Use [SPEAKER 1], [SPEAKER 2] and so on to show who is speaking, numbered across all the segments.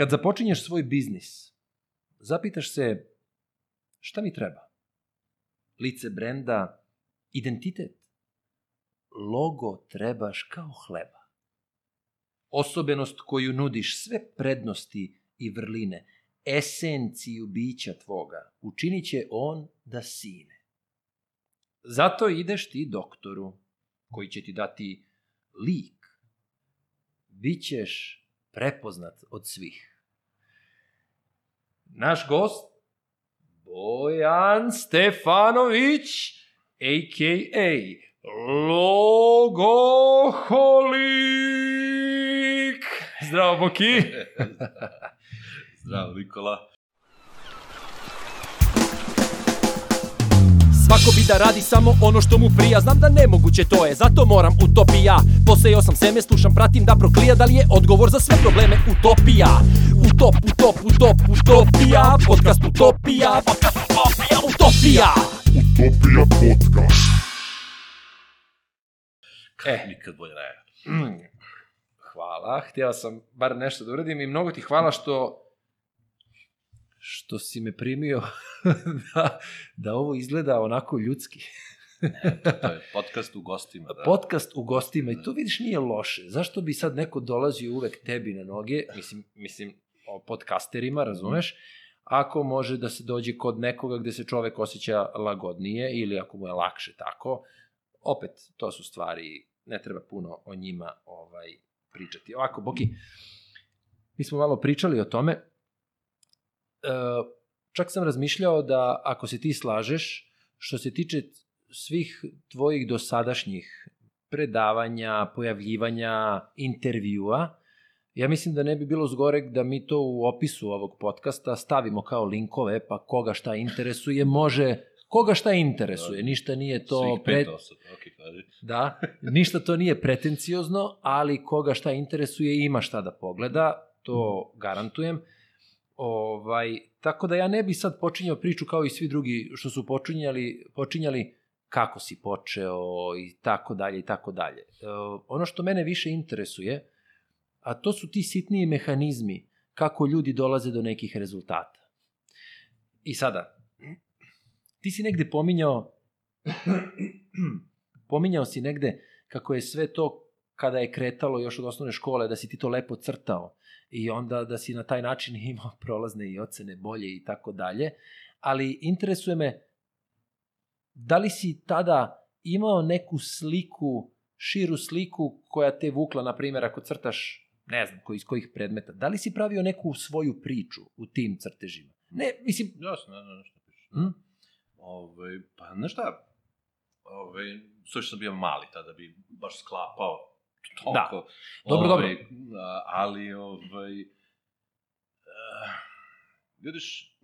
[SPEAKER 1] Kad započinješ svoj biznis, zapitaš se šta mi treba? Lice brenda, identitet. Logo trebaš kao hleba. Osobenost koju nudiš sve prednosti i vrline, esenciju bića tvoga, učinit će on da sine. Zato ideš ti doktoru, koji će ti dati lik. Bićeš prepoznat od svih. Naš gost, Bojan Stefanović, a.k.a. Logoholik. Zdravo, Boki.
[SPEAKER 2] Zdravo, Nikola.
[SPEAKER 3] Svako bi da radi samo ono što mu prija. Znam da nemoguće to je, zato moram utopija. Posejao sam seme, slušam, pratim da proklija. Da li je odgovor za sve probleme utopija? Utop, utop, utop, utopija. Podcast utopija, podcast utopija, utopija.
[SPEAKER 4] Utopija podcast.
[SPEAKER 1] E,
[SPEAKER 2] Nikad bolje ne.
[SPEAKER 1] Mm, hvala, htio sam bar nešto da uradim i mnogo ti hvala što što si me primio da, da ovo izgleda onako ljudski.
[SPEAKER 2] To je podcast u gostima. Da.
[SPEAKER 1] Podcast u gostima i to vidiš nije loše. Zašto bi sad neko dolazio uvek tebi na noge, mislim, mislim o podcasterima, razumeš, ako može da se dođe kod nekoga gde se čovek osjeća lagodnije ili ako mu je lakše tako, opet, to su stvari, ne treba puno o njima ovaj pričati. Ovako, Boki, mi smo malo pričali o tome, čak sam razmišljao da ako se ti slažeš, što se tiče svih tvojih dosadašnjih predavanja, pojavljivanja, intervjua, ja mislim da ne bi bilo zgoreg da mi to u opisu ovog podcasta stavimo kao linkove, pa koga šta interesuje, može, koga šta interesuje, ništa nije to...
[SPEAKER 2] Svih pet osoba, ok, kaži.
[SPEAKER 1] Da, ništa to nije pretenciozno, ali koga šta interesuje ima šta da pogleda, to garantujem. Ovaj, tako da ja ne bi sad počinjao priču kao i svi drugi što su počinjali, počinjali kako si počeo i tako dalje i tako dalje. E, ono što mene više interesuje, a to su ti sitniji mehanizmi kako ljudi dolaze do nekih rezultata. I sada, ti si negde pominjao pominjao si negde kako je sve to kada je kretalo još od osnovne škole, da si ti to lepo crtao i onda da si na taj način imao prolazne i ocene bolje i tako dalje. Ali interesuje me, da li si tada imao neku sliku, širu sliku koja te vukla, na primjer, ako crtaš, ne znam, ko, iz kojih predmeta, da li si pravio neku svoju priču u tim crtežima? Ne, mislim,
[SPEAKER 2] Jasno, ne, ne, ne, šta pišeš.
[SPEAKER 1] hm?
[SPEAKER 2] Ove, pa, znaš šta, ove, sve što sam bio mali tada bi baš sklapao toliko.
[SPEAKER 1] Dobro, dobro.
[SPEAKER 2] Ovaj, ali, ovaj, uh, vidiš,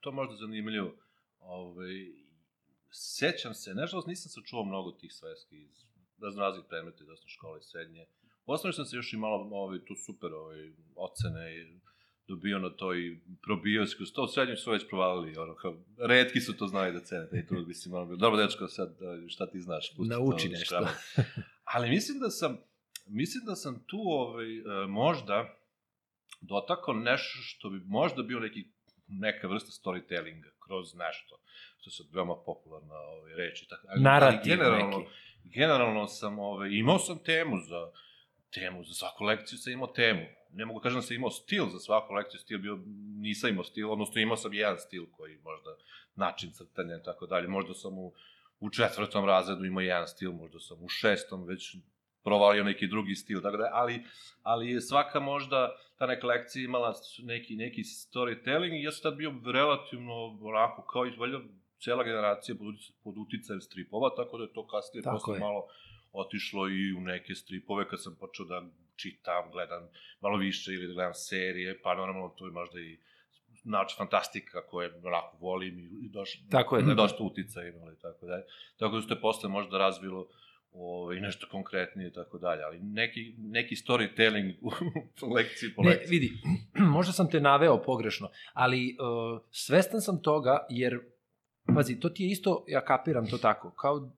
[SPEAKER 2] to možda zanimljivo. Ovaj, sećam se, nažalost nisam sačuvao mnogo tih sveski iz raznoraznih predmeta iz osnovne škole i srednje. U osnovi sam se još i malo ovaj, tu super ovaj, ocene i dobio na to i probio se kroz to, u srednjem su već provalili, ono, kao, redki su to znali da cene, taj trud bi si malo bio, dobro dečko, sad, da, šta ti znaš? pusti
[SPEAKER 1] Nauči
[SPEAKER 2] to,
[SPEAKER 1] nešto.
[SPEAKER 2] Ali mislim da sam, mislim da sam tu ovaj, e, možda dotakao nešto što bi možda bio neki, neka vrsta storytellinga kroz nešto, što sad veoma popularna ovaj, reč i tako. Ali,
[SPEAKER 1] Narativ
[SPEAKER 2] generalno,
[SPEAKER 1] neki.
[SPEAKER 2] generalno sam, ovaj, imao sam temu za, temu, za svaku lekciju sam imao temu. Ne mogu da kažem da sam imao stil za svaku lekciju, stil bio, nisam imao stil, odnosno imao sam jedan stil koji možda način crtanja i tako dalje. Možda sam u, u četvrtom razredu imao jedan stil, možda sam u šestom već provalio neki drugi stil, tako da, ali, ali je svaka možda ta neka lekcija imala neki, neki storytelling i ja sam tad bio relativno onako kao i valjda cela generacija pod, pod uticajem stripova, tako da je to kasnije
[SPEAKER 1] Tako
[SPEAKER 2] posle
[SPEAKER 1] je.
[SPEAKER 2] malo otišlo i u neke stripove kad sam počeo da čitam, gledam malo više ili da gledam serije, pa normalno to je možda i naučna fantastika koje onako volim i, i doš,
[SPEAKER 1] Tako je,
[SPEAKER 2] da dosta utica imalo i tako dalje. Tako da je posle možda razvilo ovaj, nešto konkretnije i tako dalje, ali neki, neki storytelling u lekciji po
[SPEAKER 1] Ne,
[SPEAKER 2] lekciji.
[SPEAKER 1] vidi, možda sam te naveo pogrešno, ali uh, svestan sam toga, jer, pazi, to ti je isto, ja kapiram to tako, kao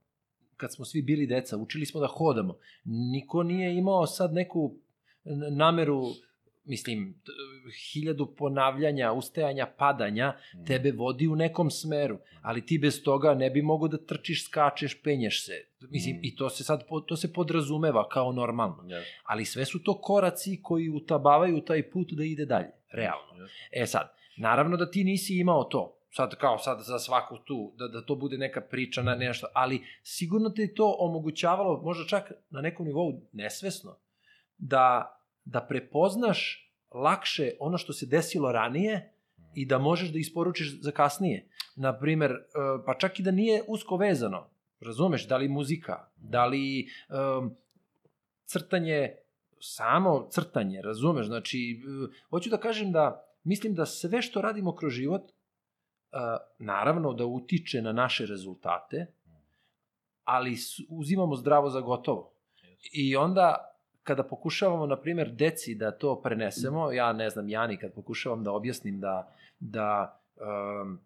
[SPEAKER 1] kad smo svi bili deca, učili smo da hodamo. Niko nije imao sad neku nameru, mislim, hiljadu ponavljanja, ustajanja, padanja,
[SPEAKER 2] Mm.
[SPEAKER 1] tebe vodi u nekom smeru, ali ti bez toga ne bi mogo da trčiš, skačeš, penješ se. Mislim,
[SPEAKER 2] Mm.
[SPEAKER 1] i to se sad, to se podrazumeva kao normalno.
[SPEAKER 2] Jeste,
[SPEAKER 1] Ali sve su to koraci koji utabavaju taj put da ide dalje, realno.
[SPEAKER 2] jeste.
[SPEAKER 1] E sad, naravno da ti nisi imao to, sad kao sad za svaku tu, da, da to bude neka priča na nešto, ali sigurno te to omogućavalo, možda čak na nekom nivou nesvesno, da, da prepoznaš lakše ono što se desilo ranije i da možeš da isporučiš za kasnije. Naprimer, e, pa čak i da nije usko vezano, razumeš, da li muzika, da li um, crtanje, samo crtanje, razumeš, znači, e, hoću da kažem da mislim da sve što radimo kroz život, naravno da utiče na naše rezultate, ali uzimamo zdravo za gotovo. I onda kada pokušavamo, na primjer, deci da to prenesemo, ja ne znam, Jani, kad pokušavam da objasnim da, da um,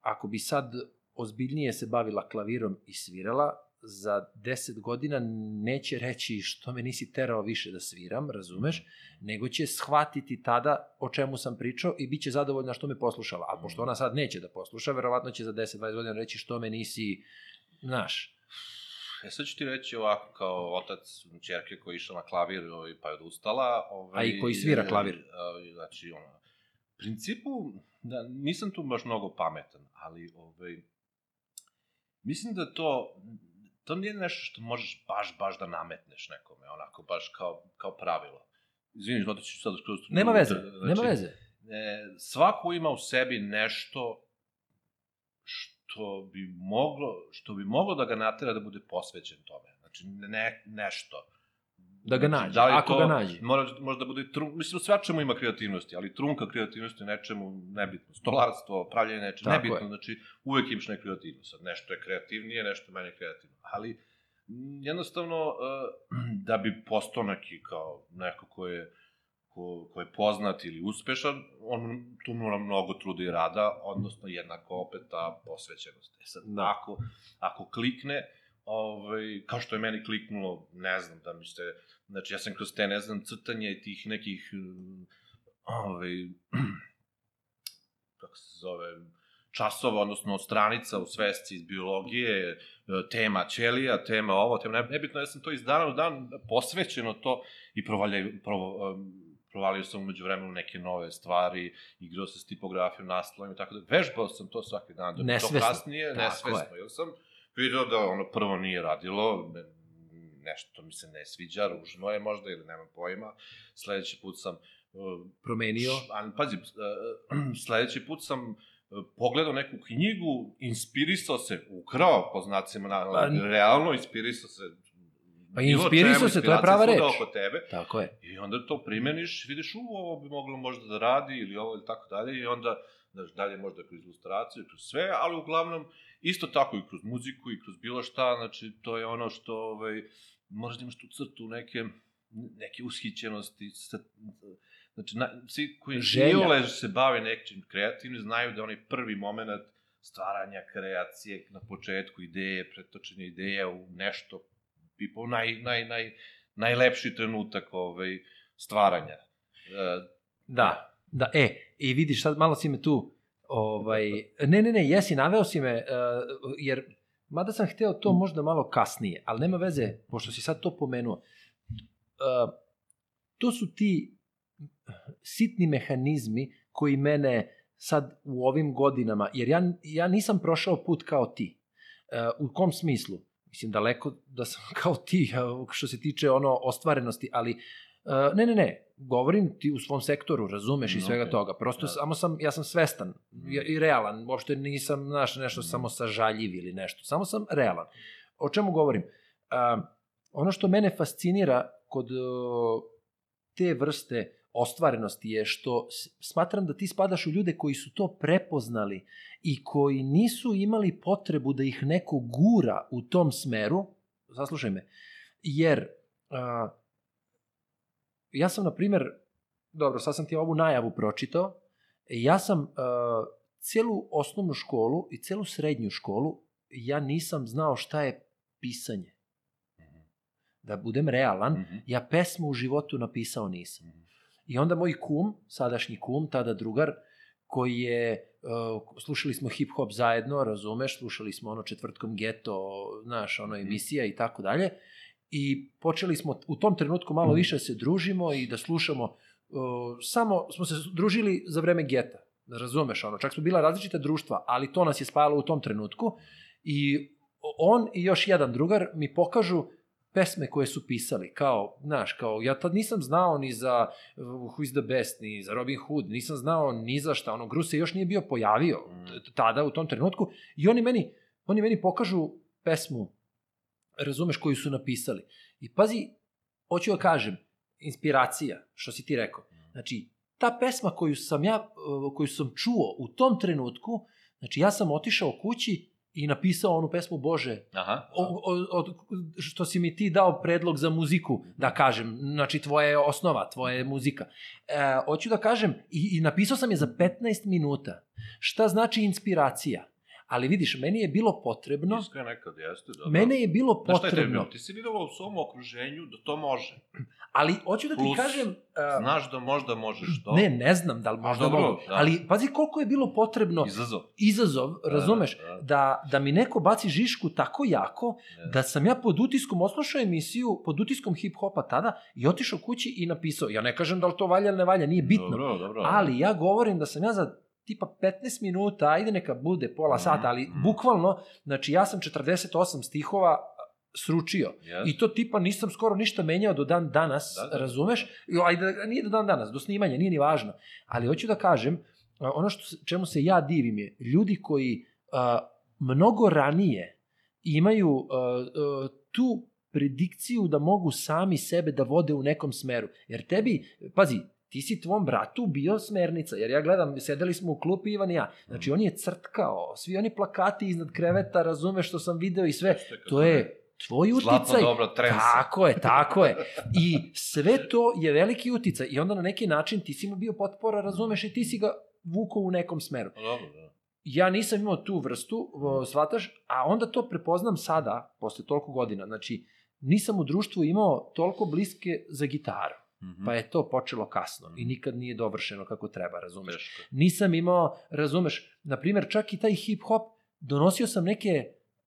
[SPEAKER 1] ako bi sad ozbiljnije se bavila klavirom i svirala, za 10 godina neće reći što me nisi terao više da sviram, razumeš, nego će shvatiti tada o čemu sam pričao i bit će zadovoljna što me poslušala. A pošto ona sad neće da posluša, verovatno će za 10-20 godina reći što me nisi, znaš,
[SPEAKER 2] E sad ću ti reći ovako, kao otac čerke koji je išla na klavir ovaj, pa je odustala. Ovaj,
[SPEAKER 1] A i koji svira
[SPEAKER 2] e,
[SPEAKER 1] klavir.
[SPEAKER 2] a, Znači, ono, principu, da, nisam tu baš mnogo pametan, ali ovaj, mislim da to, to nije nešto što možeš baš, baš da nametneš nekome, onako, baš kao, kao pravilo. Izvini, otići ću sad skroz...
[SPEAKER 1] nema veze,
[SPEAKER 2] Znači,
[SPEAKER 1] nema veze.
[SPEAKER 2] E, svako ima u sebi nešto što bi moglo, što bi moglo da ga natera da bude posvećen tome. Znači, ne, nešto.
[SPEAKER 1] Da ga
[SPEAKER 2] Znači,
[SPEAKER 1] nađe,
[SPEAKER 2] da li
[SPEAKER 1] ako
[SPEAKER 2] to
[SPEAKER 1] ga nađe.
[SPEAKER 2] Mora, možda bude trun, mislim, u svačemu ima kreativnosti, ali trunka kreativnosti je nečemu nebitno. Stolarstvo, pravljanje nečemu,
[SPEAKER 1] Tako
[SPEAKER 2] nebitno.
[SPEAKER 1] je.
[SPEAKER 2] Znači, uvek imaš neku kreativnost. Sad, nešto je kreativnije, nešto je manje kreativno. Ali, jednostavno, uh, da bi postao neki kao neko ko je ko, ko je poznat ili uspešan, on tu mora mnogo truda i rada, odnosno jednako opet ta posvećenost. E sad,
[SPEAKER 1] Da.
[SPEAKER 2] ako, ako klikne, ovaj, kao što je meni kliknulo, ne znam, da mi se, znači ja sam kroz te, ne znam, crtanje tih nekih, um, ovaj, kako se zove, časova, odnosno stranica u svesci iz biologije, e, tema ćelija, tema ovo, tema, ne- nebitno, ja sam to iz dana u dan posvećeno to i provalja, provo, um, provalio sam umeđu vremenu neke nove stvari, igrao se s tipografijom, naslovima i tako da, vežbao sam to svaki dan, da bi to
[SPEAKER 1] Nesvesno.
[SPEAKER 2] kasnije,
[SPEAKER 1] Tako
[SPEAKER 2] nesvesno, jer sam vidio da ono prvo nije radilo, ne- nešto mi se ne sviđa, ružno je možda ili nemam pojma, sledeći put sam uh,
[SPEAKER 1] Promenio.
[SPEAKER 2] Š- Ali, pazi, uh, sledeći put sam uh, pogledao neku knjigu, inspirisao se, ukrao po znacima, na,
[SPEAKER 1] Pa,
[SPEAKER 2] realno inspirisao se.
[SPEAKER 1] Pa inspirisao se, to je prava reč.
[SPEAKER 2] oko tebe.
[SPEAKER 1] Tako je.
[SPEAKER 2] I onda to primeniš, vidiš, u, ovo bi moglo možda da radi, ili ovo, ili tako dalje, i onda, znaš, dalje možda kroz ilustraciju, kroz sve, ali uglavnom, isto tako i kroz muziku i kroz bilo šta, znači, to je ono što, ovaj, moraš da imaš tu crtu neke, neke ushićenosti, sa- znači, na, svi koji iole se bave nekim kreativnim, znaju da onaj prvi moment stvaranja kreacije na početku ideje, pretočenja ideje u nešto, pipo, naj, naj, naj, najlepši trenutak ovaj, stvaranja. E,
[SPEAKER 1] Da, da, e, i vidiš sad malo si me tu, ovaj, ne, ne, ne, jesi, naveo si me, uh, jer, mada sam hteo to možda malo kasnije, ali nema veze, pošto si sad to pomenuo, uh, to su ti sitni mehanizmi koji mene sad u ovim godinama, jer ja, ja nisam prošao put kao ti. Uh, u kom smislu? Mislim, daleko da sam kao ti, što se tiče ono ostvarenosti, ali uh, ne, ne, ne, govorim ti u svom sektoru, razumeš i
[SPEAKER 2] Mm,
[SPEAKER 1] svega
[SPEAKER 2] okej.
[SPEAKER 1] toga. Prosto
[SPEAKER 2] Da.
[SPEAKER 1] samo sam, ja sam svestan i, i realan. Uopšte nisam, znaš, nešto
[SPEAKER 2] Mm.
[SPEAKER 1] samo sažaljiv ili nešto. Samo sam realan. O čemu govorim? Uh, ono što mene fascinira kod uh, te vrste ostvarenosti je što smatram da ti spadaš u ljude koji su to prepoznali i koji nisu imali potrebu da ih neko gura u tom smeru, saslušaj me, jer a, ja sam, na primer, dobro, sad sam ti ovu najavu pročitao, ja sam a, celu osnovnu školu i celu srednju školu, ja nisam znao šta je pisanje. Da budem realan,
[SPEAKER 2] mhm,
[SPEAKER 1] ja pesmu u životu napisao nisam.
[SPEAKER 2] mhm.
[SPEAKER 1] I onda moj kum, sadašnji kum, tada drugar, koji je, uh, slušali smo hip-hop zajedno, razumeš, slušali smo ono četvrtkom geto, znaš, ono emisija i tako dalje, i počeli smo u tom trenutku malo više da se družimo i da slušamo, uh, samo smo se družili za vreme geta, razumeš, ono, čak smo bila različita društva, ali to nas je spajalo u tom trenutku i on i još jedan drugar mi pokažu pesme koje su pisali, kao, znaš, kao, ja tad nisam znao ni za uh, Who is the Best, ni za Robin Hood, nisam znao ni za šta, ono, Grus se još nije bio pojavio t- tada, u tom trenutku, i oni meni, oni meni pokažu pesmu, razumeš, koju su napisali. I pazi, hoću da kažem, inspiracija, što si ti rekao, znači, ta pesma koju sam ja, uh, koju sam čuo u tom trenutku, znači, ja sam otišao kući i napisao onu pesmu Bože,
[SPEAKER 2] Aha.
[SPEAKER 1] o, o, o, što si mi ti dao predlog za muziku, da kažem, znači tvoja je osnova, tvoja je muzika. E, hoću da kažem, i, i napisao sam je za 15 minuta. Šta znači inspiracija? Ali vidiš, meni je bilo potrebno,
[SPEAKER 2] Iskren nekad jeste, dobro.
[SPEAKER 1] mene je bilo
[SPEAKER 2] Znaš šta je
[SPEAKER 1] potrebno,
[SPEAKER 2] bilo? Ti si videla u svom okruženju da to može.
[SPEAKER 1] ali hoću da ti
[SPEAKER 2] Plus,
[SPEAKER 1] kažem... a,
[SPEAKER 2] Znaš da možda možeš to.
[SPEAKER 1] Ne, ne znam da li možda
[SPEAKER 2] dobro,
[SPEAKER 1] mogu.
[SPEAKER 2] da.
[SPEAKER 1] Ali pazi koliko je bilo potrebno
[SPEAKER 2] Izazov.
[SPEAKER 1] izazov, razumeš,
[SPEAKER 2] da, da.
[SPEAKER 1] da, da mi neko baci žišku tako jako
[SPEAKER 2] Ne.
[SPEAKER 1] da sam ja pod utiskom oslušao emisiju, pod utiskom hip-hopa tada i otišao kući i napisao. Ja ne kažem da li to valja ili ne valja, nije bitno.
[SPEAKER 2] Dobro, dobro.
[SPEAKER 1] Ali ja govorim da sam ja za tipa 15 minuta, ajde neka bude pola
[SPEAKER 2] Mhm,
[SPEAKER 1] sata, ali
[SPEAKER 2] mhm.
[SPEAKER 1] bukvalno, znači ja sam 48 stihova sručio.
[SPEAKER 2] Yes.
[SPEAKER 1] I to tipa nisam skoro ništa menjao do dan danas,
[SPEAKER 2] Da,
[SPEAKER 1] da, razumeš? I, Ajde, nije do dan danas, do snimanja, nije ni važno. Ali hoću da kažem, ono što, čemu se ja divim je, ljudi koji a, mnogo ranije imaju a, a, tu predikciju da mogu sami sebe da vode u nekom smeru. Jer tebi, pazi, ti si tvom bratu bio smernica, jer ja gledam, sedeli smo u klupi Ivan i ja, znači on je crtkao, svi oni plakati iznad kreveta, razumeš što sam video i sve, to je tvoj
[SPEAKER 2] Zlatno
[SPEAKER 1] uticaj.
[SPEAKER 2] dobro, trensa.
[SPEAKER 1] Tako je, tako je. I sve to je veliki uticaj. I onda na neki način ti si mu bio potpora, razumeš, i ti si ga vukao u nekom smeru.
[SPEAKER 2] Pa Dobro, da.
[SPEAKER 1] Ja nisam imao tu vrstu, shvataš, a onda to prepoznam sada, posle toliko godina. Znači, nisam u društvu imao toliko bliske za gitaru.
[SPEAKER 2] Mhm.
[SPEAKER 1] Pa je to počelo kasno i nikad nije dovršeno kako treba, razumeš?
[SPEAKER 2] Teško.
[SPEAKER 1] Nisam imao, razumeš, na primjer, čak i taj hip-hop, donosio sam neke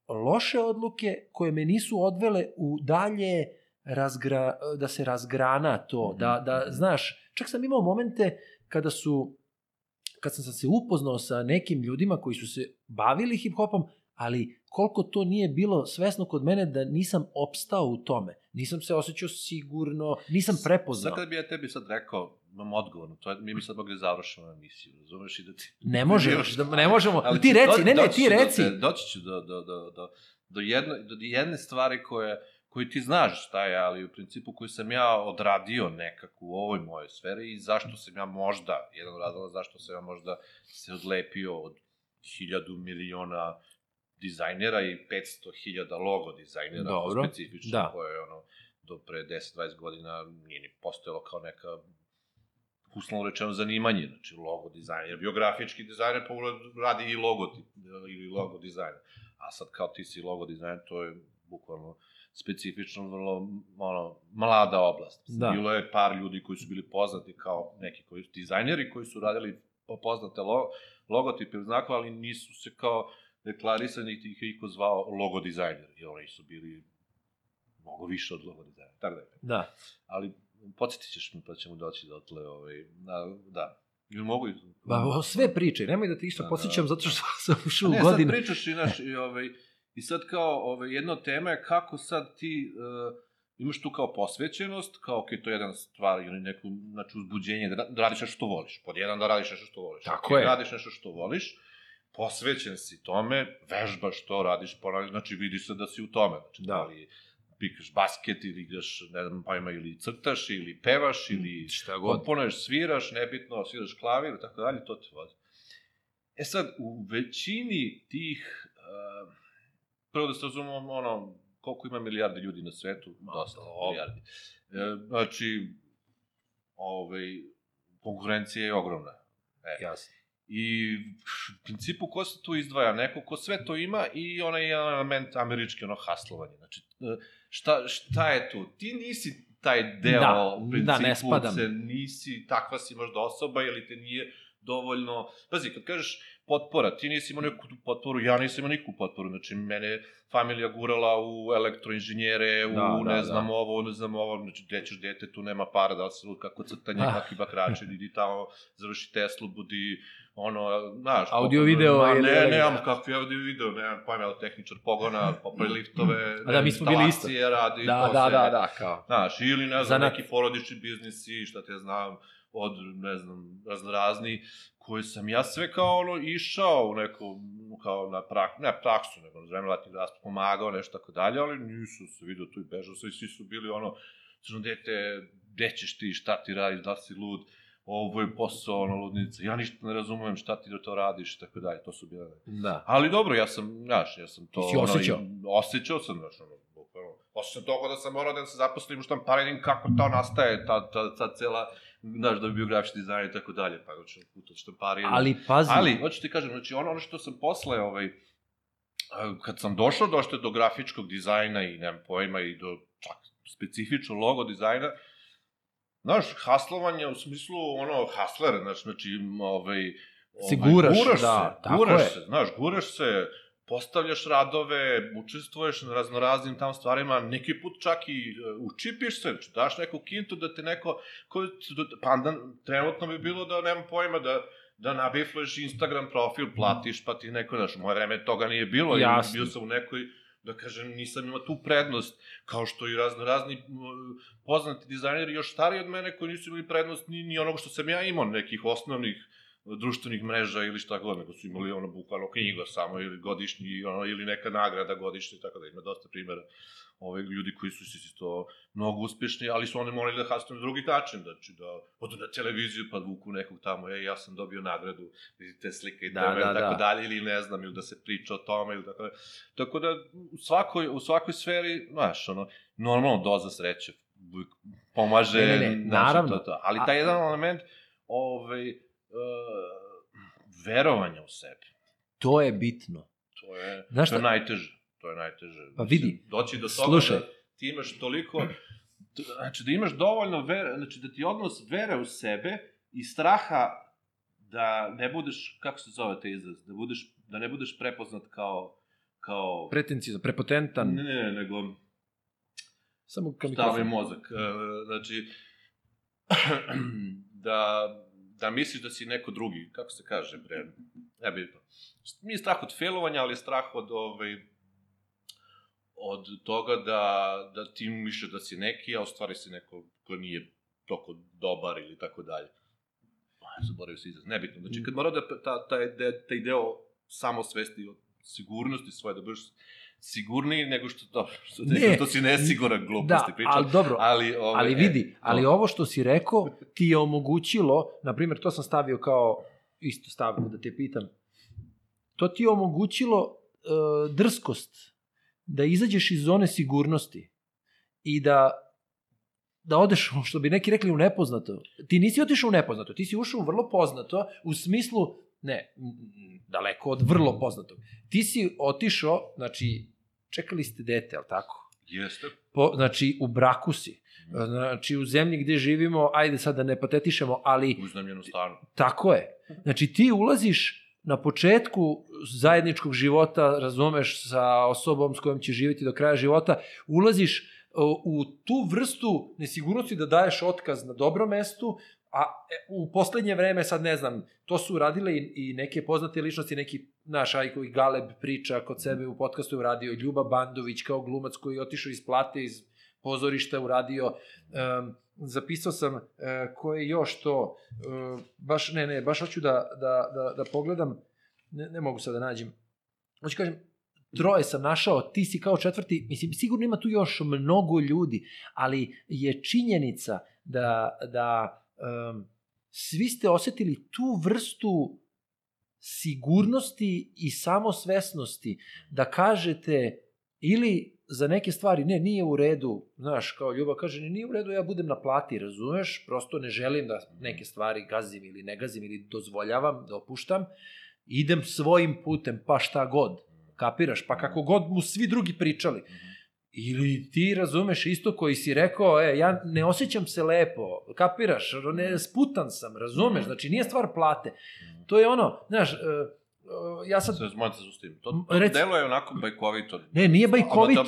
[SPEAKER 1] loše odluke koje me nisu odvele u dalje razgra, da se razgrana to,
[SPEAKER 2] Mhm,
[SPEAKER 1] da, da,
[SPEAKER 2] mhm.
[SPEAKER 1] znaš, čak sam imao momente kada su, kad sam se upoznao sa nekim ljudima koji su se bavili hip-hopom, ali koliko to nije bilo svesno kod mene da nisam opstao u tome. Nisam se osjećao sigurno, nisam prepoznao.
[SPEAKER 2] Sad kad bi ja tebi sad rekao, imam odgovor na to, mi bi sad mogli završiti emisiju, razumeš i da ti...
[SPEAKER 1] Ne možeš, da, ne možemo.
[SPEAKER 2] Ali
[SPEAKER 1] ti reci,
[SPEAKER 2] do-
[SPEAKER 1] ne, ne, ti
[SPEAKER 2] do
[SPEAKER 1] reci.
[SPEAKER 2] te- doći ću do, do, do, do, do, jedno, do jedne stvari koje, koju ti znaš šta je, ali u principu koju sam ja odradio nekako u ovoj mojoj sferi i zašto sam ja možda, jedan od razloga zašto sam ja možda se odlepio od hiljadu miliona dizajnera i 500 hiljada logo dizajnera
[SPEAKER 1] Dobro,
[SPEAKER 2] specifično,
[SPEAKER 1] da.
[SPEAKER 2] koje ono, do pre 10-20 godina nije ni postojalo kao neka uslovno rečeno zanimanje, znači logo dizajner, biografički dizajner pa radi i logotip ili logo dizajner. A sad kao ti si logo dizajner, to je bukvalno specifično, vrlo ono, mlada oblast.
[SPEAKER 1] Da.
[SPEAKER 2] Bilo je par ljudi koji su bili poznati kao neki koji su dizajneri, koji su radili po- poznate lo, logotipe ili znakove, ali nisu se kao deklarisani, niti ih je iko zvao logo dizajner, jer oni su bili mnogo više od logo dizajnera. Tako da je.
[SPEAKER 1] Da.
[SPEAKER 2] Ali podsjetit ćeš mi pa ćemo doći do tle, ovaj, da, da. Ili mogu...
[SPEAKER 1] Ba, o, sve priče, nemoj da ti
[SPEAKER 2] Da,
[SPEAKER 1] išta
[SPEAKER 2] da.
[SPEAKER 1] posjećam zato što sam ušao u
[SPEAKER 2] ne,
[SPEAKER 1] godinu.
[SPEAKER 2] sad pričaš i, naš, i, ovaj, i sad kao ovaj, jedna tema je kako sad ti uh, imaš tu kao posvećenost, kao ok, to je jedna stvar ili neko znači, uzbuđenje, da, da radiš nešto što voliš. Pod jedan da radiš nešto što voliš.
[SPEAKER 1] Tako
[SPEAKER 2] Ok,
[SPEAKER 1] je.
[SPEAKER 2] Radiš nešto što voliš, posvećen si tome, vežbaš to, radiš, ponavljaš, znači vidi se da si u tome. Znači, da.
[SPEAKER 1] Da.
[SPEAKER 2] li pikaš basket ili igraš, ne znam, pa ima ili crtaš ili pevaš ili
[SPEAKER 1] Šta god.
[SPEAKER 2] komponuješ, sviraš, nebitno, sviraš klavir i tako dalje, to te vodi. E sad, u većini tih, uh, prvo da se razumemo, ono, koliko ima milijardi ljudi na svetu, dosta
[SPEAKER 1] dobro.
[SPEAKER 2] milijardi. E, znači, ovaj, konkurencija je ogromna. E,
[SPEAKER 1] Jasno.
[SPEAKER 2] I u principu ko se tu izdvaja? Neko ko sve to ima i onaj jedan element američki, ono haslovanje. Znači, e, šta, šta je tu? Ti nisi taj deo
[SPEAKER 1] Da,
[SPEAKER 2] u
[SPEAKER 1] da,
[SPEAKER 2] principu
[SPEAKER 1] ne spadam.
[SPEAKER 2] se nisi, takva si možda osoba ili te nije dovoljno... Pazi, kad kažeš potpora, ti nisi imao neku tu potporu, ja nisam imao nikakvu potporu, znači mene familija gurala u elektroinženjere, u
[SPEAKER 1] Da, da,
[SPEAKER 2] ne znam
[SPEAKER 1] da.
[SPEAKER 2] ovo, ne znam ovo, znači gde ćeš dete, tu nema para, da li se kako crtanje,
[SPEAKER 1] Ah.
[SPEAKER 2] kakvi bakrače, idi tamo, završi Teslu, budi ono, znaš...
[SPEAKER 1] Audio,
[SPEAKER 2] poput-
[SPEAKER 1] video
[SPEAKER 2] Ma,
[SPEAKER 1] ili
[SPEAKER 2] Ne, nemam kakvi audio video, nemam pojma, evo, tehničar pogona, popravi liftove,
[SPEAKER 1] A da, mi smo bili isto.
[SPEAKER 2] radi,
[SPEAKER 1] Da,
[SPEAKER 2] to
[SPEAKER 1] da, da, da, kao.
[SPEAKER 2] Znaš, ili ne znam,
[SPEAKER 1] Zanat.
[SPEAKER 2] neki porodični biznisi, šta te znam, od, ne znam, raznorazni, koji sam ja sve kao ono išao u neku, kao na prak, ne praksu, nego na letnih raspa, pomagao, nešto tako dalje, ali nisu se vidio tu i bežao i svi su bili ono, crno dete, gde ćeš ti, šta ti radiš, da si lud, ovo je posao, ono, ludnica, ja ništa ne razumem šta ti da to radiš, tako dalje, to su bile
[SPEAKER 1] Da.
[SPEAKER 2] Ali dobro, ja sam, znaš, ja sam to...
[SPEAKER 1] Ti si osjećao?
[SPEAKER 2] Ono, i- osjećao sam, znaš, ono, bukvalno. Osjećam toga da sam morao da se zaposlim u štamparenim, kako to nastaje, ta, ta, ta cela, znaš, da bi bio grafički dizajn i tako dalje, pa znači, put od štamparije.
[SPEAKER 1] Ali pazi,
[SPEAKER 2] Ali, hoću ti kažem, znači, ono, ono što sam posle, ovaj, kad sam došao došte do grafičkog dizajna i, nemam pojma, i do čak specifično logo dizajna, znaš, haslovanje u smislu, ono, hasler, znaš, znači, ovaj,
[SPEAKER 1] Si guraš,
[SPEAKER 2] guraš
[SPEAKER 1] da,
[SPEAKER 2] se,
[SPEAKER 1] tako
[SPEAKER 2] guraš
[SPEAKER 1] je.
[SPEAKER 2] se, znaš, guraš se, postavljaš radove, učestvuješ na raznoraznim tam stvarima, neki put čak i e, učipiš se, znači daš neku kintu da te neko, ko, pa onda trenutno bi bilo da nemam pojma da da nabifleš Instagram profil, platiš, pa ti neko, znaš, moje vreme toga nije bilo,
[SPEAKER 1] Jasno.
[SPEAKER 2] i bio sam u nekoj, da kažem, nisam imao tu prednost, kao što i razno razni poznati dizajneri još stariji od mene koji nisu imali prednost ni, ni onog što sam ja imao, nekih osnovnih društvenih mreža ili šta god, nego su imali ono bukvalno knjiga samo ili godišnji, ono, ili neka nagrada godišnja, tako da ima dosta primjera ove ljudi koji su se to mnogo uspešni, ali su oni morali da hasnu na drugi način, znači da odu na televiziju pa vuku nekog tamo, ej, ja sam dobio nagradu, vidite slika i
[SPEAKER 1] Da,
[SPEAKER 2] da,
[SPEAKER 1] da,
[SPEAKER 2] tako
[SPEAKER 1] da.
[SPEAKER 2] dalje, ili ne znam, ili da se priča o tome, ili tako dalje. Tako da, u svakoj, u svakoj sferi, znaš, ono, normalno doza sreće pomaže,
[SPEAKER 1] Ne, ne, ne, naravno.
[SPEAKER 2] To, to. ali taj jedan element, ovaj, verovanja u sebe,
[SPEAKER 1] to je bitno.
[SPEAKER 2] to je,
[SPEAKER 1] Znaš
[SPEAKER 2] to je najteže, to je najteže.
[SPEAKER 1] Pa vidi,
[SPEAKER 2] doći do toga
[SPEAKER 1] slušaj.
[SPEAKER 2] da ti imaš toliko, znači da imaš dovoljno vere, znači da ti odnos vere u sebe i straha da ne budeš, kako se zove taj izraz, da, budeš, da ne budeš prepoznat kao, kao
[SPEAKER 1] Pretenciozno, prepotentan,
[SPEAKER 2] ne, ne, ne, nego
[SPEAKER 1] samo ka
[SPEAKER 2] stao mi
[SPEAKER 1] mikrofonu.
[SPEAKER 2] mozak. E, Znači, da, da misliš da si neko drugi, kako se kaže, bre, ne bitno. Nije strah od failovanja, ali je strah od, ovaj, od toga da, da ti misliš da si neki, a u stvari si neko ko nije toliko dobar ili tako dalje. Aj, Zaboravio se izraz, nebitno. Znači, kad mora da ta, taj, de, taj deo samosvesti od sigurnosti svoje, da budeš sigurniji nego što, dobro, što,
[SPEAKER 1] Ne.
[SPEAKER 2] nego što si nesiguran, gluposti
[SPEAKER 1] Da,
[SPEAKER 2] pričam.
[SPEAKER 1] ali dobro,
[SPEAKER 2] ali, ove,
[SPEAKER 1] ali vidi,
[SPEAKER 2] e,
[SPEAKER 1] ali
[SPEAKER 2] to.
[SPEAKER 1] ovo što si rekao ti je omogućilo, na primjer, to sam stavio kao isto stavku da te pitam, to ti je omogućilo e, drskost, da izađeš iz zone sigurnosti i da da odeš, što bi neki rekli, u nepoznato. Ti nisi otišao u nepoznato, ti si ušao u vrlo poznato, u smislu, ne, daleko od vrlo poznatog. Ti si otišao, znači, čekali ste dete, ali tako?
[SPEAKER 2] Jeste.
[SPEAKER 1] po, znači u braku si. Znači u zemlji gde živimo, ajde sad da ne patetišemo, ali
[SPEAKER 2] Uznamljenu stanu.
[SPEAKER 1] tako je. Znači ti ulaziš na početku zajedničkog života, razumeš, sa osobom s kojom će živjeti do kraja života, ulaziš o, u tu vrstu nesigurnosti da daješ otkaz na dobro mestu, a e, u poslednje vreme, sad ne znam, to su uradile i, i neke poznate ličnosti, neki naš Ajko i Galeb priča kod sebe u podcastu uradio, Ljuba Bandović kao glumac koji je otišao iz plate, iz pozorišta uradio, um, zapisao sam uh, ko je još to, uh, baš, ne, ne, baš hoću da, da, da, da pogledam, ne, ne mogu sad da nađem, hoću kažem, troje sam našao, ti si kao četvrti, mislim, sigurno ima tu još mnogo ljudi, ali je činjenica da, da um, svi ste osetili tu vrstu sigurnosti i samosvesnosti da kažete ili za neke stvari, ne, nije u redu, znaš, kao Ljuba kaže, ne, nije u redu, ja budem na plati, razumeš, prosto ne želim da neke stvari gazim ili ne gazim ili dozvoljavam, da opuštam, idem svojim putem, pa šta god, kapiraš, pa kako god mu svi drugi pričali. Ili ti razumeš isto koji si rekao, e, ja ne osjećam se lepo, kapiraš, ne, sputan sam, razumeš,
[SPEAKER 2] Mhm.
[SPEAKER 1] znači nije stvar plate. To je ono, znaš, e, e, ja sad,
[SPEAKER 2] se sustim. To, to
[SPEAKER 1] Reci-
[SPEAKER 2] deluje onako bajkovito.
[SPEAKER 1] ne, nije bajkovito,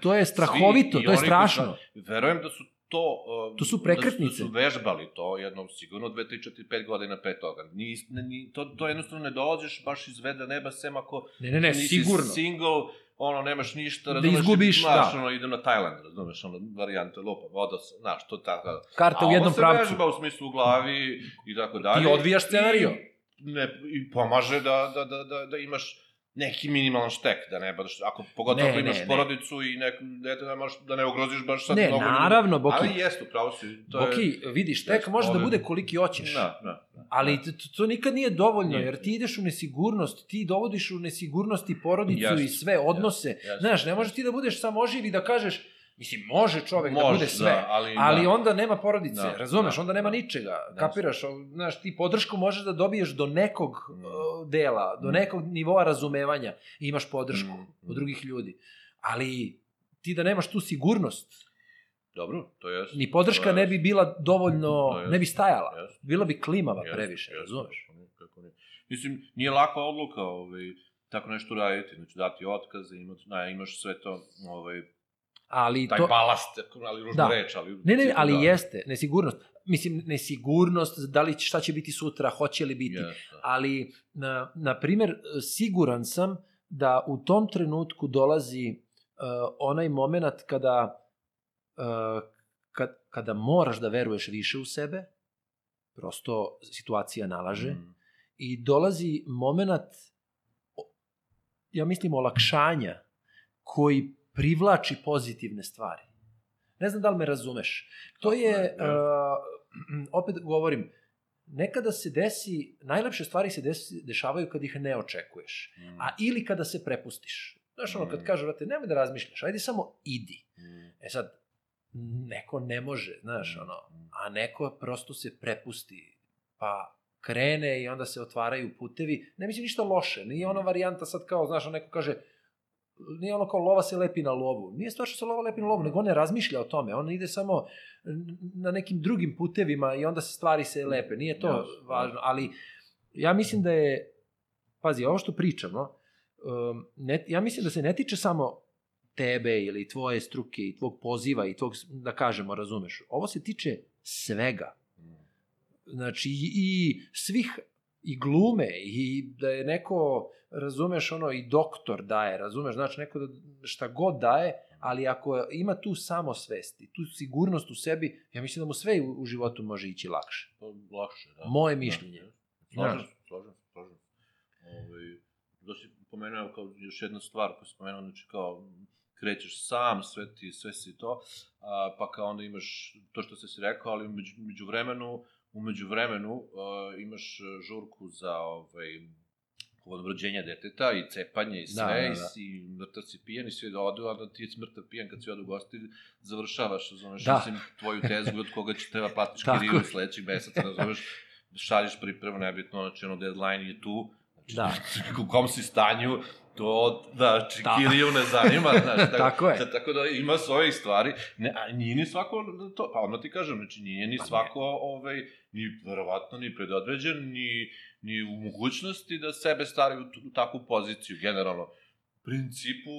[SPEAKER 2] to
[SPEAKER 1] je strahovito, to je
[SPEAKER 2] koji
[SPEAKER 1] strašno.
[SPEAKER 2] sad- Verujem da su to... uh,
[SPEAKER 1] To su
[SPEAKER 2] Da
[SPEAKER 1] prekretnice.
[SPEAKER 2] su, da su vežbali to jednom sigurno 2, 3, 4, 5 godina pre toga. Ni, ni, to, to jednostavno ne dolaziš baš iz veda neba, sem ako
[SPEAKER 1] Ne, ne, ne,
[SPEAKER 2] nisi
[SPEAKER 1] sigurno.
[SPEAKER 2] single, ono, nemaš ništa,
[SPEAKER 1] Da
[SPEAKER 2] razumeš,
[SPEAKER 1] izgubiš,
[SPEAKER 2] znaš,
[SPEAKER 1] da.
[SPEAKER 2] ono, idem na Tajland, razumeš, ono, varijante lupa, voda, se, znaš, to tako.
[SPEAKER 1] Karta
[SPEAKER 2] A
[SPEAKER 1] u jednom
[SPEAKER 2] ovo se
[SPEAKER 1] pravcu.
[SPEAKER 2] vežba u smislu u glavi i tako dalje.
[SPEAKER 1] Ti odvijaš scenario.
[SPEAKER 2] I, ne, i pomaže da, da, da, da, da imaš neki minimalan štek, da ne baš, ako pogotovo
[SPEAKER 1] Ne,
[SPEAKER 2] ako imaš
[SPEAKER 1] ne, ne.
[SPEAKER 2] porodicu i neku, dete da, maš, da ne ugroziš baš sad
[SPEAKER 1] Ne,
[SPEAKER 2] mnogo ljudi.
[SPEAKER 1] naravno, Boki.
[SPEAKER 2] Ali jeste, upravo si. To je,
[SPEAKER 1] Boki, vidiš, tek
[SPEAKER 2] Jeste,
[SPEAKER 1] može da
[SPEAKER 2] ovo je-
[SPEAKER 1] bude koliki hoćeš.
[SPEAKER 2] Da, da. da.
[SPEAKER 1] Ali to, to nikad nije dovoljno,
[SPEAKER 2] Nije.
[SPEAKER 1] jer ti ideš u nesigurnost, ti dovodiš u nesigurnost i porodicu
[SPEAKER 2] Jeste,
[SPEAKER 1] i sve odnose.
[SPEAKER 2] jeste,
[SPEAKER 1] Znaš, ne možeš ti da budeš samoživ i da kažeš, mislim, može čovek da
[SPEAKER 2] Može,
[SPEAKER 1] bude sve,
[SPEAKER 2] da, ali-
[SPEAKER 1] ali
[SPEAKER 2] da.
[SPEAKER 1] onda nema porodice,
[SPEAKER 2] Da,
[SPEAKER 1] razumeš,
[SPEAKER 2] da,
[SPEAKER 1] onda nema
[SPEAKER 2] da.
[SPEAKER 1] ničega,
[SPEAKER 2] Da.
[SPEAKER 1] kapiraš, znaš, ti podršku možeš da dobiješ do nekog
[SPEAKER 2] Mm.
[SPEAKER 1] o, dela, do
[SPEAKER 2] Mm.
[SPEAKER 1] nekog nivoa razumevanja i imaš podršku
[SPEAKER 2] Mm,
[SPEAKER 1] od
[SPEAKER 2] mm.
[SPEAKER 1] drugih ljudi, ali ti da nemaš tu sigurnost,
[SPEAKER 2] Dobro, to je.
[SPEAKER 1] ni podrška ne bi bila dovoljno,
[SPEAKER 2] jest.
[SPEAKER 1] ne bi stajala,
[SPEAKER 2] Jeste.
[SPEAKER 1] bila bi klimava
[SPEAKER 2] Jeste,
[SPEAKER 1] previše,
[SPEAKER 2] jeste,
[SPEAKER 1] razumeš?
[SPEAKER 2] kako ne, kako ne. Mislim, nije laka odluka ovaj, tako nešto raditi, znači dati otkaze, imati, na, imaš sve to, ovaj,
[SPEAKER 1] Ali
[SPEAKER 2] taj
[SPEAKER 1] to,
[SPEAKER 2] balast, ali ružna
[SPEAKER 1] Da.
[SPEAKER 2] reč, ali...
[SPEAKER 1] Ne, ne, ali
[SPEAKER 2] da.
[SPEAKER 1] jeste, nesigurnost. Mislim, nesigurnost, da li šta će biti sutra, hoće li biti.
[SPEAKER 2] Jeste.
[SPEAKER 1] Ali, na, na primjer, siguran sam da u tom trenutku dolazi uh, onaj moment kada, uh, kad, kada moraš da veruješ više u sebe, prosto situacija nalaže,
[SPEAKER 2] Mm.
[SPEAKER 1] i dolazi moment, ja mislim, olakšanja koji privlači pozitivne stvari. Ne znam da li me razumeš. To je, uh, opet govorim, nekada se desi, najlepše stvari se desi, dešavaju kad ih ne očekuješ.
[SPEAKER 2] Mm.
[SPEAKER 1] A ili kada se prepustiš. Znaš ono, kad
[SPEAKER 2] Mm.
[SPEAKER 1] kažu, vrate, nemoj da razmišljaš, ajde samo idi.
[SPEAKER 2] Mm.
[SPEAKER 1] E sad, neko ne može, znaš,
[SPEAKER 2] Mm.
[SPEAKER 1] ono, a neko prosto se prepusti, pa krene i onda se otvaraju putevi. Ne mislim ništa loše, nije ona varijanta sad kao, znaš, neko kaže, nije ono kao lova se lepi na lovu. Nije stvar što se lova lepi na lovu, nego on ne razmišlja o tome. On ide samo na nekim drugim putevima i onda se stvari se lepe. Nije to
[SPEAKER 2] Jasno,
[SPEAKER 1] važno, ali ja mislim da je, pazi, ovo što pričamo, um, ne, ja mislim da se ne tiče samo tebe ili tvoje struke i tvog poziva i tvog, da kažemo, razumeš. Ovo se tiče svega.
[SPEAKER 2] Mm.
[SPEAKER 1] Znači, i, i svih, i glume, i da je neko, razumeš, ono, i doktor daje, razumeš, znači neko da šta god daje, ali ako ima tu samosvest i tu sigurnost u sebi, ja mislim da mu sve u, u životu može ići lakše.
[SPEAKER 2] To lakše, da.
[SPEAKER 1] Moje
[SPEAKER 2] Da,
[SPEAKER 1] mišljenje.
[SPEAKER 2] jeste. Slažem se, slažem se, slažem se. Ovaj, da si pomenuo kao još jedna stvar koju si pomenuo, znači kao krećeš sam, sve ti, sve si to, a, pa kao onda imaš to što si rekao, ali među, među vremenu, umeđu vremenu a, imaš e, žurku za ovaj, povodom rođenja deteta i cepanje i sve,
[SPEAKER 1] Da, da,
[SPEAKER 2] i
[SPEAKER 1] da.
[SPEAKER 2] si mrtav si pijan i svi da odu, a da ti si mrtav pijan kad si odu gosti, završavaš, razumeš,
[SPEAKER 1] Da.
[SPEAKER 2] mislim, tvoju tezgu od koga će treba platiš
[SPEAKER 1] Tako je.
[SPEAKER 2] sledećeg meseca, razumeš, šalješ pripremu, nebitno, znači ono deadline je tu, znači,
[SPEAKER 1] Da.
[SPEAKER 2] u kom si stanju, to, da, či
[SPEAKER 1] Da.
[SPEAKER 2] Ne zanima, znaš,
[SPEAKER 1] Tako je.
[SPEAKER 2] Da, tako da ima svojih stvari, ne, a nije ni svako to, pa odmah ti kažem, znači nije ni
[SPEAKER 1] Pa ne.
[SPEAKER 2] svako, ovaj, ni verovatno, ni predodređen, ni, ni u mogućnosti da sebe stavi u, u takvu poziciju, generalno. U principu,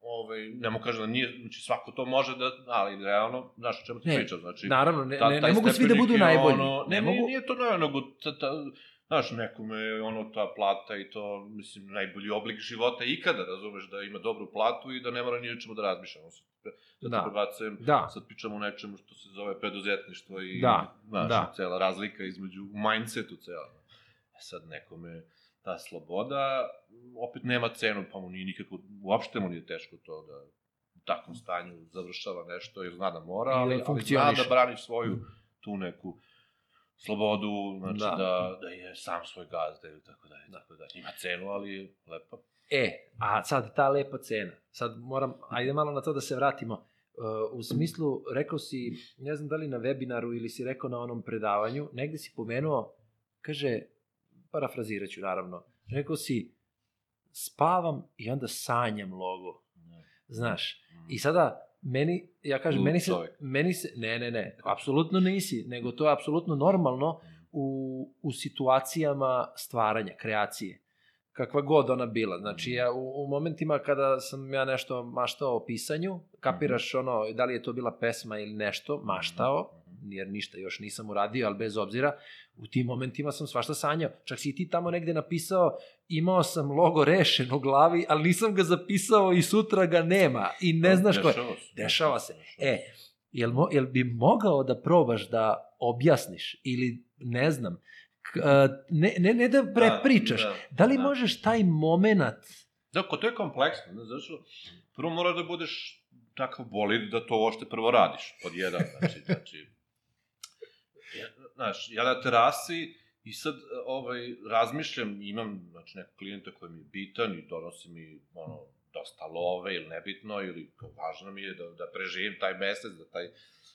[SPEAKER 2] ovaj, ne mogu kažem da nije, znači svako to može da, ali realno, znaš o čemu ti pričam, znači...
[SPEAKER 1] Naravno, ne,
[SPEAKER 2] ta-
[SPEAKER 1] ne, ne mogu svi da budu najbolji.
[SPEAKER 2] Ono, ne,
[SPEAKER 1] ne mogu,
[SPEAKER 2] nije to ne, nego, ta, ta, znaš, nekome je ono ta plata i to, mislim, najbolji oblik života ikada, razumeš, da ima dobru platu i da ne mora ni o čemu da razmišlja. Ono, sad, da,
[SPEAKER 1] Da.
[SPEAKER 2] prebacujem,
[SPEAKER 1] Da.
[SPEAKER 2] sad pričamo o nečemu što se zove preduzetništvo i,
[SPEAKER 1] Da,
[SPEAKER 2] znaš,
[SPEAKER 1] da.
[SPEAKER 2] cela razlika između u mindsetu cela. E sad nekome ta sloboda opet nema cenu, pa mu nije nikako, uopšte mu nije teško to da u takvom stanju završava nešto jer zna da mora, ali, ali zna da brani svoju tu neku slobodu, znači
[SPEAKER 1] Da.
[SPEAKER 2] da, da, da je sam svoj gazda ili tako dalje, tako dalje. Ima cenu, ali je lepa.
[SPEAKER 1] E, a sad ta lepa cena. Sad moram, ajde malo na to da se vratimo. Uh, u smislu, rekao si, ne znam da li na webinaru ili si rekao na onom predavanju, negde si pomenuo, kaže, parafrazirat ću naravno, rekao si, spavam i onda sanjam logo. Znaš, i sada meni, ja kažem,
[SPEAKER 2] Lud
[SPEAKER 1] meni se, meni se, ne, ne, ne, apsolutno nisi, nego to je apsolutno normalno u, u situacijama stvaranja, kreacije. Kakva god ona bila. Znači, ja u, u momentima kada sam ja nešto maštao o pisanju, kapiraš ono, da li je to bila pesma ili nešto, maštao, jer ništa još nisam uradio, ali bez obzira, u tim momentima sam svašta sanjao. Čak si i ti tamo negde napisao, imao sam logo rešen u glavi, ali nisam ga zapisao i sutra ga nema. I ne znaš ko je.
[SPEAKER 2] Dešava se.
[SPEAKER 1] E, jel, mo, jel bi mogao da probaš da objasniš ili ne znam, k, a, ne, ne, ne da prepričaš, da, da, li
[SPEAKER 2] da.
[SPEAKER 1] možeš taj moment
[SPEAKER 2] Da, ko to je kompleksno, ne, što prvo mora da budeš takav bolid da to uopšte prvo radiš, pod jedan, znači, znači, znaš, ja na terasi i sad ovaj, razmišljam, imam znači, nekog klijenta koji mi je bitan i donosi mi ono, dosta love ili nebitno, ili važno mi je da, da preživim taj mesec, da taj,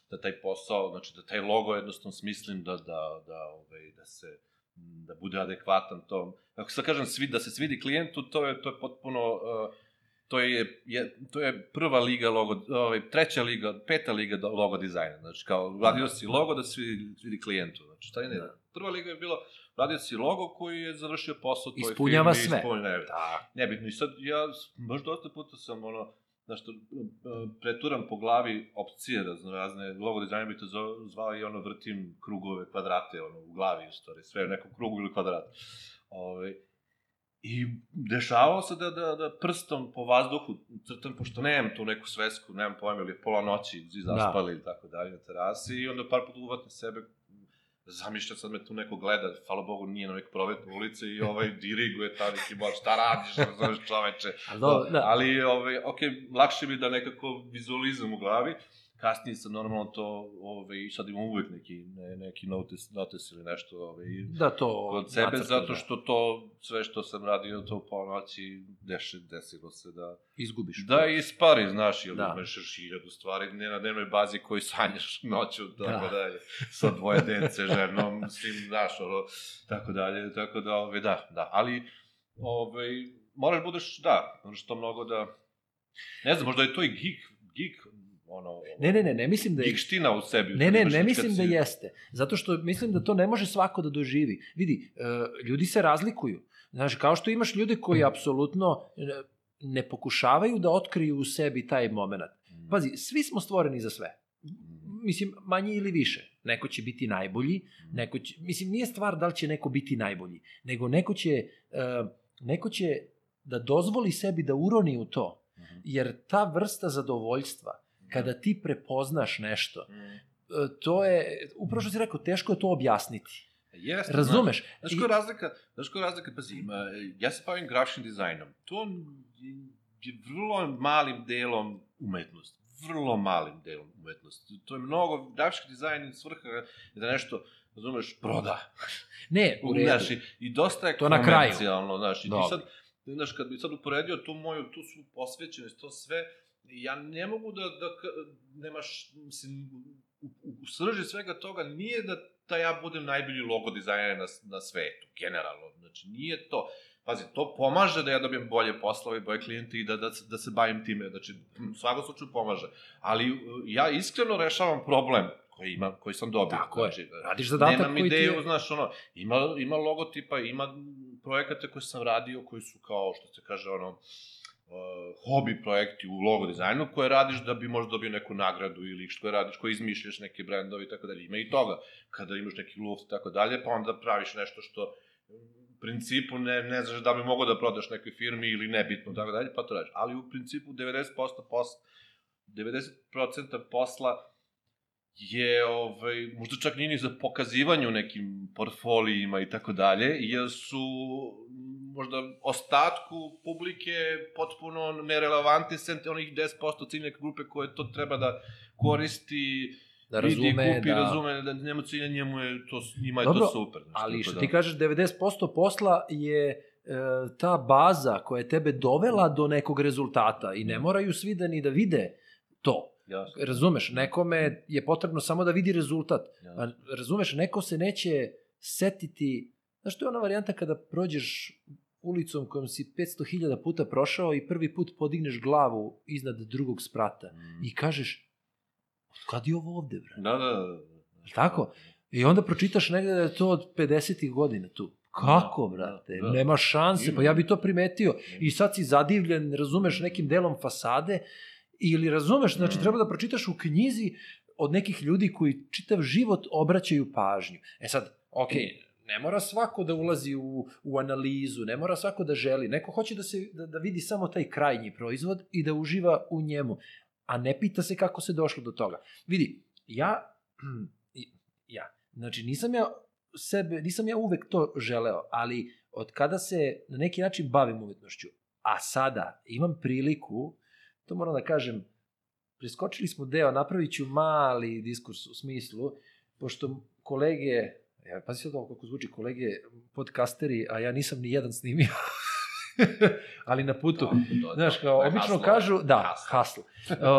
[SPEAKER 2] da taj posao, znači da taj logo jednostavno smislim da, da, da, ovaj, da se da bude adekvatan tom. Ako sad kažem svi, da se svidi klijentu, to je, to je potpuno, uh, to je, je, to je prva liga logo, ovaj, treća liga, peta liga logo dizajna. Znači, kao, radio si logo da se vidi, vidi klijentu. Znači, taj ne, prva liga je bilo, radio si logo koji je završio posao tvoj
[SPEAKER 1] Ispunjava
[SPEAKER 2] firmi,
[SPEAKER 1] sve.
[SPEAKER 2] Ispunjava,
[SPEAKER 1] Da.
[SPEAKER 2] nebitno. I sad ja, baš dosta puta sam, ono, znaš, to, preturam po glavi opcije razno razne, logo dizajna bi to zvao i ono vrtim krugove, kvadrate, ono, u glavi u stvari, sve u nekom krugu ili kvadratu. Ove, I dešavalo se da, da, da prstom po vazduhu crtam, pošto nemam tu neku svesku, nemam pojma, ili je pola noći zaspali ili tako dalje na terasi, i onda par puta uvatim sebe, zamišljam sad me tu neko gleda, hvala Bogu nije na neku provetnu ulicu i ovaj diriguje ta neki moć, šta radiš, razumeš čoveče,
[SPEAKER 1] Ali, da.
[SPEAKER 2] Ali, ovaj, ok, lakše mi da nekako vizualizam u glavi. Kasnije sam normalno to, ovaj, sad imam uvek neki, ne, neki notice, notice ili nešto ovaj,
[SPEAKER 1] da to
[SPEAKER 2] kod sebe, zato
[SPEAKER 1] da.
[SPEAKER 2] što to, sve što sam radio to po noći, deši, desilo se da,
[SPEAKER 1] izgubiš.
[SPEAKER 2] da ispari, znaš, ili
[SPEAKER 1] Da.
[SPEAKER 2] još hiljadu stvari, ne na dnevnoj bazi koji sanjaš noću, tako
[SPEAKER 1] Da.
[SPEAKER 2] dalje, sa dvoje dece, ženom, svim, znaš, ono, tako dalje, tako da, ovaj, da, da, ali, ovaj, moraš budeš, da, moraš to mnogo da, ne znam, možda je to i geek, geek, ono,
[SPEAKER 1] Ne, ne, ne, ne mislim da je...
[SPEAKER 2] u sebi.
[SPEAKER 1] Ne, ne, ne mislim da jeste. Zato što mislim da to ne može svako da doživi. Vidi, e, ljudi se razlikuju. Znaš, kao što imaš ljude koji apsolutno e, ne pokušavaju da otkriju u sebi taj moment.
[SPEAKER 2] Mm.
[SPEAKER 1] Pazi, svi smo stvoreni za sve. Mislim, manje ili više. Neko će biti najbolji, neko će, mislim, nije stvar da li će neko biti najbolji, nego neko će, e, neko će da dozvoli sebi da uroni u to.
[SPEAKER 2] Mhm.
[SPEAKER 1] Jer ta vrsta zadovoljstva, kada ti prepoznaš nešto,
[SPEAKER 2] Mm.
[SPEAKER 1] e, to je, upravo što si rekao, teško je to objasniti.
[SPEAKER 2] Jeste,
[SPEAKER 1] Razumeš?
[SPEAKER 2] Znaš koja je razlika, znaš koja je razlika, pazi, ima, ja se bavim grafičnim dizajnom. To je vrlo malim delom umetnost. Vrlo malim delom umetnost. To je mnogo, grafički dizajn svrha je da nešto, razumeš, proda.
[SPEAKER 1] Ne, u redu.
[SPEAKER 2] Znaš, i, i dosta je
[SPEAKER 1] To
[SPEAKER 2] komercijalno, znaš, i ti sad, znaš, kad bi sad uporedio tu moju, tu su posvećenost, to sve, ja ne mogu da, da nemaš, mislim, u, u, srži svega toga nije da, da ja budem najbolji logo dizajner na, na svetu, generalno, znači nije to, pazi, to pomaže da ja dobijem bolje poslove, bolje klijente i da, da, da se bavim time, znači, u svakom slučaju pomaže, ali uh, ja iskreno rešavam problem koji imam, koji sam dobio.
[SPEAKER 1] Tako je.
[SPEAKER 2] znači,
[SPEAKER 1] Radiš zadatak
[SPEAKER 2] Nemam
[SPEAKER 1] koji ti
[SPEAKER 2] ideju,
[SPEAKER 1] je...
[SPEAKER 2] znaš, ono, ima, ima logotipa, ima projekate koje sam radio, koji su kao, što se kaže, ono, uh, hobi projekti u logo dizajnu, koje radiš da bi možda dobio neku nagradu ili što radiš, koje izmišljaš neke brendove i tako dalje. Ima i toga, kada imaš neki luft i tako dalje, pa onda praviš nešto što u principu ne, ne znaš da bi mogao da prodaš nekoj firmi ili nebitno, tako dalje, pa to radiš. Ali u principu 90% posla, 90% posla je ovaj, možda čak nije ni za pokazivanje u nekim portfolijima i tako dalje, jer su možda ostatku publike potpuno nerelevantni sem onih 10% ciljne grupe koje to treba da koristi,
[SPEAKER 1] Da
[SPEAKER 2] vidi,
[SPEAKER 1] razume,
[SPEAKER 2] kupi,
[SPEAKER 1] da...
[SPEAKER 2] razume, da nema cilja, njemu je to, njima je
[SPEAKER 1] Dobro,
[SPEAKER 2] to super. Znači,
[SPEAKER 1] Ali što
[SPEAKER 2] da.
[SPEAKER 1] ti kažeš, 90% posla je e, ta baza koja je tebe dovela do nekog rezultata i ne moraju svi da ni da vide to.
[SPEAKER 2] Jasno,
[SPEAKER 1] Razumeš, nekome je potrebno samo da vidi rezultat. A, razumeš, neko se neće setiti... Znaš, to je ona varijanta kada prođeš ulicom kojom si 500.000 puta prošao i prvi put podigneš glavu iznad drugog sprata
[SPEAKER 2] Mm.
[SPEAKER 1] i kažeš, kad je ovo ovde, bre?
[SPEAKER 2] Da, da, da.
[SPEAKER 1] Jel tako? I onda pročitaš negde da je to od 50. godina tu. Kako,
[SPEAKER 2] Da,
[SPEAKER 1] brate?
[SPEAKER 2] da, da.
[SPEAKER 1] Nema šanse, pa ja bi to primetio. I sad si zadivljen, razumeš, nekim delom fasade, ili razumeš, znači
[SPEAKER 2] Mm.
[SPEAKER 1] treba da pročitaš u knjizi od nekih ljudi koji čitav život obraćaju pažnju. E sad, okej, ne mora svako da ulazi u, u analizu, ne mora svako da želi. Neko hoće da, se, da, da vidi samo taj krajnji proizvod i da uživa u njemu, a ne pita se kako se došlo do toga. Vidi, ja, ja, znači nisam ja sebe, nisam ja uvek to želeo, ali od kada se na neki način bavim umetnošću, a sada imam priliku, to moram da kažem, preskočili smo deo, napravit ću mali diskurs u smislu, pošto kolege, ja, pazi sad ovo kako zvuči, kolege podcasteri, a ja nisam ni jedan snimio, ali na putu.
[SPEAKER 2] To
[SPEAKER 1] Znaš,
[SPEAKER 2] to.
[SPEAKER 1] kao,
[SPEAKER 2] To je
[SPEAKER 1] obično
[SPEAKER 2] hustle.
[SPEAKER 1] kažu, da, hasl.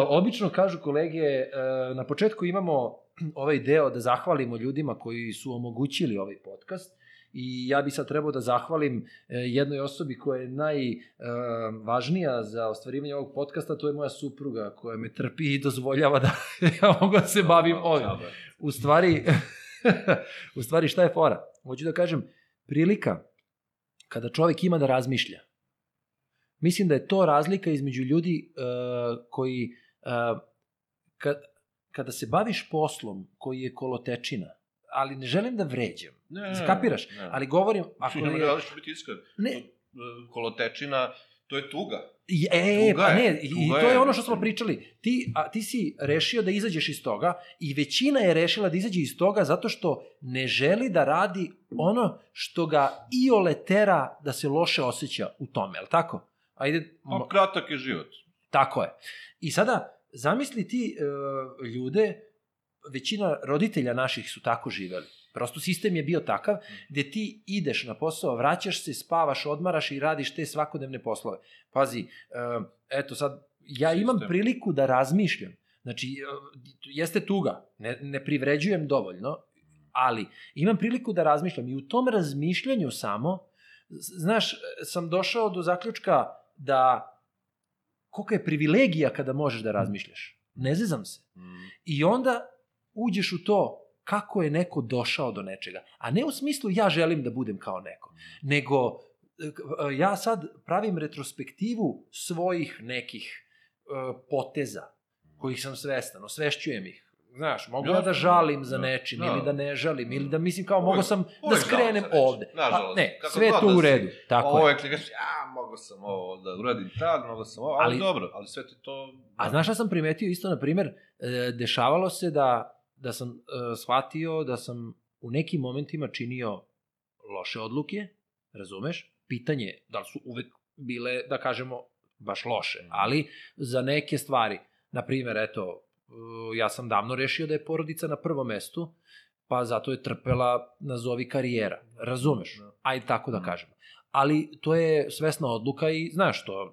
[SPEAKER 1] obično kažu kolege, e, na početku imamo ovaj deo da zahvalimo ljudima koji su omogućili ovaj podcast i ja bi sad trebao da zahvalim e, jednoj osobi koja je najvažnija za ostvarivanje ovog podcasta, to je moja supruga koja me trpi i dozvoljava da ja mogu da se bavim ovim. U stvari, u stvari šta je fora? Hoću da kažem, prilika kada čovek ima da razmišlja. Mislim da je to razlika između ljudi uh, koji, uh, kad, kada se baviš poslom koji je kolotečina, ali ne želim da vređam,
[SPEAKER 2] Ne, ne, ne,
[SPEAKER 1] skapiraš,
[SPEAKER 2] ne.
[SPEAKER 1] ali govorim, ako
[SPEAKER 2] Ako ne,
[SPEAKER 1] je...
[SPEAKER 2] ne, biti iskren.
[SPEAKER 1] Ne.
[SPEAKER 2] To, e, kolotečina, to je tuga.
[SPEAKER 1] E,
[SPEAKER 2] Tuga
[SPEAKER 1] pa
[SPEAKER 2] je,
[SPEAKER 1] ne, i to je ono što smo pričali. Ti, a, ti si rešio da izađeš iz toga i većina je rešila da izađe iz toga zato što ne želi da radi ono što ga iole tera da se loše osjeća u tome, je li tako? Ajde,
[SPEAKER 2] Pa kratak je život.
[SPEAKER 1] Tako je. I sada, zamisli ti e, ljude, većina roditelja naših su tako živeli. Prosto sistem je bio takav gde ti ideš na posao, vraćaš se, spavaš, odmaraš i radiš te svakodnevne poslove. Pazi, eto sad, ja
[SPEAKER 2] Sistem.
[SPEAKER 1] imam priliku da razmišljam. Znači, e, jeste tuga, ne, ne privređujem dovoljno, ali imam priliku da razmišljam i u tom razmišljanju samo, znaš, sam došao do zaključka da kolika je privilegija kada možeš da razmišljaš. Ne zezam se.
[SPEAKER 2] Mm.
[SPEAKER 1] I onda uđeš u to kako je neko došao do nečega. A ne u smislu ja želim da budem kao neko, nego e, ja sad pravim retrospektivu svojih nekih e, poteza kojih sam svestan, osvešćujem ih. Znaš, mogu ja da žalim za
[SPEAKER 2] da,
[SPEAKER 1] nečim
[SPEAKER 2] da.
[SPEAKER 1] ili da ne žalim ili da mislim kao mogu sam da skrenem ovde. Pa ne, sve je to
[SPEAKER 2] da
[SPEAKER 1] u redu. Tako
[SPEAKER 2] ovo
[SPEAKER 1] je.
[SPEAKER 2] kažeš, ja, mogu sam ovo da uradim tad, mogu sam ovo, ali,
[SPEAKER 1] Ali-
[SPEAKER 2] dobro, ali sve ti to...
[SPEAKER 1] A znaš šta sam primetio isto, na primer, e, dešavalo se da, da sam e, shvatio da sam u nekim momentima činio loše odluke, razumeš? Pitanje je da li su uvek bile, da kažemo, baš loše, ali za neke stvari, na primer, eto, e, ja sam davno rešio da je porodica na prvom mestu, pa zato je trpela, nazovi, karijera. Razumeš? Ajde tako da kažemo. Ali to je svesna odluka i, znaš, to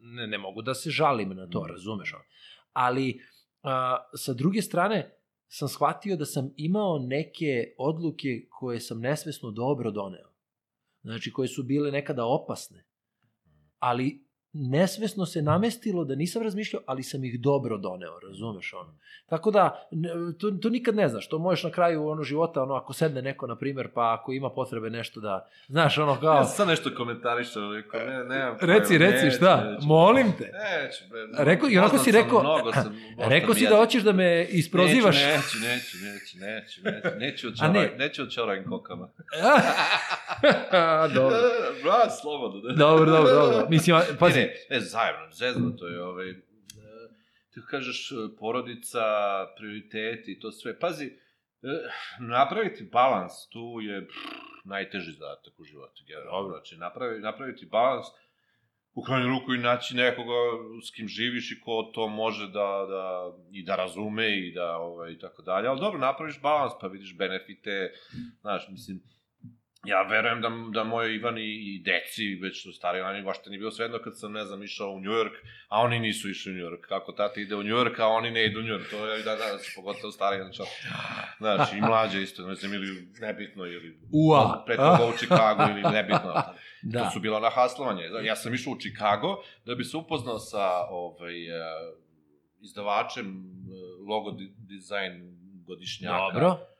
[SPEAKER 1] ne, ne mogu da se žalim na to, razumeš? Ali, a, sa druge strane, sam shvatio da sam imao neke odluke koje sam nesvesno dobro doneo. Znači, koje su bile nekada opasne. Ali nesvesno se namestilo da nisam razmišljao, ali sam ih dobro doneo, razumeš ono. Tako da, ne- to, to nikad ne znaš, to možeš na kraju ono života, ono, ako sedne neko, na primer, pa ako ima potrebe nešto da, znaš, ono kao,
[SPEAKER 2] Ja sad nešto komentarišem, rekao, ne, nemam
[SPEAKER 1] reci, reci,
[SPEAKER 2] neću,
[SPEAKER 1] šta,
[SPEAKER 2] neću.
[SPEAKER 1] molim te.
[SPEAKER 2] Neću, bre.
[SPEAKER 1] Rekao- i onako si rekao-
[SPEAKER 2] Mnogo sam,
[SPEAKER 1] Rekao si da hoćeš da me isprozivaš.
[SPEAKER 2] Neću, neću, neću, neću, neću, neću, od
[SPEAKER 1] A ne.
[SPEAKER 2] neću od kokama.
[SPEAKER 1] dobro.
[SPEAKER 2] Brat, slobodno. Ne?
[SPEAKER 1] Dobro, dobro, dobro. Mislim, pazi,
[SPEAKER 2] Ne, ne, zajedno, zezno to je, ovaj, e, ti kažeš e, porodica, prioriteti, to sve. Pazi, e, napraviti balans tu je pff, najteži zadatak u životu. Generalno. Znači, napravi, napraviti balans, u krajnju ruku i naći nekoga s kim živiš i ko to može da, da i da razume i da ovaj, i tako dalje. Ali dobro, napraviš balans pa vidiš benefite, znaš, mislim, ja verujem da, da moji Ivan i, i deci, već su stari, oni baš nije bilo svejedno kad sam, ne znam, išao u New York, a oni nisu išli u New York. Kako tata ide u New York, a oni ne idu u New York. To je da, da, pogotovo stari, znači, znači i mlađe isto, ne znam, ili nebitno, ili
[SPEAKER 1] Ua.
[SPEAKER 2] pre toga u Chicago, ili nebitno.
[SPEAKER 1] Da.
[SPEAKER 2] To su bila na haslovanje. Ja sam išao u Chicago da bi se upoznao sa ovaj, uh, izdavačem uh, logo di dizajn godišnjaka.
[SPEAKER 1] Dobro.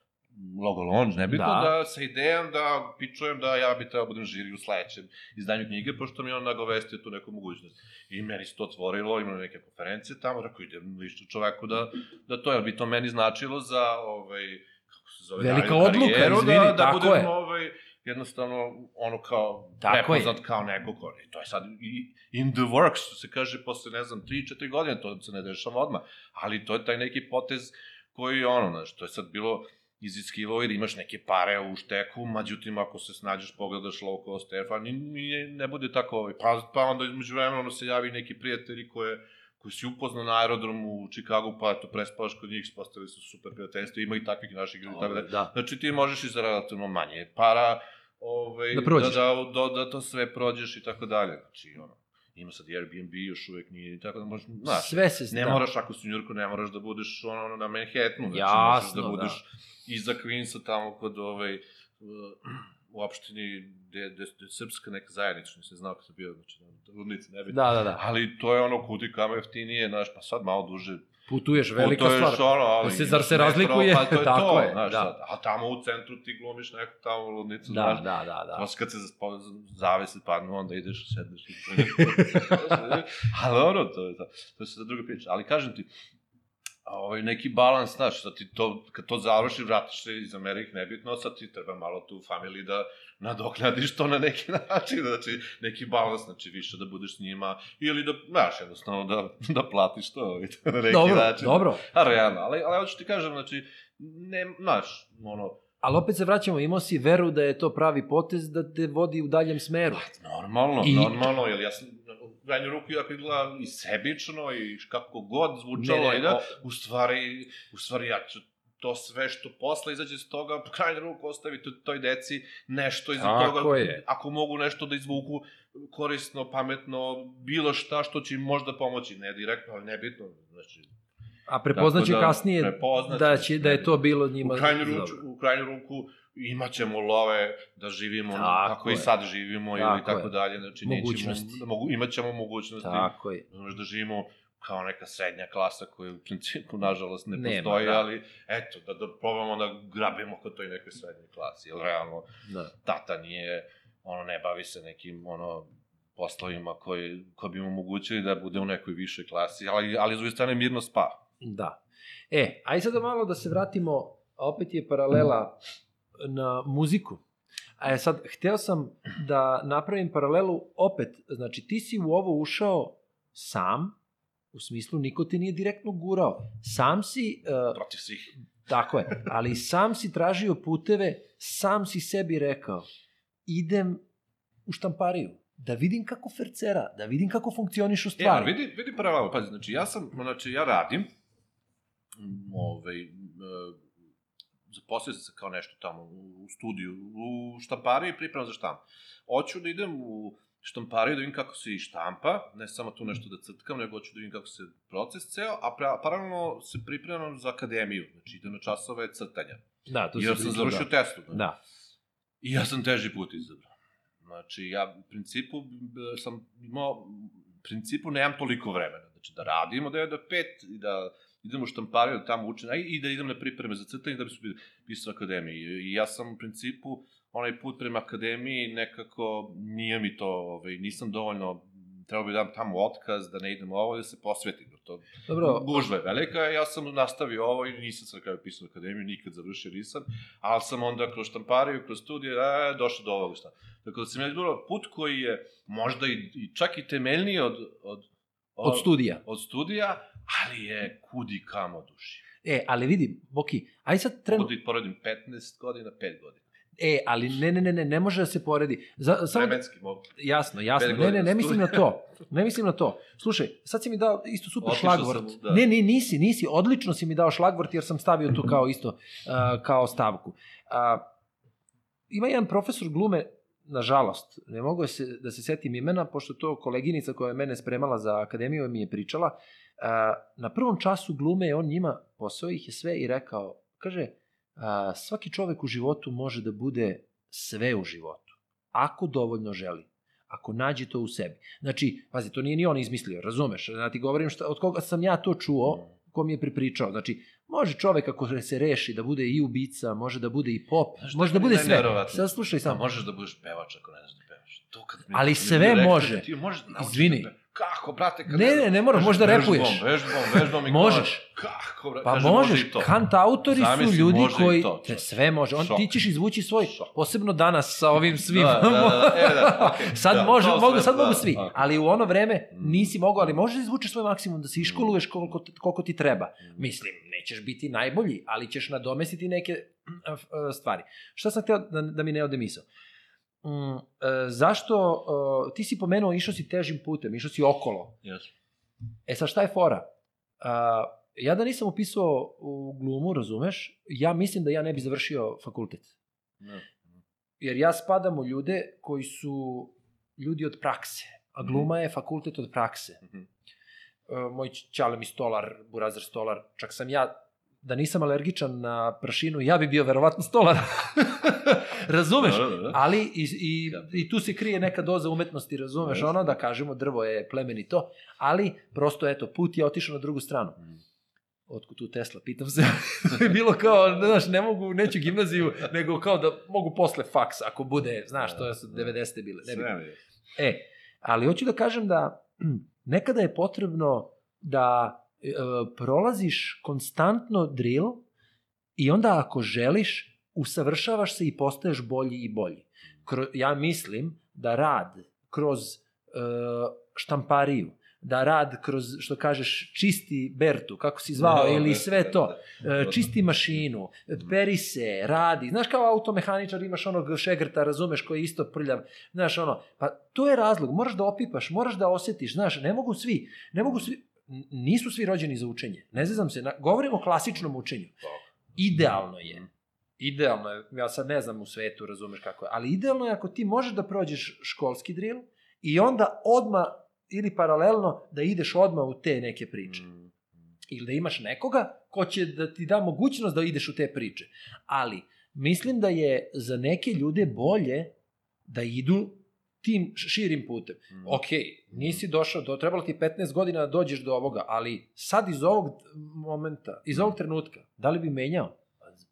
[SPEAKER 2] Logo Lounge, nebitno,
[SPEAKER 1] Da.
[SPEAKER 2] da. da sa idejom da pičujem da ja bi trebao budem žiri u sledećem izdanju knjige, pošto mi je on nagovestio tu neku mogućnost. I meni se to otvorilo, imam neke konferencije tamo, rekao idem višu čoveku da, da to, jer bi to meni značilo za, ovaj, kako se zove,
[SPEAKER 1] Velika odluka,
[SPEAKER 2] karijeru,
[SPEAKER 1] izvini,
[SPEAKER 2] da, da budem,
[SPEAKER 1] je.
[SPEAKER 2] ovaj, jednostavno, ono kao,
[SPEAKER 1] Tako je.
[SPEAKER 2] prepoznat kao neko ko, i to je sad in the works, što se kaže, posle, ne znam, 3-4 godine, to se ne dešava odmah, ali to je taj neki potez koji, ono, znaš, to je sad bilo iziskivao jer imaš neke pare u šteku, međutim, ako se snađeš, pogledaš low cost Stefan, i, i ne bude tako, ovaj, pa, pa onda između vremena ono se javi neki prijatelji koje, koji si upoznao na aerodromu u Čikagu, pa eto, prespavaš kod njih, spostavili su super prijateljstvo, ima i takvih naših ljudi, tako da,
[SPEAKER 1] Da.
[SPEAKER 2] Znači ti možeš i za relativno manje para ovaj,
[SPEAKER 1] Da.
[SPEAKER 2] Da, da, da, da to sve prođeš i tako dalje. Znači, ono, ima sad Airbnb, još uvek nije, tako da možeš, znaš,
[SPEAKER 1] Sve se
[SPEAKER 2] ne
[SPEAKER 1] da.
[SPEAKER 2] moraš, ako si u Njurku, ne moraš da budeš ono, na Manhattanu, znači
[SPEAKER 1] Jasno,
[SPEAKER 2] možeš da
[SPEAKER 1] da.
[SPEAKER 2] budeš iza Queensa tamo kod ovaj, u opštini gde, gde, gde je srpska neka zajednica, nisam znao kad sam bio, znači, ne bi.
[SPEAKER 1] Da, da, da.
[SPEAKER 2] Ali to je ono kudi kamo jeftinije, znaš, pa sad malo duže
[SPEAKER 1] Putuješ, velika
[SPEAKER 2] Putuješ,
[SPEAKER 1] stvar.
[SPEAKER 2] Ono, ali
[SPEAKER 1] Da se- zar se
[SPEAKER 2] metro,
[SPEAKER 1] razlikuje?
[SPEAKER 2] Pa to je
[SPEAKER 1] Tako
[SPEAKER 2] to,
[SPEAKER 1] je,
[SPEAKER 2] znaš,
[SPEAKER 1] da.
[SPEAKER 2] a tamo u centru ti glumiš neku tamo ludnicu,
[SPEAKER 1] Da,
[SPEAKER 2] znaš,
[SPEAKER 1] da, da, da.
[SPEAKER 2] Posle kad se zavese padnu, onda ideš, sedneš i Ali dobro, to je, to, to je sada druga priča. Ali kažem ti, ovaj neki balans, znaš, sad ti to, kad to završi, vratiš se iz Amerike, nebitno, sad ti treba malo tu familiji da nadoknadiš to na neki način, znači, neki balans, znači, više da budeš s njima, ili da, znaš, jednostavno da, da platiš to, na neki
[SPEAKER 1] Dobro,
[SPEAKER 2] način.
[SPEAKER 1] dobro.
[SPEAKER 2] A realno, ali, ali hoću ti kažem, znači, ne, znaš, ono,
[SPEAKER 1] Ali opet se vraćamo, imao si veru da je to pravi potez da te vodi u daljem smeru.
[SPEAKER 2] Normalno,
[SPEAKER 1] I-
[SPEAKER 2] I... normalno, jer ja sam u krajnju ruku jako izgleda i sebično i kako god zvučalo
[SPEAKER 1] Ne, ne,
[SPEAKER 2] i da,
[SPEAKER 1] o-
[SPEAKER 2] u stvari, u stvari ja ću to sve što posle izađe iz toga, krajnju ruku ostaviti toj deci nešto iza
[SPEAKER 1] Tako
[SPEAKER 2] toga,
[SPEAKER 1] je.
[SPEAKER 2] ako mogu nešto da izvuku korisno, pametno, bilo šta što će im možda pomoći, ne direktno, ali nebitno, znači,
[SPEAKER 1] A prepoznaće
[SPEAKER 2] da,
[SPEAKER 1] kasnije
[SPEAKER 2] prepoznaće,
[SPEAKER 1] da, će, da je to bilo njima
[SPEAKER 2] u krajnju, ruku, u krajnju ruku imaćemo love da živimo
[SPEAKER 1] Tako
[SPEAKER 2] kako
[SPEAKER 1] je.
[SPEAKER 2] i sad živimo
[SPEAKER 1] Tako
[SPEAKER 2] ili tako
[SPEAKER 1] je.
[SPEAKER 2] dalje, znači
[SPEAKER 1] Mogućnosti.
[SPEAKER 2] nećemo, da mogu, imaćemo mogućnosti,
[SPEAKER 1] Tako je.
[SPEAKER 2] da živimo kao neka srednja klasa koja u principu nažalost ne
[SPEAKER 1] Nema,
[SPEAKER 2] postoji,
[SPEAKER 1] da.
[SPEAKER 2] ali eto, da, da probamo da grabimo kod toj nekoj srednjoj klasi, jer realno
[SPEAKER 1] Da.
[SPEAKER 2] tata nije, ono, ne bavi se nekim, ono, poslovima koji, koji bi mu omogućili da bude u nekoj višoj klasi, ali, ali s druge strane mirno spa.
[SPEAKER 1] Da. E, aj sada malo da se vratimo, opet je paralela na muziku. A je sad, hteo sam da napravim paralelu opet, znači ti si u ovo ušao sam, u smislu niko te nije direktno gurao. Sam si, uh,
[SPEAKER 2] Protiv svih.
[SPEAKER 1] tako je, ali sam si tražio puteve, sam si sebi rekao, idem u štampariju, da vidim kako fercera, da vidim kako funkcionišu
[SPEAKER 2] E,
[SPEAKER 1] stvari.
[SPEAKER 2] ali vidi, vidi paralelu, pazi, znači ja sam, znači ja radim, m, ovaj, e, zaposlio sam se kao nešto tamo u, studiju, u štampariji i pripremam za štamp. Hoću da idem u štampariju da vidim kako se i štampa, ne samo tu nešto da crtkam, nego hoću da vidim kako se proces ceo, a pra, paralelno se pripremam za akademiju, znači idem na časove crtanja.
[SPEAKER 1] Da, si
[SPEAKER 2] ja sam završio
[SPEAKER 1] da.
[SPEAKER 2] testu. Da.
[SPEAKER 1] Da.
[SPEAKER 2] I ja sam teži put izabrao. Znači, ja u principu b- sam imao, u principu nemam toliko vremena. Znači, da radim od 9 do 5 i da idem u štampariju, da tamo učim, i da idem na pripreme za crtanje da bi se pisao akademiji. I ja sam u principu onaj put prema akademiji nekako nije mi to, ovaj, nisam dovoljno trebao bi da dam tamo otkaz, da ne idem u ovo, da se posvetim. To,
[SPEAKER 1] Dobro,
[SPEAKER 2] gužva je velika, ja sam nastavio ovo i nisam sa kraju pisao akademiju, nikad završio nisam, ali sam onda kroz štampariju, kroz studije, e, došao do ovoga šta. Tako da sam ja bilo put koji je možda i, i čak i temeljniji od, od,
[SPEAKER 1] od studija.
[SPEAKER 2] od studija, ali je kudi kamo duši.
[SPEAKER 1] E, ali vidi, Boki, aj sad trenutno...
[SPEAKER 2] Mogu ih poredim 15 godina, 5 godina.
[SPEAKER 1] E, ali ne, ne, ne, ne, ne može da se poredi. Za, samo da,
[SPEAKER 2] Vremenski mogu.
[SPEAKER 1] jasno, jasno. Ne, ne, ne mislim na to. Ne mislim na to. Slušaj, sad si mi dao isto super
[SPEAKER 2] Otišao
[SPEAKER 1] šlagvort.
[SPEAKER 2] sam da.
[SPEAKER 1] Ne, ne, nisi, nisi. Odlično si mi dao šlagvort jer sam stavio tu kao isto, uh, kao stavku. Uh, ima jedan profesor glume, nažalost, ne mogu se, da se setim imena, pošto to koleginica koja je mene spremala za akademiju mi je pričala, a, na prvom času glume je on njima, posao ih je sve i rekao, kaže, a, svaki čovek u životu može da bude sve u životu, ako dovoljno želi ako nađe to u sebi. Znači, pazi, to nije ni on izmislio, razumeš? Znači, govorim šta, od koga sam ja to čuo, ko mi je pripričao. Znači, može čovek ako se reši da bude i ubica, može da bude i pop,
[SPEAKER 2] šta
[SPEAKER 1] može da bude sve.
[SPEAKER 2] najneverovatnije?
[SPEAKER 1] Sad slušaj
[SPEAKER 2] Da
[SPEAKER 1] samo.
[SPEAKER 2] možeš da budeš pevač ako ne znaš da pevaš. To kad mi,
[SPEAKER 1] Ali sve
[SPEAKER 2] da
[SPEAKER 1] može.
[SPEAKER 2] Ti možeš da naučiš
[SPEAKER 1] Izvini.
[SPEAKER 2] Da. Kako, brate? Kad
[SPEAKER 1] Ne, ne, ne moraš, možda
[SPEAKER 2] vežbom,
[SPEAKER 1] repuješ.
[SPEAKER 2] Vežbom, vežbom i
[SPEAKER 1] Možeš.
[SPEAKER 2] Kako, brate?
[SPEAKER 1] Pa
[SPEAKER 2] Kaže,
[SPEAKER 1] možeš,
[SPEAKER 2] može
[SPEAKER 1] kant autori su
[SPEAKER 2] Zamisli,
[SPEAKER 1] ljudi
[SPEAKER 2] može i
[SPEAKER 1] koji,
[SPEAKER 2] to,
[SPEAKER 1] te sve može, on,
[SPEAKER 2] Šok.
[SPEAKER 1] ti ćeš izvući svoj,
[SPEAKER 2] Šok.
[SPEAKER 1] posebno danas sa ovim svim.
[SPEAKER 2] Da, da, da, e, da, okej.
[SPEAKER 1] sad
[SPEAKER 2] Da,
[SPEAKER 1] može, mogu, sad
[SPEAKER 2] da,
[SPEAKER 1] mogu svi,
[SPEAKER 2] okej.
[SPEAKER 1] ali u ono vreme
[SPEAKER 2] Mm.
[SPEAKER 1] nisi mogao, ali možeš da izvučeš svoj maksimum, da se iškoluješ
[SPEAKER 2] Mm.
[SPEAKER 1] koliko, ti- koliko ti treba. Mislim, nećeš biti najbolji, ali ćeš nadomestiti neke uh, stvari. Šta sam hteo da, da mi ne ode misao? Mm, e, zašto, uh, ti si pomenuo, išao si težim putem, išao si okolo.
[SPEAKER 2] Jesmo.
[SPEAKER 1] E sad šta je fora? A, ja da nisam upisao u glumu, razumeš, ja mislim da ja ne bi završio fakultet.
[SPEAKER 2] Da.
[SPEAKER 1] Jer ja spadam u ljude koji su ljudi od prakse, a gluma je fakultet od prakse.
[SPEAKER 2] Mhm.
[SPEAKER 1] E, moj ćale mi stolar, burazir stolar, čak sam ja, da nisam alergičan na prašinu, ja bi bio verovatno stolar. razumeš?
[SPEAKER 2] Da, da, da.
[SPEAKER 1] Ali i, i,
[SPEAKER 2] Da.
[SPEAKER 1] i tu se krije neka doza umetnosti, razumeš,
[SPEAKER 2] Jeste.
[SPEAKER 1] ono da kažemo drvo je plemenito, ali prosto eto, put je otišao na drugu stranu.
[SPEAKER 2] Mhm.
[SPEAKER 1] Otkud tu Tesla, pitam se. To je bilo kao, znaš, ne mogu, neću gimnaziju, nego kao da mogu posle faks, ako bude, znaš, to su
[SPEAKER 2] Da.
[SPEAKER 1] 90. bile. Ne bi. E, ali hoću da kažem da nekada je potrebno da e, prolaziš konstantno drill i onda ako želiš, usavršavaš se i postaješ bolji i bolji. Kro, ja mislim da rad kroz e, štampariju, da rad kroz, što kažeš, čisti Bertu, kako si zvao,
[SPEAKER 2] Da,
[SPEAKER 1] ili
[SPEAKER 2] da,
[SPEAKER 1] sve
[SPEAKER 2] da,
[SPEAKER 1] to,
[SPEAKER 2] da.
[SPEAKER 1] e, čisti mašinu, peri se, radi. Znaš kao automehaničar imaš onog šegrta, razumeš, koji je isto prljav. Znaš ono, pa to je razlog, moraš da opipaš, moraš da osetiš, znaš, ne mogu svi, ne mogu svi, nisu svi rođeni za učenje. Ne znam se, na, govorimo o klasičnom učenju. Idealno je. Idealno je, ja sad ne znam u svetu, razumeš kako je, ali idealno je ako ti možeš da prođeš školski drill i onda odma ili paralelno da ideš odma u te neke priče
[SPEAKER 2] Mhm.
[SPEAKER 1] ili da imaš nekoga ko će da ti da mogućnost da ideš u te priče. Ali mislim da je za neke ljude bolje da idu tim širim putem.
[SPEAKER 2] Mhm.
[SPEAKER 1] Ok, nisi došao, do, trebalo ti 15 godina da dođeš do ovoga, ali sad iz ovog momenta, iz ovog trenutka, da li bi menjao?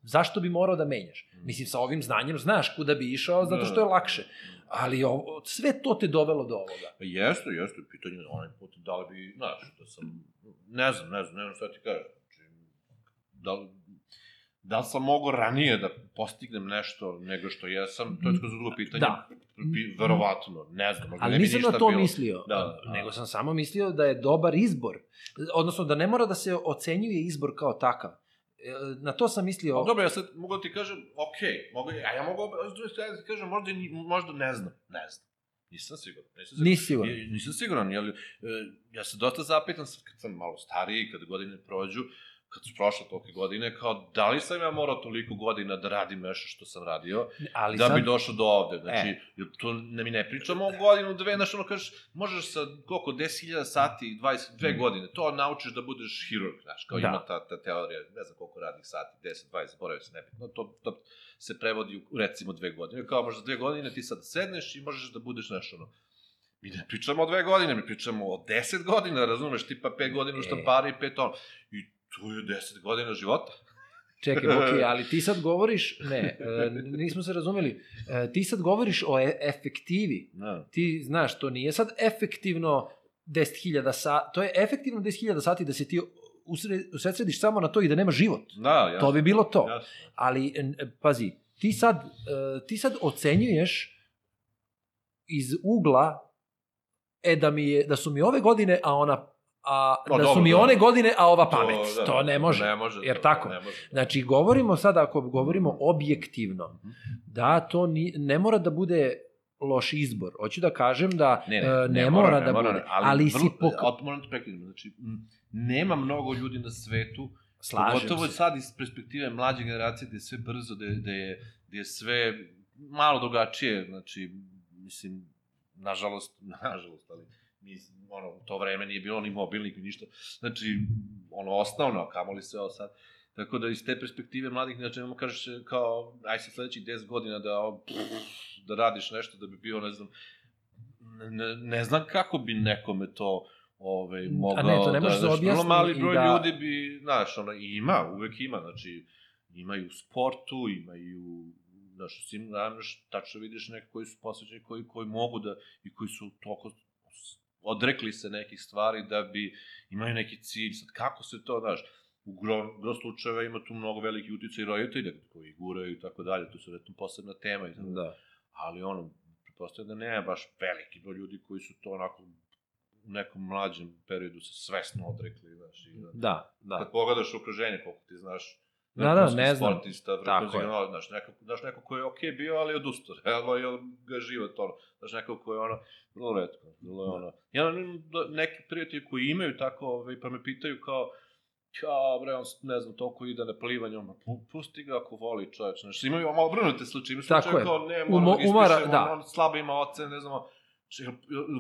[SPEAKER 1] Zašto bi morao da menjaš? Mislim, sa ovim znanjem znaš kuda bi išao, zato što je lakše. Ali ovo, sve to te dovelo do ovoga.
[SPEAKER 2] Pa Jeste, jeste, pitanje je onaj put da li bi, znaš, da sam, ne znam, ne znam, ne znam šta ti kažem. Znači, da li, da li sam mogao ranije da postignem nešto nego što jesam, to je skroz drugo pitanje.
[SPEAKER 1] Da.
[SPEAKER 2] Verovatno, ne znam,
[SPEAKER 1] Ali
[SPEAKER 2] ne
[SPEAKER 1] nisam na to
[SPEAKER 2] bilo.
[SPEAKER 1] mislio,
[SPEAKER 2] Da, da.
[SPEAKER 1] nego sam samo mislio da je dobar izbor. Odnosno da ne mora da se ocenjuje izbor kao takav. E, Na to sam mislio...
[SPEAKER 2] Ali dobro, ja sad mogu da ti kažem, ok, mogu, a ja mogu, s druge strane da ti kažem, možda, možda ne znam, ne znam. Nisam siguran. Nisam siguran.
[SPEAKER 1] Nisi siguran.
[SPEAKER 2] Nisam siguran, jer e, ja se dosta zapitam kad sam malo stariji, kad godine prođu, kad su prošle tolike godine, kao da li sam ja morao toliko godina da radim nešto što sam radio,
[SPEAKER 1] ali
[SPEAKER 2] da
[SPEAKER 1] sad,
[SPEAKER 2] bi došao do ovde. Znači,
[SPEAKER 1] E.
[SPEAKER 2] to ne, mi ne pričamo o godinu, dve, znaš, ono kažeš, možeš sa koliko, 10.000 sati, 22 godine, to naučiš da budeš hirurg, znaš, kao
[SPEAKER 1] Da.
[SPEAKER 2] ima ta, ta teorija, ne znam koliko radnih sati, 10, 20, zaboravio se, nebitno, to, to se prevodi u recimo dve godine, kao možda dve godine ti sad sedneš i možeš da budeš, znaš, ono, Mi ne pričamo o dve godine, mi pričamo o deset godina, razumeš, tipa pet godina u
[SPEAKER 1] E.
[SPEAKER 2] štampari i pet ono. I tu je deset godina života.
[SPEAKER 1] Čekaj, ok, ali ti sad govoriš, ne, e, nismo se razumeli, e, ti sad govoriš o e efektivi.
[SPEAKER 2] Da.
[SPEAKER 1] Ti znaš, to nije sad efektivno 10.000 sati, to je efektivno 10.000 sati da se ti usred, usredsrediš samo na to i da nema život.
[SPEAKER 2] Da, ja.
[SPEAKER 1] To bi bilo to.
[SPEAKER 2] Jasno.
[SPEAKER 1] Ali, pazi, ti sad, ti sad ocenjuješ iz ugla e da mi je da su mi ove godine a ona a
[SPEAKER 2] Pa
[SPEAKER 1] da su
[SPEAKER 2] dobro,
[SPEAKER 1] mi
[SPEAKER 2] da.
[SPEAKER 1] one godine a ova pamet to,
[SPEAKER 2] da,
[SPEAKER 1] ne može
[SPEAKER 2] Ne može.
[SPEAKER 1] jer
[SPEAKER 2] to,
[SPEAKER 1] tako
[SPEAKER 2] Ne može.
[SPEAKER 1] znači govorimo sad ako govorimo objektivno da to ni, ne mora da bude loš izbor hoću da kažem da
[SPEAKER 2] Ne,
[SPEAKER 1] e,
[SPEAKER 2] ne,
[SPEAKER 1] ne, mora, da bude ali, ali si pok...
[SPEAKER 2] moram te prekidati, znači, nema mnogo ljudi na svetu,
[SPEAKER 1] slažem
[SPEAKER 2] pogotovo
[SPEAKER 1] se
[SPEAKER 2] sad iz perspektive mlađe generacije, gde je sve brzo, gde, gde, je, gde je sve malo drugačije, znači, mislim, nažalost, nažalost, ali mi, ono, u to vreme nije bilo ni mobilnik, ni ništa, znači, ono, osnovno, kamoli sve ovo sad, Tako da iz te perspektive mladih, znači nemamo kažeš kao, aj sa sledećih 10 godina da, da radiš nešto da bi bio, ne znam, ne, ne znam kako bi nekome to ovaj, mogao
[SPEAKER 1] A ne, to ne
[SPEAKER 2] da,
[SPEAKER 1] da
[SPEAKER 2] vrlo
[SPEAKER 1] objasni
[SPEAKER 2] mali broj
[SPEAKER 1] da-
[SPEAKER 2] ljudi bi, znaš, ono, ima, uvek ima, znači, ima i u sportu, ima i u, znaš, u svim, znaš, tačno vidiš neke koji su posvećeni, koji, koji mogu da, i koji su toliko odrekli se nekih stvari da bi, imaju neki cilj, sad kako se to, znaš, u gro, gro slučajeva ima tu mnogo veliki uticaj roditelja koji guraju i tako dalje, to su vjetno posebna tema i tako
[SPEAKER 1] Da.
[SPEAKER 2] ali ono, pretpostavljam da nema baš veliki broj ljudi koji su to onako u nekom mlađem periodu se svesno odrekli, znaš, i da,
[SPEAKER 1] Da, da.
[SPEAKER 2] kad pogledaš okruženje, koliko ti znaš,
[SPEAKER 1] Da, da, ne znam.
[SPEAKER 2] sportista, ono, znaš, neko, znaš, neko ko je okej bio, ali je odustao, realno je ga život, ono, znaš, neko ko je ono, vrlo redko, vrlo je ono, ja da- neki prijatelji koji imaju tako, ovaj, pa me pitaju kao, kao, bre, on, ne znam, toliko ide na plivanje, on, pu, pusti ga ako voli čoveč, znaš, imaju malo obrnute slučaje, imaju
[SPEAKER 1] Tako
[SPEAKER 2] slučaje
[SPEAKER 1] je.
[SPEAKER 2] kao, ne,
[SPEAKER 1] Umo-
[SPEAKER 2] moramo da
[SPEAKER 1] umara-
[SPEAKER 2] ispišemo,
[SPEAKER 1] da.
[SPEAKER 2] on slabo ima ocene, ne znamo, Če,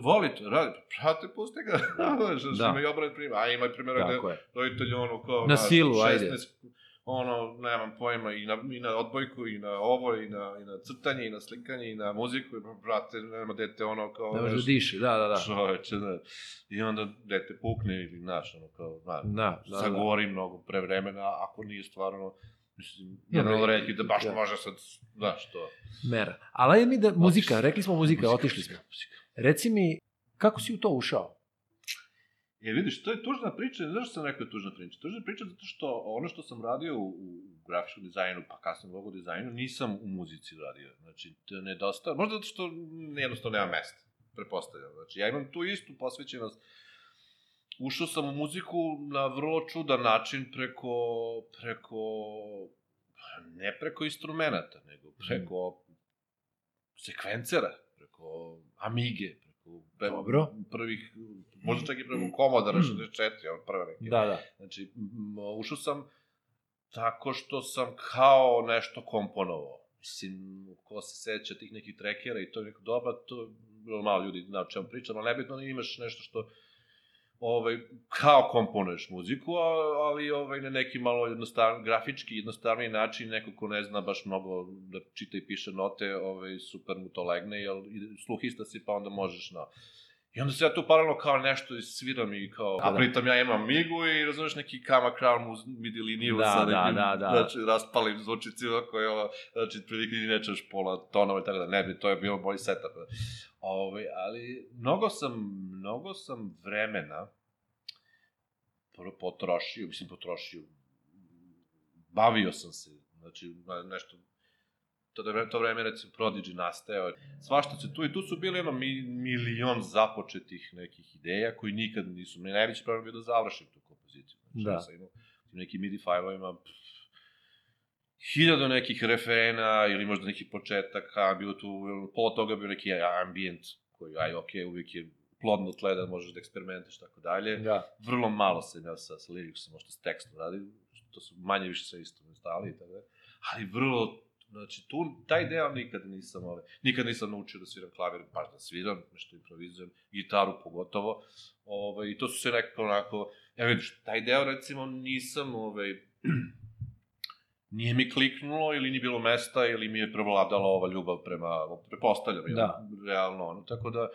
[SPEAKER 2] volite, radi, prate, pusti ga, znaš,
[SPEAKER 1] da.
[SPEAKER 2] da. ima i obrat primjer, a ima i primjera gde
[SPEAKER 1] Tako je.
[SPEAKER 2] roditelji ono kao,
[SPEAKER 1] Na silu,
[SPEAKER 2] 16,
[SPEAKER 1] ajde.
[SPEAKER 2] Ono, nemam pojma, i na, i na odbojku, i na ovo, i na, i na crtanje, i na slikanje, i na muziku, i brate, nema dete, ono, kao,
[SPEAKER 1] Ne može da diše, da, da, da.
[SPEAKER 2] čoveče, da. I onda dete pukne ili, znaš, ono, kao, znaš,
[SPEAKER 1] Da, da, da.
[SPEAKER 2] zagovori mnogo pre vremena, ako nije stvarno, mislim,
[SPEAKER 1] Ja, bre,
[SPEAKER 2] redki da baš
[SPEAKER 1] da.
[SPEAKER 2] može sad, znaš, to.
[SPEAKER 1] Mera. Ali ajde mi da, muzika, rekli smo muzika,
[SPEAKER 2] Muzika,
[SPEAKER 1] otišli smo.
[SPEAKER 2] muzika.
[SPEAKER 1] Reci mi, kako si u to ušao?
[SPEAKER 2] E, vidiš, to je tužna priča, ne znaš što sam rekao tužna priča. Tužna priča zato što ono što sam radio u, u grafičkom dizajnu, pa kasnije logo dizajnu, nisam u muzici radio. Znači, to je nedosta, možda zato što jednostavno nema mesta, prepostavljam. Znači, ja imam tu istu posvećenost. Ušao sam u muziku na vrlo čudan način preko, preko, ne preko instrumenta, nego preko sekvencera, preko Amige, preko pe-
[SPEAKER 1] Dobro.
[SPEAKER 2] prvih, možda čak i preko Commodore 64, on prve neke.
[SPEAKER 1] Da, da.
[SPEAKER 2] Znači, ušao sam tako što sam kao nešto komponovao. Mislim, ko se seća tih nekih trekera i to je neko dobro, to je malo ljudi zna o čemu pričam, ali nebitno imaš nešto što ovaj, kao komponuješ muziku, ali ovaj, na neki malo jednostav, grafički jednostavniji način, neko ko ne zna baš mnogo da čita i piše note, ovaj, super mu to legne, jer sluhista si pa onda možeš na... I onda se ja tu paralelno kao nešto sviram i kao,
[SPEAKER 1] Da,
[SPEAKER 2] a
[SPEAKER 1] da.
[SPEAKER 2] pritom ja imam migu i razumeš neki kama crown uz midi liniju
[SPEAKER 1] Da,
[SPEAKER 2] sa
[SPEAKER 1] da,
[SPEAKER 2] nekim,
[SPEAKER 1] da, da.
[SPEAKER 2] znači, raspalim zvučicima koje, ovo, znači, prilike ni ne čuješ pola tonova i tako da, ne bi, to je bio moj setup. Ove, ali mnogo sam, mnogo sam vremena potrošio, mislim potrošio, bavio sam se, znači na- nešto, to, da to vreme recimo Prodigy nastajao, svašta se tu i tu su bili ono mi, milion započetih nekih ideja koji nikad nisu, mi najveći problem bio da završim tu kompoziciju. Znači,
[SPEAKER 1] Da.
[SPEAKER 2] ja sam imao nekim MIDI fajlovima, hiljadu nekih referena ili možda nekih početaka, bilo tu, pola toga bio neki ambijent koji, aj, ok, uvijek je plodno tle da možeš da eksperimentiš, tako dalje.
[SPEAKER 1] Da.
[SPEAKER 2] Vrlo malo sam ja sa, sa liriksom, možda s tekstom radi, to su manje više sve isto stali i tako dalje. Ali vrlo, znači, tu, taj deo nikad nisam, ovaj, nikad nisam naučio da sviram klavir, baš da sviram, nešto improvizujem, gitaru pogotovo, ovaj, i to su sve nekako onako, ja vidiš, taj deo recimo nisam, ovaj, nije mi kliknulo ili nije bilo mesta ili mi je prevladala ova ljubav prema, prepostavljam,
[SPEAKER 1] Da.
[SPEAKER 2] realno, ono, tako da,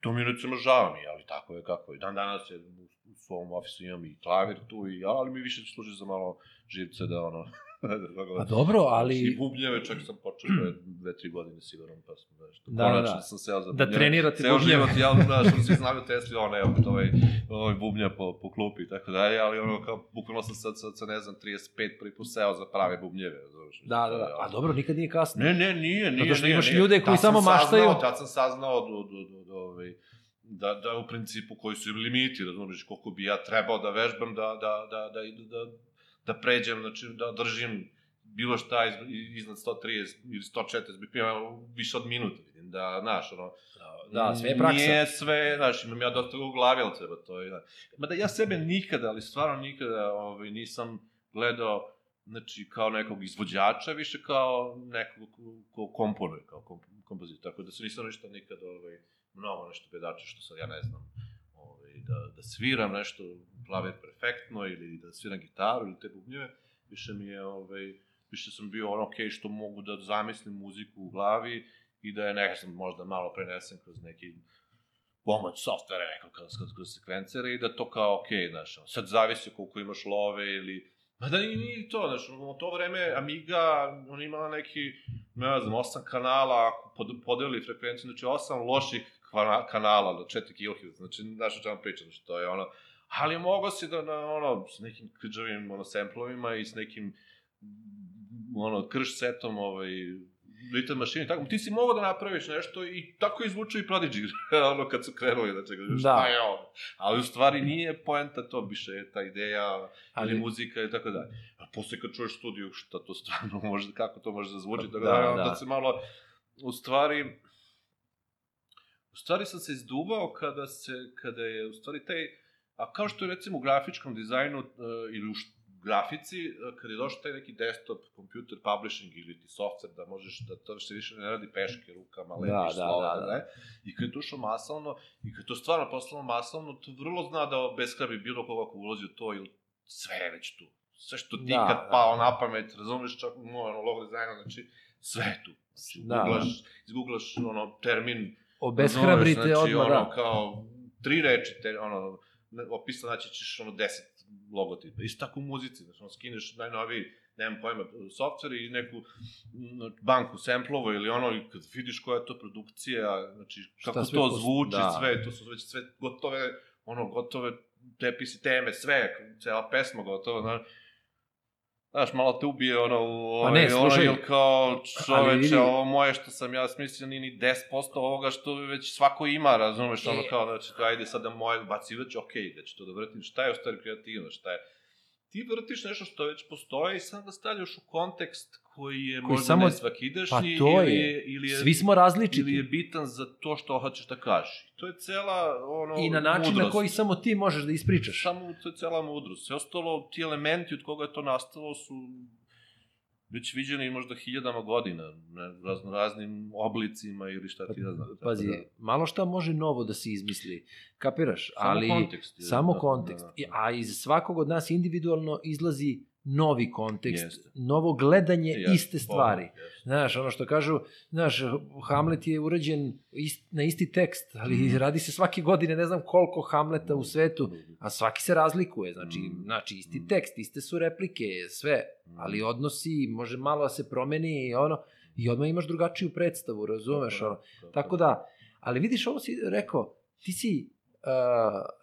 [SPEAKER 2] to mi recimo žao mi, ali tako je kako je. Dan danas je u svom ofisu imam i klavir tu, i, ali mi više služi za malo živce da ono... da,
[SPEAKER 1] Pa dobro,
[SPEAKER 2] I
[SPEAKER 1] ali
[SPEAKER 2] bubnjeve čak sam počeo pre dve, tri godine sigurno, pa sam nešto.
[SPEAKER 1] Da,
[SPEAKER 2] Da,
[SPEAKER 1] da,
[SPEAKER 2] Konačno
[SPEAKER 1] da.
[SPEAKER 2] sam seo za
[SPEAKER 1] Da
[SPEAKER 2] bubnjeve.
[SPEAKER 1] trenirate
[SPEAKER 2] Ceo
[SPEAKER 1] bubnjeve.
[SPEAKER 2] život, ja, znaš, ono, svi znali u Tesli, ono, evo, ovaj, ovaj bubnja po, po klupi i tako dalje, ali ono, kao, bukvalno sam sad, sad, sa, ne znam, 35 prvi put seo za prave bubnjeve, znaš.
[SPEAKER 1] da, da, da. A dobro, nikad nije kasno.
[SPEAKER 2] Ne, ne, nije, nije,
[SPEAKER 1] Zato što
[SPEAKER 2] nije,
[SPEAKER 1] imaš
[SPEAKER 2] nije.
[SPEAKER 1] ljude koji samo maštaju.
[SPEAKER 2] Saznao, tad sam saznao do, do, do, do, ovaj, da, da u principu koji su limiti, razumiješ, koliko bi ja trebao da vežbam, da, da, da, da, da, da, da pređem, znači da držim bilo šta iz, iznad 130 ili 140 BPM više od minuta, vidim, da, znaš, ono,
[SPEAKER 1] Da, sve je praksa.
[SPEAKER 2] Nije sve, znaš, imam ja dosta u glavi, ali treba to, da. Mada ja sebe nikada, ali stvarno nikada ovaj, nisam gledao znači, kao nekog izvođača, više kao nekog ko- ko komponuje, kao komp kompozitor. Tako da se nisam ništa nikad, ovaj, mnogo nešto bedače, što sad ja ne znam, ovaj, da, da sviram nešto klavir perfektno ili da sviram gitaru ili te bubnjeve, više mi je, ovaj, više sam bio ono, okej, što mogu da zamislim muziku u glavi i da je, ne znam, možda malo prenesem kroz neki pomoć softvera nekog kroz, kroz, kroz sekvencere i da to kao okej, okay, znaš, sad zavisi koliko imaš love ili Ma da nije, nije to, znaš, u to vreme Amiga, on imala neki, ne znam, osam kanala, ako pod, podeli frekvenciju, znači osam loših kanala do 4 kHz, znači, znaš o čemu pričam, znači, to je ono, ali mogo si da, na, ono, s nekim krđavim, ono, semplovima i s nekim, ono, krš setom, ovaj, Little Machine, tako, ti si mogao da napraviš nešto i tako izvuče i Prodigy, ono, kad su krenuli, znači, da. šta je ovo? Ali u stvari nije poenta to, više je ta ideja, ali... Ili muzika i tako dalje. A posle kad čuješ studiju, šta to stvarno može, kako to može da zvuči, tako
[SPEAKER 1] Da,
[SPEAKER 2] da, da,
[SPEAKER 1] da.
[SPEAKER 2] da se malo, u stvari, u stvari sam se izduvao kada se, kada je, u stvari taj, a kao što je recimo u grafičkom dizajnu uh, ili u grafici, uh, kad je došao taj neki desktop computer publishing ili ti software da možeš da to se više ne radi peške rukama, lepiš
[SPEAKER 1] Da, da,
[SPEAKER 2] slova,
[SPEAKER 1] da, da.
[SPEAKER 2] ne? I kad je to ušlo masovno, i kad je to stvarno postalo masovno, to vrlo zna da obeshrabi bilo koga ko ulazi u to, ili sve je već tu. Sve što ti
[SPEAKER 1] Da,
[SPEAKER 2] kad
[SPEAKER 1] da.
[SPEAKER 2] pao na pamet, razumeš čak u moj logo dizajnu, znači sve je tu. Znači,
[SPEAKER 1] Da,
[SPEAKER 2] googlaš, izgooglaš ono, termin
[SPEAKER 1] Obeshrabrite
[SPEAKER 2] znači,
[SPEAKER 1] odmah,
[SPEAKER 2] ono,
[SPEAKER 1] da.
[SPEAKER 2] kao, tri reči, te, ono, opisano, znači ćeš ono deset logotipa. Isto tako u muzici, znači, ono, skineš najnoviji, nemam pojma, software i neku m, banku semplova ili ono, i kad vidiš koja je to produkcija, znači, kako to zvuči,
[SPEAKER 1] da.
[SPEAKER 2] sve, to su već sve gotove, ono, gotove tepisi, teme, sve, cela pesma gotova, znaš, Znaš, malo te ubije ono,
[SPEAKER 1] Pa ne,
[SPEAKER 2] ovaj, ono,
[SPEAKER 1] slušaj,
[SPEAKER 2] jel kao
[SPEAKER 1] ali
[SPEAKER 2] čoveče,
[SPEAKER 1] vidi-
[SPEAKER 2] ovo moje što sam ja smislio nije ni 10% ovoga što već svako ima, razumeš, ono
[SPEAKER 1] E.
[SPEAKER 2] kao, znači, ajde sad da moje baci već, okej, da ću to da vrtim, šta je u stvari kreativno, šta je, ti vrtiš nešto što već postoji i sad da stavljaš u kontekst koji je
[SPEAKER 1] Koji
[SPEAKER 2] možda
[SPEAKER 1] samo-
[SPEAKER 2] ne svakidašnji
[SPEAKER 1] pa to
[SPEAKER 2] ili,
[SPEAKER 1] je.
[SPEAKER 2] ili je,
[SPEAKER 1] Svi smo različiti.
[SPEAKER 2] ili je bitan za to što hoćeš da kažeš. To je cela, ono,
[SPEAKER 1] I na način na
[SPEAKER 2] mudrost.
[SPEAKER 1] koji samo ti možeš da ispričaš.
[SPEAKER 2] Samo to je cela mudrost. Sve ostalo, ti elementi od koga je to nastalo su već viđeni možda hiljadama godina, ne, razno raznim oblicima ili šta ti ja znam. Tako
[SPEAKER 1] Pazi,
[SPEAKER 2] da,
[SPEAKER 1] malo šta može novo da se izmisli. Kapiraš?
[SPEAKER 2] Samo
[SPEAKER 1] Ali
[SPEAKER 2] kontekst je,
[SPEAKER 1] Samo
[SPEAKER 2] da,
[SPEAKER 1] kontekst.
[SPEAKER 2] da, da.
[SPEAKER 1] A iz svakog od nas individualno izlazi novi kontekst,
[SPEAKER 2] Jeste.
[SPEAKER 1] novo gledanje
[SPEAKER 2] Jeste,
[SPEAKER 1] iste stvari.
[SPEAKER 2] jeste.
[SPEAKER 1] Znaš, ono što kažu, znaš, Hamlet je urađen ist, na isti tekst, ali
[SPEAKER 2] Mhm.
[SPEAKER 1] radi se svake godine ne znam koliko Hamleta u svetu, a svaki se razlikuje, znači,
[SPEAKER 2] Mhm.
[SPEAKER 1] znači isti
[SPEAKER 2] Mhm.
[SPEAKER 1] tekst, iste su replike, sve, ali odnosi, može malo da se promeni i ono, i odmah imaš drugačiju predstavu, razumeš, ono. Tako da, ali vidiš, ovo si rekao, ti si, uh,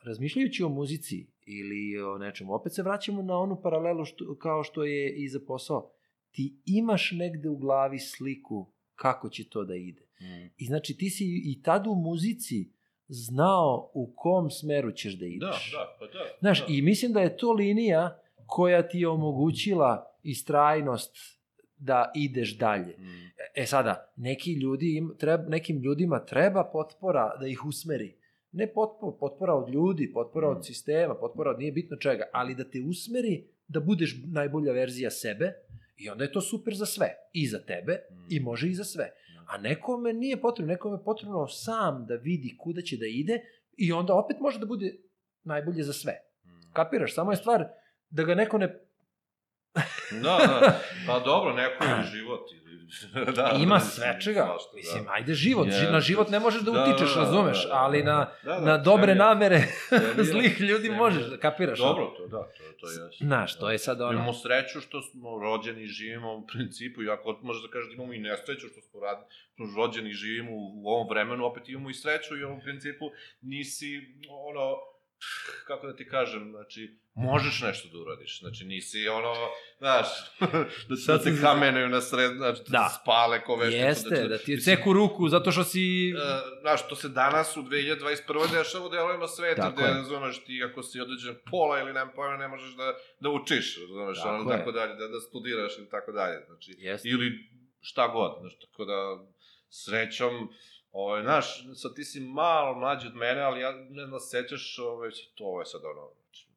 [SPEAKER 1] razmišljajući o muzici ili o nečemu, opet se vraćamo na onu paralelu što, kao što je i za posao. Ti imaš negde u glavi sliku kako će to da ide.
[SPEAKER 2] Mm.
[SPEAKER 1] I znači ti si i tad u muzici znao u kom smeru ćeš da
[SPEAKER 2] Da,
[SPEAKER 1] ideš.
[SPEAKER 2] da, pa da.
[SPEAKER 1] Znaš,
[SPEAKER 2] da.
[SPEAKER 1] i mislim da je to linija koja ti je omogućila istrajnost da ideš dalje.
[SPEAKER 2] Mm.
[SPEAKER 1] E sada, neki ljudi im, treba, nekim ljudima treba potpora da ih usmeri. Ne potpora, potpora od ljudi, potpora
[SPEAKER 2] Mm.
[SPEAKER 1] od sistema, potpora od nije bitno čega, ali da te usmeri da budeš najbolja verzija sebe i onda je to super za sve. I za tebe
[SPEAKER 2] Mm.
[SPEAKER 1] i može i za sve. A nekome nije potrebno, nekome je potrebno sam da vidi kuda će da ide i onda opet može da bude najbolje za sve.
[SPEAKER 2] Mm.
[SPEAKER 1] Kapiraš? Samo je stvar da ga neko ne...
[SPEAKER 2] Da, da. Pa dobro, neko je život. Ili... da,
[SPEAKER 1] Ima
[SPEAKER 2] da,
[SPEAKER 1] svečega.
[SPEAKER 2] svašta,
[SPEAKER 1] Mislim,
[SPEAKER 2] da.
[SPEAKER 1] ajde život.
[SPEAKER 2] Jeste.
[SPEAKER 1] Na život ne možeš da
[SPEAKER 2] Da,
[SPEAKER 1] utičeš,
[SPEAKER 2] da, da,
[SPEAKER 1] razumeš,
[SPEAKER 2] da, da,
[SPEAKER 1] ali
[SPEAKER 2] da.
[SPEAKER 1] na,
[SPEAKER 2] Da, da,
[SPEAKER 1] na dobre
[SPEAKER 2] sve je-
[SPEAKER 1] namere
[SPEAKER 2] sve je-
[SPEAKER 1] zlih ljudi
[SPEAKER 2] sve je-
[SPEAKER 1] možeš, da kapiraš.
[SPEAKER 2] Dobro, to da, to, to je jasno.
[SPEAKER 1] Znaš, to je sad ono...
[SPEAKER 2] Imamo sreću što smo rođeni i živimo u principu, iako možeš da kažeš da imamo i nesreću što smo rad, što smo rođeni i živimo u, u ovom vremenu, opet imamo i sreću i u ovom principu nisi, ono, kako da ti kažem, znači, možeš nešto da uradiš, znači nisi ono, znaš, da, se- da
[SPEAKER 1] Sad
[SPEAKER 2] te
[SPEAKER 1] sam-
[SPEAKER 2] kamenuju na sred, znači, da,
[SPEAKER 1] Da.
[SPEAKER 2] spale ko veš.
[SPEAKER 1] Jeste, da ti je ceku ruku zato što si...
[SPEAKER 2] E, znaš, to se danas u 2021. dešava u delovima sveta,
[SPEAKER 1] Tako
[SPEAKER 2] gde,
[SPEAKER 1] je.
[SPEAKER 2] razumeš, ti ako si određen pola ili nema pojma, ne možeš da, da učiš, razumeš,
[SPEAKER 1] Tako
[SPEAKER 2] ono,
[SPEAKER 1] je.
[SPEAKER 2] tako dalje, da, da studiraš ili tako dalje, znači,
[SPEAKER 1] Jeste.
[SPEAKER 2] ili šta god, znaš, tako da, srećom, ovaj, znaš, sad ti si malo mlađi od mene, ali ja ne znam, sećaš, ovaj, to ovo je sad ono, znači,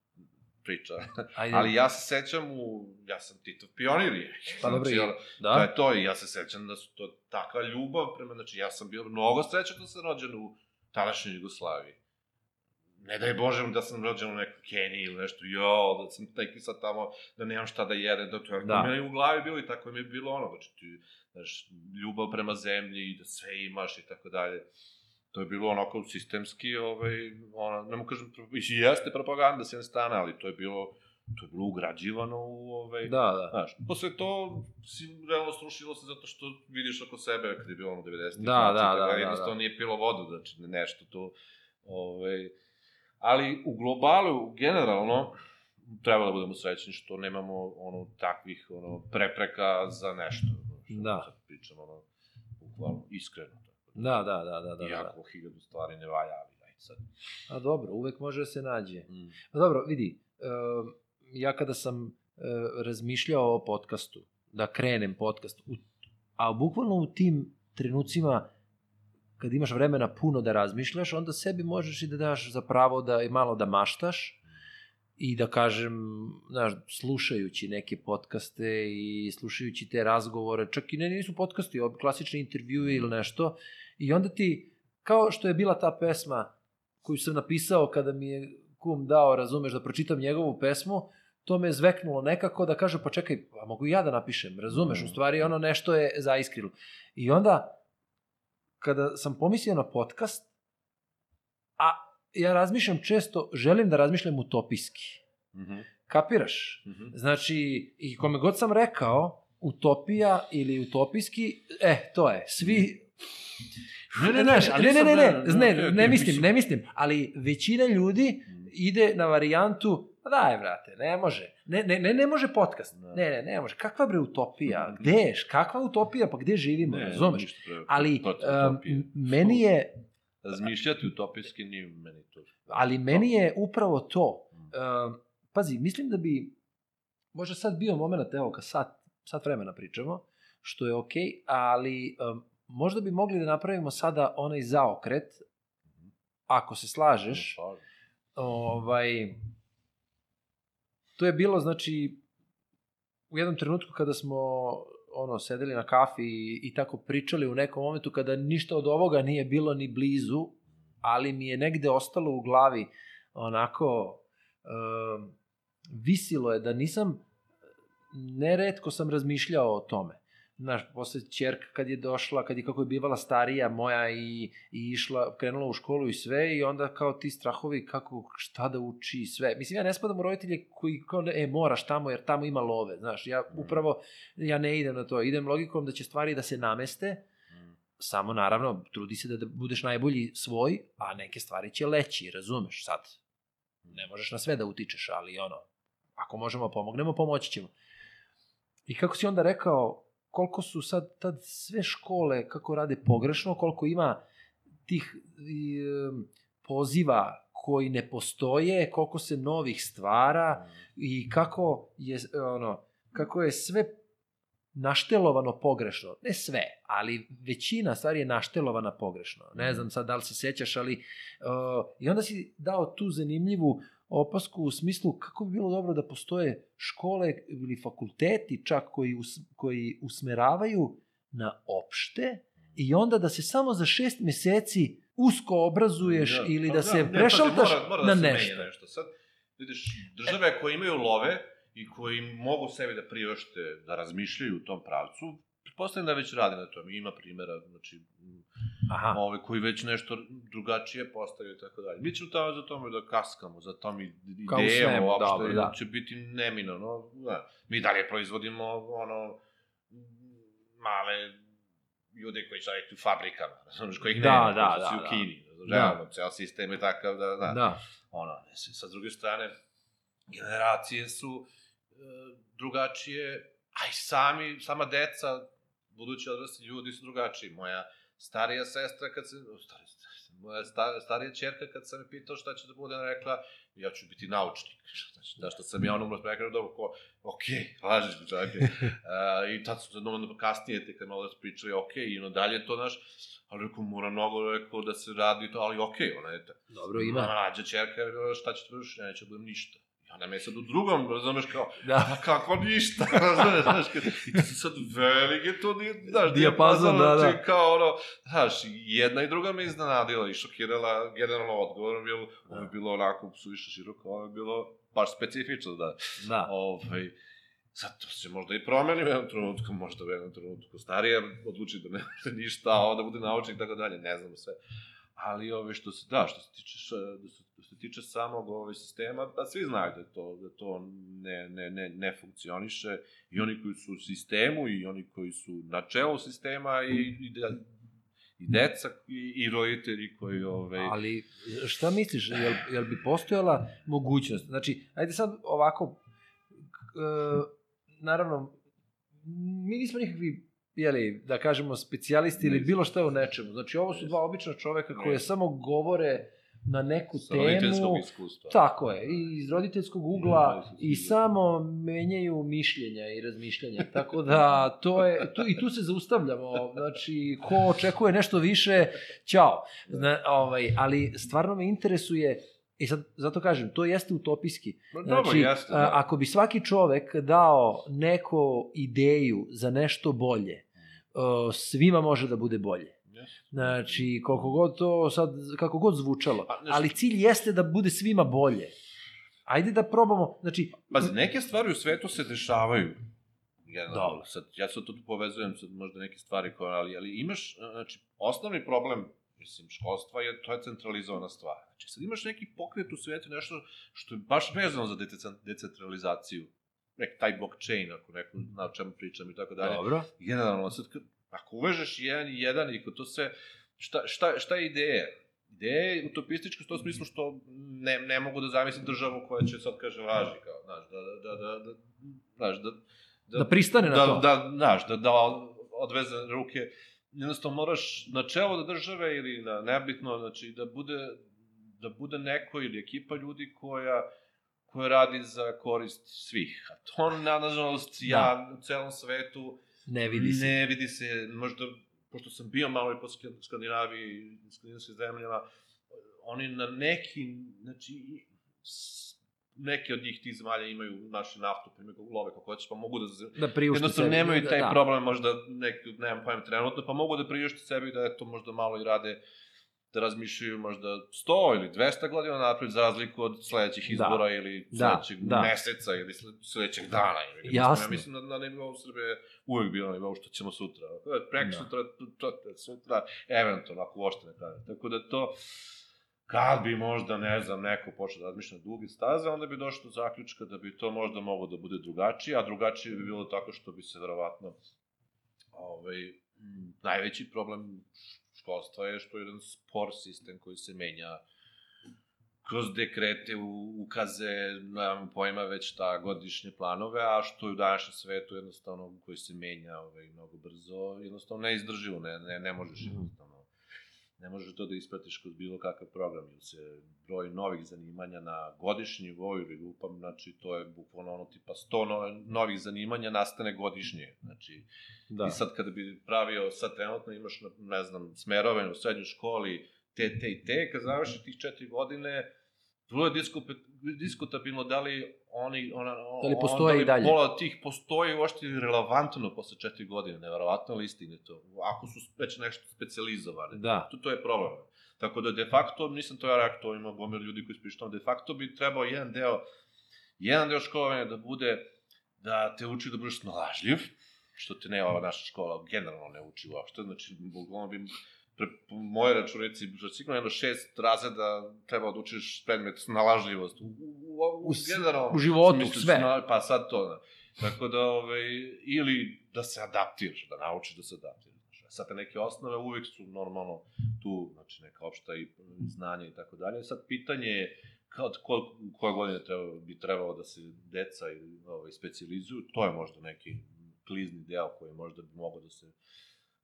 [SPEAKER 2] priča.
[SPEAKER 1] Ajde.
[SPEAKER 2] Ali ja se sećam u, ja sam Titov pionir je.
[SPEAKER 1] Pa dobro, i-
[SPEAKER 2] ono,
[SPEAKER 1] da.
[SPEAKER 2] To je to i ja se sećam da su to takva ljubav prema, znači ja sam bio mnogo srećan da sam rođen u tadašnjoj Jugoslaviji. Ne daj Bože da sam rođen u nekoj Keniji ili nešto, jo, da sam neki sad tamo, da nemam šta da jedem, da to je
[SPEAKER 1] Da.
[SPEAKER 2] u glavi bilo i tako mi je bilo ono, znači ti, znaš, ljubav prema zemlji i da sve imaš i tako dalje. To je bilo onako sistemski, ovaj, ono, ne mogu kažem, mislim, jeste propaganda s jedne strane, ali to je bilo, to je bilo ugrađivano u, ovaj,
[SPEAKER 1] Da, da.
[SPEAKER 2] Znaš, posle to si realno srušilo se zato što vidiš oko sebe kad je bilo ono 90.
[SPEAKER 1] Da, da, da, da,
[SPEAKER 2] Jednostavno
[SPEAKER 1] da.
[SPEAKER 2] nije pilo vodu, znači nešto to, ovaj, ali u globalu, generalno, treba da budemo srećni što nemamo ono takvih ono prepreka za nešto.
[SPEAKER 1] Da.
[SPEAKER 2] Sad pričam ono bukvalno iskreno. Tako.
[SPEAKER 1] Da, da, da, da, da. da.
[SPEAKER 2] Iako hiljadu stvari ne valja, ali ajde sad.
[SPEAKER 1] A dobro, uvek može da se nađe.
[SPEAKER 2] Mm.
[SPEAKER 1] Pa dobro, vidi, uh, ja kada sam uh, razmišljao o podcastu, da krenem podcast, u, a bukvalno u tim trenucima kad imaš vremena puno da razmišljaš, onda sebi možeš i da daš za pravo da i malo da maštaš i da kažem, znaš, slušajući neke podcaste i slušajući te razgovore, čak i ne, nisu podcasti, klasični intervjui ili nešto, i onda ti, kao što je bila ta pesma koju sam napisao kada mi je kum dao, razumeš, da pročitam njegovu pesmu, to me je zveknulo nekako da kaže, pa čekaj, a mogu i ja da napišem, razumeš, u stvari ono nešto je zaiskrilo. I onda, kada sam pomislio na podcast, a ja razmišljam često, želim da razmišljam utopijski.
[SPEAKER 2] Mhm.
[SPEAKER 1] Kapiraš?
[SPEAKER 2] Mhm.
[SPEAKER 1] Znači, i kome god sam rekao, utopija ili utopijski, e, to je, svi...
[SPEAKER 2] Ne, ne, ne,
[SPEAKER 1] ne, ne, ne,
[SPEAKER 2] ne,
[SPEAKER 1] ne,
[SPEAKER 2] ne,
[SPEAKER 1] ne,
[SPEAKER 2] okej,
[SPEAKER 1] ne,
[SPEAKER 2] okej,
[SPEAKER 1] mislim,
[SPEAKER 2] mislim.
[SPEAKER 1] ne mislim, ali većina ljudi
[SPEAKER 2] Mhm.
[SPEAKER 1] ide na varijantu, pa daj, brate, ne može. Ne, ne, ne, ne može podcast.
[SPEAKER 2] Da.
[SPEAKER 1] Ne, ne, ne može. Kakva bre utopija?
[SPEAKER 2] Mhm.
[SPEAKER 1] Gde je? Kakva utopija? Pa gde živimo?
[SPEAKER 2] Ne,
[SPEAKER 1] razumeš? Ali, m- meni je,
[SPEAKER 2] Razmišljati utopijski nije meni to.
[SPEAKER 1] ali meni je upravo to.
[SPEAKER 2] Mm.
[SPEAKER 1] Um, pazi, mislim da bi možda sad bio moment, evo, kad sat, sat vremena pričamo, što je okej, ali um, možda bi mogli da napravimo sada onaj zaokret, ako se slažeš, ovaj, to je bilo, znači, u jednom trenutku kada smo ono, sedeli na kafi i, i tako pričali u nekom momentu kada ništa od ovoga nije bilo ni blizu, ali mi je negde ostalo u glavi onako um, visilo je da nisam neretko sam razmišljao o tome. Znaš, posle čerka kad je došla, kad je kako je bivala starija moja i, i išla, krenula u školu i sve i onda kao ti strahovi kako, šta da uči i sve. Mislim, ja ne spadam u roditelje koji kao, e, moraš tamo jer tamo ima love, znaš, ja upravo, ja ne idem na to, idem logikom da će stvari da se nameste, samo naravno, trudi se da, da budeš najbolji svoj, a neke stvari će leći, razumeš, sad. Ne možeš na sve da utičeš, ali ono, ako možemo pomognemo, pomoći ćemo. I kako si onda rekao, koliko su sad tad sve škole, kako rade pogrešno, koliko ima tih i, poziva koji ne postoje, koliko se novih stvara i kako je ono kako je sve naštelovano pogrešno. Ne sve, ali većina stvari je naštelovana pogrešno. Ne znam sad da li se sećaš, ali uh, i onda si dao tu zanimljivu opasku u smislu kako bi bilo dobro da postoje škole ili fakulteti čak koji, us, koji usmeravaju na opšte i onda da se samo za šest meseci usko obrazuješ
[SPEAKER 2] Da.
[SPEAKER 1] ili
[SPEAKER 2] Pa
[SPEAKER 1] da se
[SPEAKER 2] ne,
[SPEAKER 1] prešaltaš
[SPEAKER 2] mora, mora
[SPEAKER 1] na
[SPEAKER 2] da se
[SPEAKER 1] nešto.
[SPEAKER 2] nešto. Sad, vidiš, države koje imaju love i koji mogu sebi da privešte da razmišljaju u tom pravcu, pretpostavljam da već rade na tome. Ima primjera, znači,
[SPEAKER 1] Aha.
[SPEAKER 2] ove koji već nešto drugačije postavljaju i tako dalje. Mi ćemo tamo za tome da kaskamo, za tom i-
[SPEAKER 1] Kao u
[SPEAKER 2] idejama
[SPEAKER 1] svemu,
[SPEAKER 2] uopšte,
[SPEAKER 1] dobro,
[SPEAKER 2] da. će biti neminovno. Da. Mi dalje proizvodimo ono male ljude koji će raditi u fabrikama, razumiješ, kojih
[SPEAKER 1] Da,
[SPEAKER 2] nema,
[SPEAKER 1] da,
[SPEAKER 2] koji
[SPEAKER 1] da,
[SPEAKER 2] u
[SPEAKER 1] da.
[SPEAKER 2] Kini, razumiješ,
[SPEAKER 1] Da.
[SPEAKER 2] realno, ceo sistem je takav da, da,
[SPEAKER 1] Da.
[SPEAKER 2] ono, sa druge strane, generacije su e, drugačije, a i sami, sama deca, budući odrasli ljudi su drugačiji. Moja starija sestra, kad se, o, starija, moja sta, starija čerka, kad sam je pitao šta će da bude, ona rekla, ja ću biti naučnik. Znači, da što sam ja ono rekao, dobro, ko, ok, mi čak. uh, I tad su ono kasnije, te kad malo da pričali, ok, i ono dalje to naš, ali rekao, mora mnogo, rekao, da se radi to, ali ok, ona je ta.
[SPEAKER 1] Dobro, ima.
[SPEAKER 2] Mlađa čerka, šta će ti budeš, ja neću da budem ništa. Onda me sad u drugom, razumeš, kao,
[SPEAKER 1] Da.
[SPEAKER 2] a kako ništa, razumeš, znaš, kad, i to su sad velike to, di- znaš,
[SPEAKER 1] Dijapazon, da, da.
[SPEAKER 2] znači, kao ono, znaš, jedna i druga me iznenadila i šokirala, generalno odgovor, bilo, ovo je bilo onako suviše široko, ovo je bilo baš specifično, da,
[SPEAKER 1] Da.
[SPEAKER 2] ovaj, sad to se možda i promeni u jednom trenutku, možda u jednom trenutku starija odluči da ne može ništa, a onda bude naučnik i tako dalje, ne znamo sve. Ali ove što se, da, što se tiče, da se, što se tiče samog ovaj sistema, da svi znaju da to, da to ne, ne, ne, ne funkcioniše i oni koji su u sistemu i oni koji su na čelu sistema i, i, da, i deca i, i roditelji koji ovaj,
[SPEAKER 1] Ali šta misliš, jel, jel bi postojala mogućnost? Znači, ajde sad ovako, e, naravno, mi nismo nikakvi, jeli, da kažemo, specijalisti ili bilo šta u nečemu. Znači, ovo su dva obična čoveka koje samo govore na neku
[SPEAKER 2] sa roditeljskog
[SPEAKER 1] temu.
[SPEAKER 2] iskustva.
[SPEAKER 1] Tako je, i iz roditeljskog ugla
[SPEAKER 2] Da,
[SPEAKER 1] i samo menjaju mišljenja i razmišljanja. Tako da to je tu, i tu se zaustavljamo. Znači ko očekuje nešto više, ćao. Zna, ovaj, ali stvarno me interesuje I sad, zato kažem, to jeste utopijski.
[SPEAKER 2] Ma, dobro,
[SPEAKER 1] Znači,
[SPEAKER 2] jeste, da.
[SPEAKER 1] ako bi svaki čovek dao neku ideju za nešto bolje, uh, svima može da bude bolje. Znači, koliko god to sad, kako god zvučalo.
[SPEAKER 2] Pa, znaš-
[SPEAKER 1] Ali cilj jeste da bude svima bolje. Ajde da probamo, znači,
[SPEAKER 2] Pazi, neke stvari u svetu se dešavaju. Generalno,
[SPEAKER 1] Dobro.
[SPEAKER 2] sad, ja sad to tu povezujem sad možda neke stvari koje, ali, ali imaš, znači, osnovni problem, mislim, školstva je, to je centralizovana stvar. Znači, sad imaš neki pokret u svetu, nešto što je baš vezano za decentralizaciju. Nek, taj blockchain, ako neko zna o čemu pričam i tako dalje.
[SPEAKER 1] dobro.
[SPEAKER 2] Generalno, sad, ako uvežeš jedan i jedan i to sve, šta, šta, šta je ideja? Ideja je utopistička u tom smislu što ne, ne mogu da zamislim državu koja će sad kaže važi, kao, znaš, da, da, da, da, znaš, da,
[SPEAKER 1] Da pristane na
[SPEAKER 2] da,
[SPEAKER 1] to.
[SPEAKER 2] Da, znaš, da, da odveze ruke, jednostavno moraš na čelo da države ili na nebitno, znači da bude, da bude neko ili ekipa ljudi koja koja radi za korist svih. A to, na, nažalost, ja u celom svetu
[SPEAKER 1] Ne vidi se.
[SPEAKER 2] Ne vidi se, možda, pošto sam bio malo i po Sk- Skandinaviji i skandinavskim zemljama, oni na neki, znači, neke od njih tih zemalja imaju naše naftu, primjer, love kako hoćeš, pa mogu da...
[SPEAKER 1] Da priušte
[SPEAKER 2] Jednostavno
[SPEAKER 1] sebi.
[SPEAKER 2] nemaju taj
[SPEAKER 1] da,
[SPEAKER 2] problem možda, neki, nemam pojem trenutno, pa mogu da priušte sebi da eto možda malo i rade da razmišljaju možda 100 ili 200 godina napred za razliku od sledećih
[SPEAKER 1] Da.
[SPEAKER 2] izbora ili
[SPEAKER 1] Da,
[SPEAKER 2] sledećeg
[SPEAKER 1] da.
[SPEAKER 2] meseca ili sle- sledećeg dana. Ili,
[SPEAKER 1] Jasno.
[SPEAKER 2] Ja mislim da na nivou Srbije uvek bilo na nivou što ćemo sutra. Prek
[SPEAKER 1] Da.
[SPEAKER 2] sutra, to, sutra, eventualno, ako uopšte ne kaže. Tako da to, kad bi možda, ne znam, neko počeo da razmišlja na dugi staze, onda bi došlo do zaključka da bi to možda moglo da bude drugačije, a drugačije bi bilo tako što bi se verovatno ovaj, najveći problem školstva je što je jedan spor sistem koji se menja kroz dekrete, ukaze, nemam pojma već šta, godišnje planove, a što je u današnjem svetu jednostavno koji se menja ovaj, mnogo brzo, jednostavno neizdrživo, ne, ne, ne možeš jednostavno ne možeš to da ispratiš kroz bilo kakav program, ili se broj novih zanimanja na godišnji nivou ili lupam, znači to je bukvalno ono tipa 100 no, novih zanimanja nastane godišnje, znači
[SPEAKER 1] Da.
[SPEAKER 2] I sad kada bi pravio, sad trenutno imaš, ne znam, smerove u srednjoj školi, te, te i te, kad završi tih četiri godine, vrlo je diskutabilno da li oni, ona,
[SPEAKER 1] Da li
[SPEAKER 2] on-
[SPEAKER 1] postoje i dalje?
[SPEAKER 2] pola tih postoji uopšte relevantno posle četiri godine, neverovatno li istine to, ako su već nešto specializovane.
[SPEAKER 1] Da.
[SPEAKER 2] To, to je problem. Tako da de facto, nisam to ja rekao, to ima gomil ljudi koji spišu de facto bi trebao jedan deo, jedan deo školovanja da bude da te uči da budeš snalažljiv, što te ne ova naša škola generalno ne uči uopšte, znači, bukvalno bi moje računici, za sigurno jedno šest razreda treba da učiš predmet snalažljivost. U, u, u,
[SPEAKER 1] U
[SPEAKER 2] generalno,
[SPEAKER 1] u životu,
[SPEAKER 2] smislu
[SPEAKER 1] sve.
[SPEAKER 2] snal- pa sad to, da. Tako da, ovaj, ili da se adaptiraš, da naučiš da se adaptiraš. Sad te neke osnove uvek su normalno tu, znači neka opšta i znanje i tako dalje. Sad pitanje je kao od kol, koje godine treba, bi trebalo da se deca i, ovaj, specializuju, to je možda neki klizni deo koji možda bi mogao da se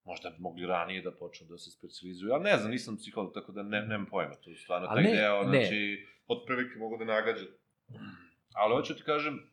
[SPEAKER 2] možda bi mogli ranije da počnu da se specializuju. Ja ne znam, nisam psiholog, tako da ne, nemam pojma. To je stvarno
[SPEAKER 1] A
[SPEAKER 2] taj
[SPEAKER 1] ne,
[SPEAKER 2] deo, znači, od prilike mogu da nagađam. Ali hoću ti kažem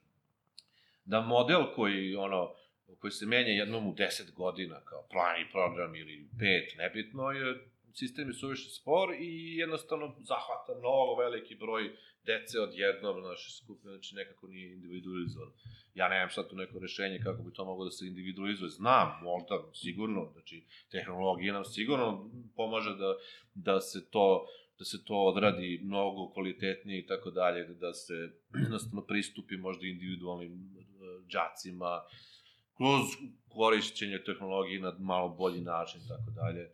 [SPEAKER 2] da model koji, ono, koji se menja jednom u 10 godina, kao plan i program ili pet, nebitno, je sistem je suviše spor i jednostavno zahvata mnogo veliki broj dece odjednom, znaš, skupine, znači nekako nije individualizovan. Ja nemam sad tu neko rešenje kako bi to moglo da se individualizuje. Znam, možda, sigurno, znači, tehnologija nam sigurno pomaže da, da se to da se to odradi mnogo kvalitetnije i tako dalje, da se jednostavno pristupi možda individualnim džacima, kroz korišćenje tehnologije na malo bolji način i tako dalje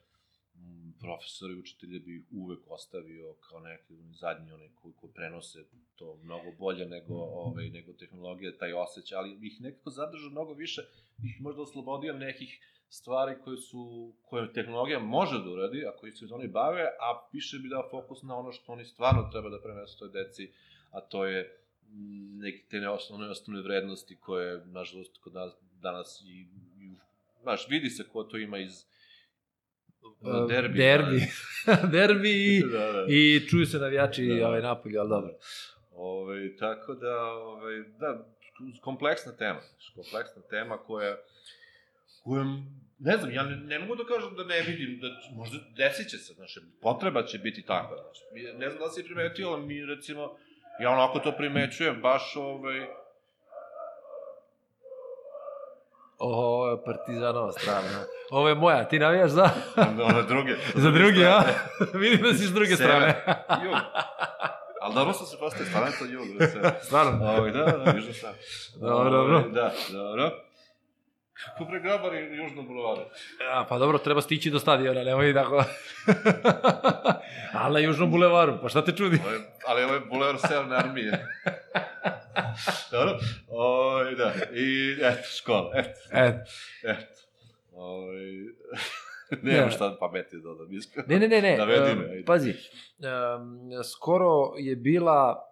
[SPEAKER 2] profesori, učitelje bi uvek ostavio kao neki zadnji onaj koji, koji prenose to mnogo bolje nego, ovaj, nego tehnologija, taj osjećaj, ali ih nekako zadrža mnogo više, ih možda oslobodio nekih stvari koje su, koje tehnologija može da uradi, a koji se oni bave, a više bi dao fokus na ono što oni stvarno treba da prenesu toj deci, a to je neke te osnovne, osnovne vrednosti koje, nažalost, kod nas danas i, i znaš, vidi se ko to ima iz derbi.
[SPEAKER 1] derbi. derbi i,
[SPEAKER 2] da, da.
[SPEAKER 1] i čuju se navijači
[SPEAKER 2] Da.
[SPEAKER 1] ovaj napolju, ali dobro.
[SPEAKER 2] Ove, tako da, ove, da, kompleksna tema, kompleksna tema koja, koja, ne znam, ja ne, ne mogu da kažem da ne vidim, da možda desit će se, znaš, potreba će biti takva, ne znam da si primetio, ali mi, recimo, ja onako to primećujem, baš, ovaj,
[SPEAKER 1] Ovo je partizanova strana. Ovo je moja, ti navijaš za?
[SPEAKER 2] one druge.
[SPEAKER 1] za drugi, a? Vidim da si s druge strane.
[SPEAKER 2] Jug. Ali dobro sam se postaje, stvarno je to jug.
[SPEAKER 1] Stvarno?
[SPEAKER 2] Ovaj, da, da, južno sam.
[SPEAKER 1] Dobro, dobro.
[SPEAKER 2] Ovaj, Da, dobro. Kako pregrabari južno bulevaru?
[SPEAKER 1] A, pa dobro, treba stići do stadiona, nemoj tako. Ali na Južnom bulevaru, pa šta te čudi?
[SPEAKER 2] Ovo ali ovo je bulevar severne armije. dobro? Ovaj, da. I, eto, škola, eto,
[SPEAKER 1] E,
[SPEAKER 2] eto. Ovaj, nemam
[SPEAKER 1] Ne.
[SPEAKER 2] šta pametnije da dodam, iskreno.
[SPEAKER 1] ne, ne, ne, ne.
[SPEAKER 2] Navedi me, ajde.
[SPEAKER 1] pazi, um, skoro je bila,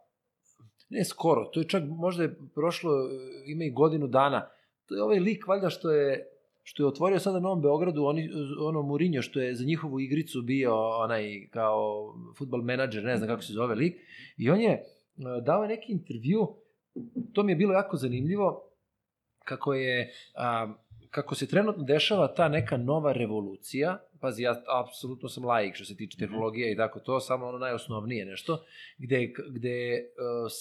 [SPEAKER 1] ne skoro, to je čak možda je prošlo, ima i godinu dana, to je ovaj lik valjda što je što je otvorio sada na Novom Beogradu, oni, ono Mourinho što je za njihovu igricu bio onaj kao futbol menadžer, ne znam kako se zove lik, i on je e, dao neki intervju, to mi je bilo jako zanimljivo, kako je, a, kako se trenutno dešava ta neka nova revolucija, pazi, ja apsolutno sam laik što se tiče tehnologije i tako to, samo ono najosnovnije nešto, gde, gde e,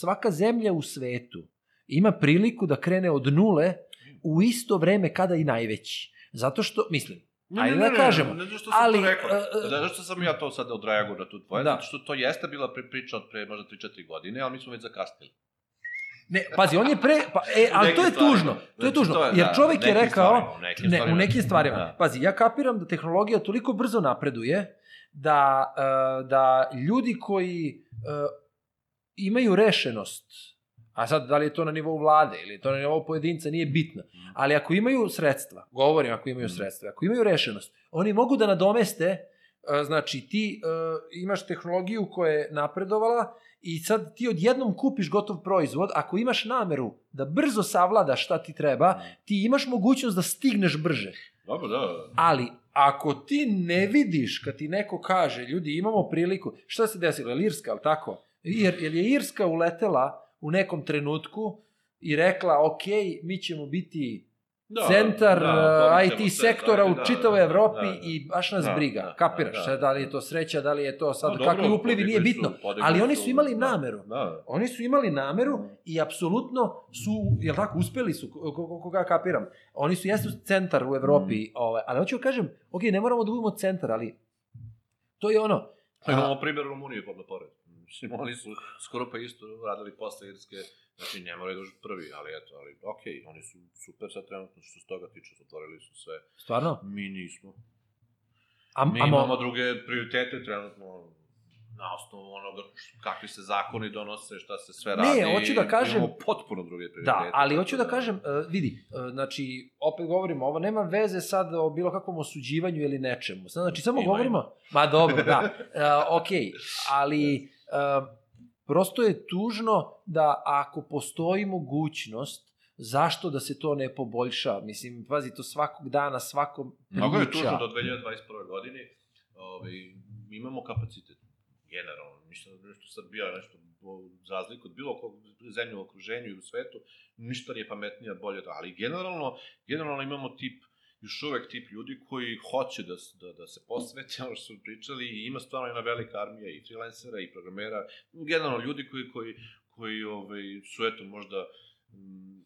[SPEAKER 1] svaka zemlja u svetu ima priliku da krene od nule u isto vreme kada i najveći. Zato što, mislim, Ajde da kažemo.
[SPEAKER 2] Ne, ne, zato što sam
[SPEAKER 1] Ali,
[SPEAKER 2] to rekao.
[SPEAKER 1] e, e,
[SPEAKER 2] Da, zašto sam ja to sad odreagovao na tu tvoje?
[SPEAKER 1] Da.
[SPEAKER 2] Zato što to jeste bila pri- priča od pre možda 3-4 godine, ali mi smo već zakasnili.
[SPEAKER 1] Ne, pazi, on je pre, pa, e, ali to je tužno, to je
[SPEAKER 2] Znači,
[SPEAKER 1] tužno,
[SPEAKER 2] to je,
[SPEAKER 1] jer
[SPEAKER 2] da,
[SPEAKER 1] čovek je rekao,
[SPEAKER 2] stvarima, nekim
[SPEAKER 1] ne, u nekim stvarima,
[SPEAKER 2] Da.
[SPEAKER 1] pazi, ja kapiram da tehnologija toliko brzo napreduje, da, e, da ljudi koji e, imaju rešenost, a sad da li je to na nivou vlade ili je to na nivou pojedinca, nije bitno, ali ako imaju sredstva, govorim ako imaju
[SPEAKER 2] Mhm.
[SPEAKER 1] sredstva, ako imaju rešenost, oni mogu da nadomeste, znači ti e, imaš tehnologiju koja je napredovala i sad ti odjednom kupiš gotov proizvod, ako imaš nameru da brzo savladaš šta ti treba, ti imaš mogućnost da stigneš brže.
[SPEAKER 2] Dobro, da, da.
[SPEAKER 1] Ali ako ti ne vidiš kad ti neko kaže, ljudi imamo priliku, šta se desilo, je li Irska, ali tako? Jer, jer je Irska uletela u nekom trenutku i rekla, ok, mi ćemo biti
[SPEAKER 2] Da,
[SPEAKER 1] centar
[SPEAKER 2] da,
[SPEAKER 1] uh, IT
[SPEAKER 2] sve,
[SPEAKER 1] sektora
[SPEAKER 2] da,
[SPEAKER 1] u
[SPEAKER 2] da,
[SPEAKER 1] čitavoj
[SPEAKER 2] da,
[SPEAKER 1] Evropi
[SPEAKER 2] da, da.
[SPEAKER 1] i baš nas
[SPEAKER 2] Da,
[SPEAKER 1] briga.
[SPEAKER 2] da,
[SPEAKER 1] Kapiraš,
[SPEAKER 2] da,
[SPEAKER 1] sad, da li je to sreća, da li je to sad,
[SPEAKER 2] Pa
[SPEAKER 1] kakvi uplivi, nije bitno. Ali oni su imali
[SPEAKER 2] da,
[SPEAKER 1] nameru.
[SPEAKER 2] Da,
[SPEAKER 1] Oni su imali nameru i apsolutno su, jel tako, uspeli su, ko- ko- koga kapiram. Oni su jesu centar u Evropi,
[SPEAKER 2] Mm.
[SPEAKER 1] ovaj, ali hoću da kažem, ok, ne moramo da budemo centar, ali to je ono,
[SPEAKER 2] Pa imamo primjer Rumunije pod pored. Mislim, oni su skoro pa isto radili posle Irske, znači ne moraju doći prvi, ali eto, ali okej, oni su super sad trenutno što se toga tiče, otvorili su sve.
[SPEAKER 1] stvarno,
[SPEAKER 2] Mi nismo.
[SPEAKER 1] a,
[SPEAKER 2] Mi
[SPEAKER 1] a mo-
[SPEAKER 2] imamo druge prioritete trenutno na osnovu onoga kakvi se zakoni donose, šta se sve
[SPEAKER 1] Ne,
[SPEAKER 2] radi.
[SPEAKER 1] hoću da kažem-
[SPEAKER 2] Imamo potpuno druge prioritete.
[SPEAKER 1] Da, ali hoću da kažem, uh, vidi, uh, znači, opet govorimo, ovo nema veze sad o bilo kakvom osuđivanju ili nečemu. Znači, samo
[SPEAKER 2] Ima,
[SPEAKER 1] govorimo, ma dobro, da, uh, ok, ali uh, prosto je tužno da ako postoji mogućnost, zašto da se to ne poboljša? Mislim, pazi, to svakog dana, svakom priča.
[SPEAKER 2] Mnogo je tužno do 2021. godini, ovaj, mi imamo kapacitet, generalno, ništa, nešto Srbija, nešto za razliku od bilo kog zemlje u okruženju i u svetu, ništa nije pametnija, bolje, da, ali generalno, generalno imamo tip još uvek tip ljudi koji hoće da, da, da se posvete ono što su pričali i ima stvarno jedna velika armija i freelancera i programera, generalno ljudi koji, koji, koji ovaj, su eto možda mm,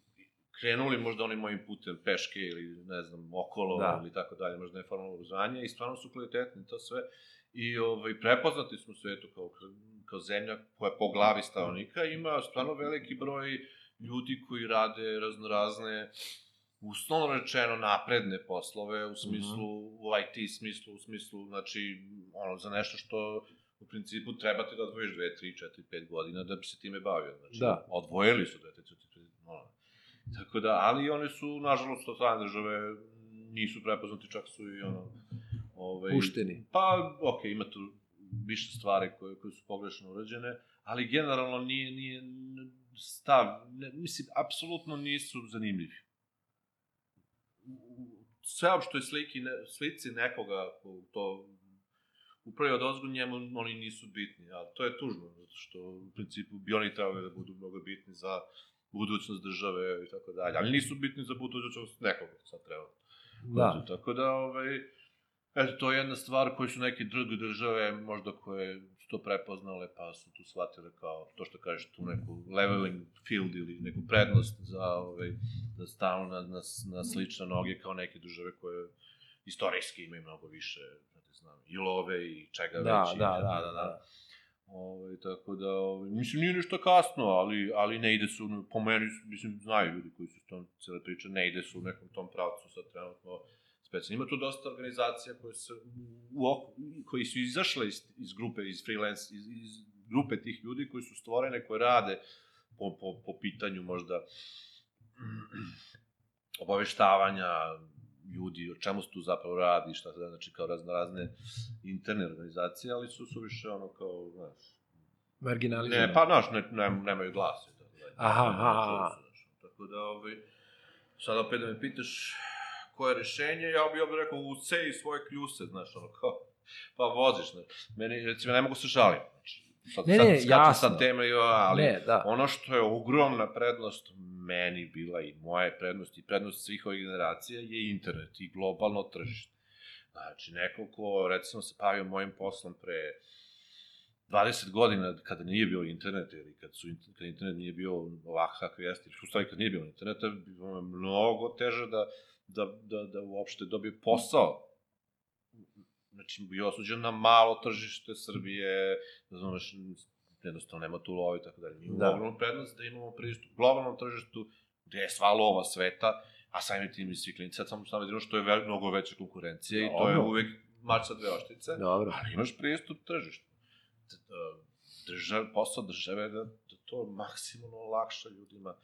[SPEAKER 2] krenuli možda onim mojim putem peške ili ne znam okolo
[SPEAKER 1] Da.
[SPEAKER 2] ili tako dalje, možda neformalno obrazovanje i stvarno su kvalitetni to sve i ovaj, prepoznati smo svetu kao, kao zemlja koja po glavi stanovnika ima stvarno veliki broj ljudi koji rade raznorazne uslovno rečeno napredne poslove u smislu, u IT smislu, u smislu, znači, ono, za nešto što u principu treba ti da odvojiš 2, 3, 4, 5 godina da bi se time bavio. Znači,
[SPEAKER 1] Da.
[SPEAKER 2] odvojili su 2, 3, 4, 5, ono. Tako da, ali oni su, nažalost, od strane države nisu prepoznati, čak su i ono, ovaj,
[SPEAKER 1] Pušteni.
[SPEAKER 2] Pa, ok, ima tu više stvari koje, koje su pogrešno urađene, ali generalno nije, nije stav, ne, mislim, apsolutno nisu zanimljivi. U- u- Sve što je sliki, ne, slici nekoga ko to upravi od ozgu njemu, oni nisu bitni, a to je tužno, zato što u principu bi oni trebali da budu mnogo bitni za budućnost države i tako dalje, ali nisu bitni za budućnost nekoga, sad treba
[SPEAKER 1] Da.
[SPEAKER 2] Tako da, ovaj, eto, to je jedna stvar koju su neke druge države, možda koje to prepoznale, pa su tu shvatile kao, to što kažeš, tu neku leveling field ili neku prednost za, ovaj, da stanu na, na, na slične noge kao neke države koje istorijski imaju mnogo više, ne znam, i love i čega
[SPEAKER 1] Da,
[SPEAKER 2] već.
[SPEAKER 1] da,
[SPEAKER 2] tako
[SPEAKER 1] da, da, da.
[SPEAKER 2] Ovaj, tako da, ovaj, mislim, nije ništa kasno, ali, ali ne ide se, u- po meni, mislim, znaju ljudi koji su s tom cele priče, ne ide se u nekom tom pravcu sad trenutno specijalno. Ima tu dosta organizacija koje su, u, ok- koji su izašle iz, iz grupe, iz freelance, iz, iz grupe tih ljudi koji su stvorene, koje rade po, po, po pitanju možda obaveštavanja ljudi, o čemu se tu zapravo radi, šta se da, znači kao razne, razne interne organizacije, ali su, su više ono kao, znaš,
[SPEAKER 1] Marginalizovano.
[SPEAKER 2] Ne, pa, znaš, ne, ne, nemaju glasa. Tako.
[SPEAKER 1] Aha, aha,
[SPEAKER 2] znaš. Tako da, ovaj, sad opet da me pitaš koje je rešenje, ja bi opet rekao, useji svoje kljuse, znaš, ono, kao, pa voziš, znaš. Meni, recimo, ne mogu se žalim, znači, sad,
[SPEAKER 1] Ne,
[SPEAKER 2] sad,
[SPEAKER 1] ne,
[SPEAKER 2] skačem
[SPEAKER 1] jasno.
[SPEAKER 2] sa teme, ali,
[SPEAKER 1] Ne, da.
[SPEAKER 2] ono što je ogromna prednost meni bila i moja prednost i prednost svih ovih generacija je internet i globalno tržište. Znači, neko ko, recimo, se bavio mojim poslom pre 20 godina kada nije bio internet ili kad, su, kad internet nije bio ovako kako jeste, u stvari kad nije bilo interneta, bilo je mnogo teže da, da, da, da uopšte dobije posao. Znači, bio osuđen na malo tržište Srbije, da znaš, jednostavno nema tu love i tako dalje. Mi imamo
[SPEAKER 1] Da.
[SPEAKER 2] ogromnu prednost da imamo pristup globalnom tržištu, gde je sva lova sveta, a samim tim i svi klinici, sad samo stavimo što je vel, mnogo veća konkurencija i to je uvek mač sa dve oštice.
[SPEAKER 1] Dobro.
[SPEAKER 2] Ali imaš pristup tržištu. Držav, posao države je da, da to maksimalno olakša ljudima,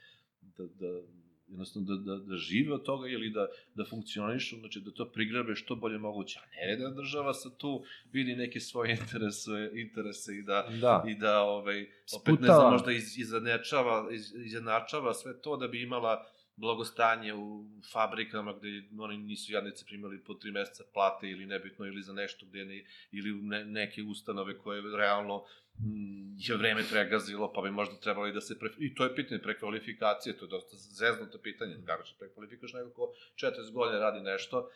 [SPEAKER 2] da, da jednostavno da, da, da žive od toga ili da, da funkcionišu, znači da to prigrabe što bolje moguće, a ne da država sa tu vidi neke svoje interese, interese i da,
[SPEAKER 1] Da.
[SPEAKER 2] i da ovaj, opet ne
[SPEAKER 1] Sputava.
[SPEAKER 2] znam, možda iz, izjednačava, iz, izjednačava sve to da bi imala blagostanje u fabrikama gde oni nisu jadnice primali po tri meseca plate ili nebitno ili za nešto gde ne, ili u ne, neke ustanove koje realno mm, je vreme pregazilo, pa bi možda trebali da se... Pre... I to je pitanje prekvalifikacije, to je dosta zeznuto pitanje, kako se prekvalifikaš neko ko 40 godina radi nešto,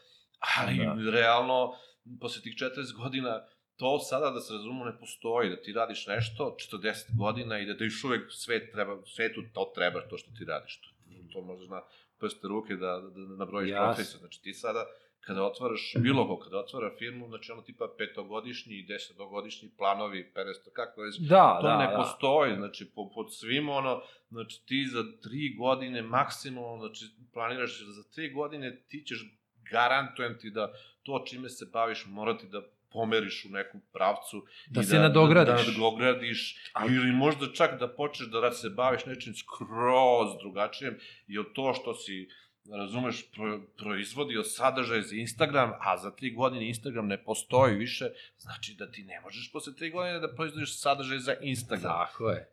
[SPEAKER 2] ali
[SPEAKER 1] Da.
[SPEAKER 2] da. realno, posle tih 40 godina, to sada da se razumu ne postoji, da ti radiš nešto 40 godina i da, da još uvek svet treba, svetu to treba to što ti radiš. To, to možeš na prste ruke da, da, da nabrojiš
[SPEAKER 1] Jasno.
[SPEAKER 2] profesiju. Znači ti sada kada otvaraš bilo ko, kada otvara firmu, znači ono tipa petogodišnji i desetogodišnji planovi, 500, kako već,
[SPEAKER 1] Da,
[SPEAKER 2] to
[SPEAKER 1] da,
[SPEAKER 2] ne
[SPEAKER 1] da.
[SPEAKER 2] postoji, znači po, pod svim ono, znači ti za tri godine maksimalno, znači planiraš za tri godine ti ćeš, garantujem ti da to čime se baviš morati da pomeriš u nekom pravcu
[SPEAKER 1] Da
[SPEAKER 2] i
[SPEAKER 1] se nadogradiš.
[SPEAKER 2] Da, da nadogradiš
[SPEAKER 1] Ali-
[SPEAKER 2] ili možda čak da počneš da se baviš nečim skroz drugačijem, jer to što si razumeš, pro, proizvodio sadržaj za Instagram, a za tri godine Instagram ne postoji više, znači da ti ne možeš posle tri godine da proizvodiš sadržaj za Instagram.
[SPEAKER 1] Tako je.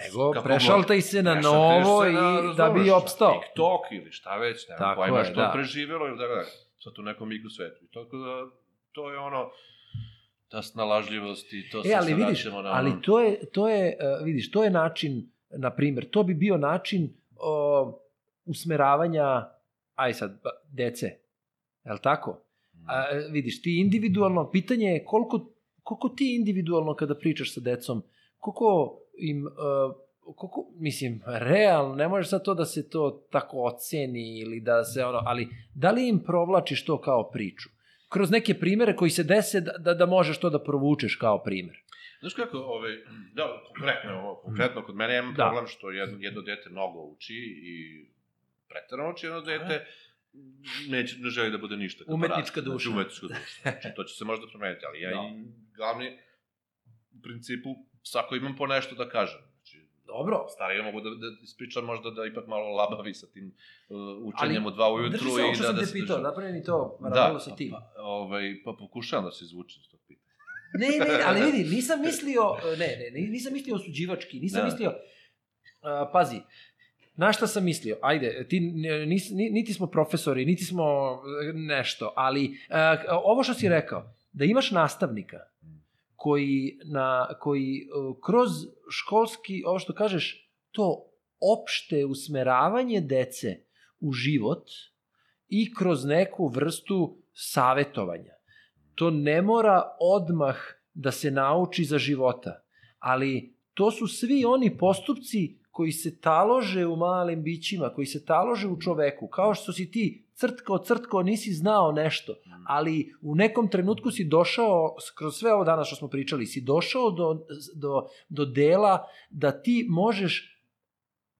[SPEAKER 1] Nego,
[SPEAKER 2] Kako
[SPEAKER 1] prešaltaj se na novo
[SPEAKER 2] se
[SPEAKER 1] i
[SPEAKER 2] na,
[SPEAKER 1] da bi
[SPEAKER 2] razumeš,
[SPEAKER 1] opstao.
[SPEAKER 2] TikTok ili šta već, nema
[SPEAKER 1] Tako
[SPEAKER 2] pojma
[SPEAKER 1] je,
[SPEAKER 2] što
[SPEAKER 1] da.
[SPEAKER 2] je preživjelo ili tako dalje. Sad u nekom igru svetu. I tako da, to je ono, ta snalažljivost i to
[SPEAKER 1] E,
[SPEAKER 2] se
[SPEAKER 1] ali vidiš,
[SPEAKER 2] na
[SPEAKER 1] ali
[SPEAKER 2] ono-
[SPEAKER 1] to je, to je, uh, vidiš, to je način, na primjer, to bi bio način uh, usmeravanja, aj sad, dece, Je li tako? A, e, vidiš, ti individualno, pitanje je koliko, koliko ti individualno kada pričaš sa decom, koliko im, uh, koliko, mislim, realno, ne može sad to da se to tako oceni ili da se ono, ali da li im provlačiš to kao priču? Kroz neke primere koji se dese da, da, da možeš to da provučeš kao primer.
[SPEAKER 2] Znaš kako, ovaj, da, konkretno, ovo, konkretno kod mene imam
[SPEAKER 1] Da.
[SPEAKER 2] problem što jedno, jedno dete mnogo uči i pretarano uči jedno dete, neće, ne želi da bude ništa.
[SPEAKER 1] Umetnička
[SPEAKER 2] poraste.
[SPEAKER 1] duša.
[SPEAKER 2] Znači, umetnička duša. Znači, to će se možda promeniti, ali ja
[SPEAKER 1] Da.
[SPEAKER 2] i glavni, u principu, svako imam po nešto da kažem.
[SPEAKER 1] Dobro,
[SPEAKER 2] stariji mogu da, da ispričam možda da ipak malo labavi sa tim uh, učenjem
[SPEAKER 1] Ali
[SPEAKER 2] u dva ujutru.
[SPEAKER 1] se
[SPEAKER 2] i
[SPEAKER 1] što
[SPEAKER 2] da,
[SPEAKER 1] sam
[SPEAKER 2] da
[SPEAKER 1] te
[SPEAKER 2] se
[SPEAKER 1] pitao, napravi to
[SPEAKER 2] Da,
[SPEAKER 1] paralelu sa tim.
[SPEAKER 2] Pa, ovaj, pa pokušavam da se izvučem s tog pitanja.
[SPEAKER 1] Ne, ne, ali vidi, nisam mislio, ne, ne, ne, nisam mislio osuđivački, nisam
[SPEAKER 2] Da.
[SPEAKER 1] mislio, uh, pazi, na šta sam mislio? Ajde, ti, nis, ni- niti smo profesori, niti smo e, nešto, ali uh, ovo što si rekao, da imaš nastavnika koji, na, koji uh, kroz školski, ovo što kažeš, to opšte usmeravanje dece u život i kroz neku vrstu savetovanja. To ne mora odmah da se nauči za života, ali to su svi oni postupci koji se talože u malim bićima, koji se talože u čoveku, kao što si ti crtkao, crtkao, nisi znao nešto, ali u nekom trenutku si došao, kroz sve ovo danas što smo pričali, si došao do, do, do dela da ti možeš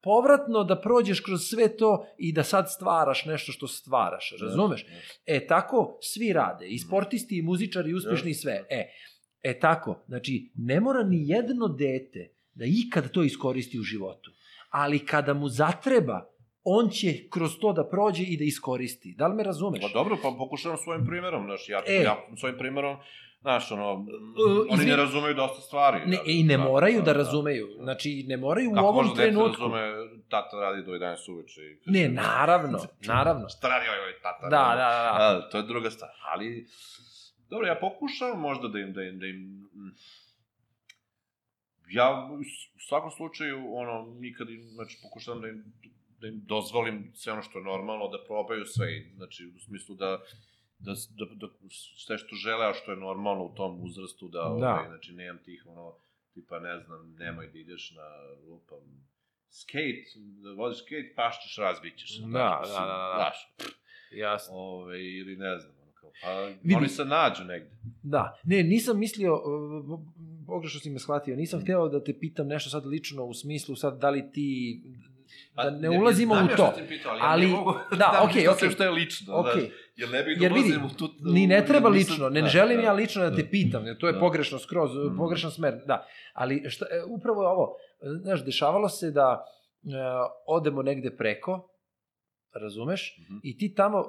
[SPEAKER 1] povratno da prođeš kroz sve to i da sad stvaraš nešto što stvaraš, razumeš? E, tako svi rade, i sportisti, i muzičari, i uspešni, i sve. E, e, tako, znači, ne mora ni jedno dete da ikad to iskoristi u životu, ali kada mu zatreba, on će kroz to da prođe i da iskoristi. Da li me razumeš?
[SPEAKER 2] Pa dobro, pa pokušavam svojim primerom, znaš, ja,
[SPEAKER 1] E.
[SPEAKER 2] ja svojim primerom, znaš, ono, oni
[SPEAKER 1] izvin-
[SPEAKER 2] ne razumeju dosta stvari.
[SPEAKER 1] Ne, I ne
[SPEAKER 2] da,
[SPEAKER 1] moraju da razumeju. Znači, ne moraju u
[SPEAKER 2] Kako
[SPEAKER 1] ovom
[SPEAKER 2] može dete da
[SPEAKER 1] trenutku.
[SPEAKER 2] razume, tata radi do 11 uveče i...
[SPEAKER 1] Ne, naravno, naravno.
[SPEAKER 2] Šta radi ovaj, ovaj tata?
[SPEAKER 1] Da, da, da. da.
[SPEAKER 2] A, to je druga stvar, ali... Dobro, ja pokušavam možda da im, da im, da im... Ja u svakom slučaju, ono, nikad im, znači, pokušavam da im, da im dozvolim sve ono što je normalno, da probaju sve, znači, u smislu da, da, da, da sve što žele, a što je normalno u tom uzrastu, da,
[SPEAKER 1] Da.
[SPEAKER 2] ovaj, znači, nemam tih, ono, tipa, ne znam, nemoj da ideš na, lupam, skate, da voziš skate, pašćeš, razbićeš.
[SPEAKER 1] Da, da,
[SPEAKER 2] mislim,
[SPEAKER 1] da, da.
[SPEAKER 2] Znaš,
[SPEAKER 1] Jasno.
[SPEAKER 2] Ove, ili ne znam, ono kao, pa
[SPEAKER 1] Vidi.
[SPEAKER 2] oni se nađu negde.
[SPEAKER 1] Da, ne, nisam mislio, uh, pogrešno si me shvatio, nisam hteo da te pitam nešto sad lično u smislu sad da li ti, da ne ulazimo u to.
[SPEAKER 2] pitao, ali,
[SPEAKER 1] ali-
[SPEAKER 2] mogu
[SPEAKER 1] da,
[SPEAKER 2] da
[SPEAKER 1] okej, okej.
[SPEAKER 2] sve što je lično,
[SPEAKER 1] Ok,
[SPEAKER 2] znaš, jer ne bih da
[SPEAKER 1] vidi,
[SPEAKER 2] ulazim u tu...
[SPEAKER 1] ni ne treba lično, ne
[SPEAKER 2] da,
[SPEAKER 1] želim
[SPEAKER 2] da.
[SPEAKER 1] ja lično da te pitam, jer to je
[SPEAKER 2] Da.
[SPEAKER 1] pogrešno skroz,
[SPEAKER 2] Mhm.
[SPEAKER 1] pogrešan smer, da. Ali šta, e, upravo je ovo, znaš, dešavalo se da e, odemo negde preko, razumeš,
[SPEAKER 2] Mhm.
[SPEAKER 1] i ti tamo e,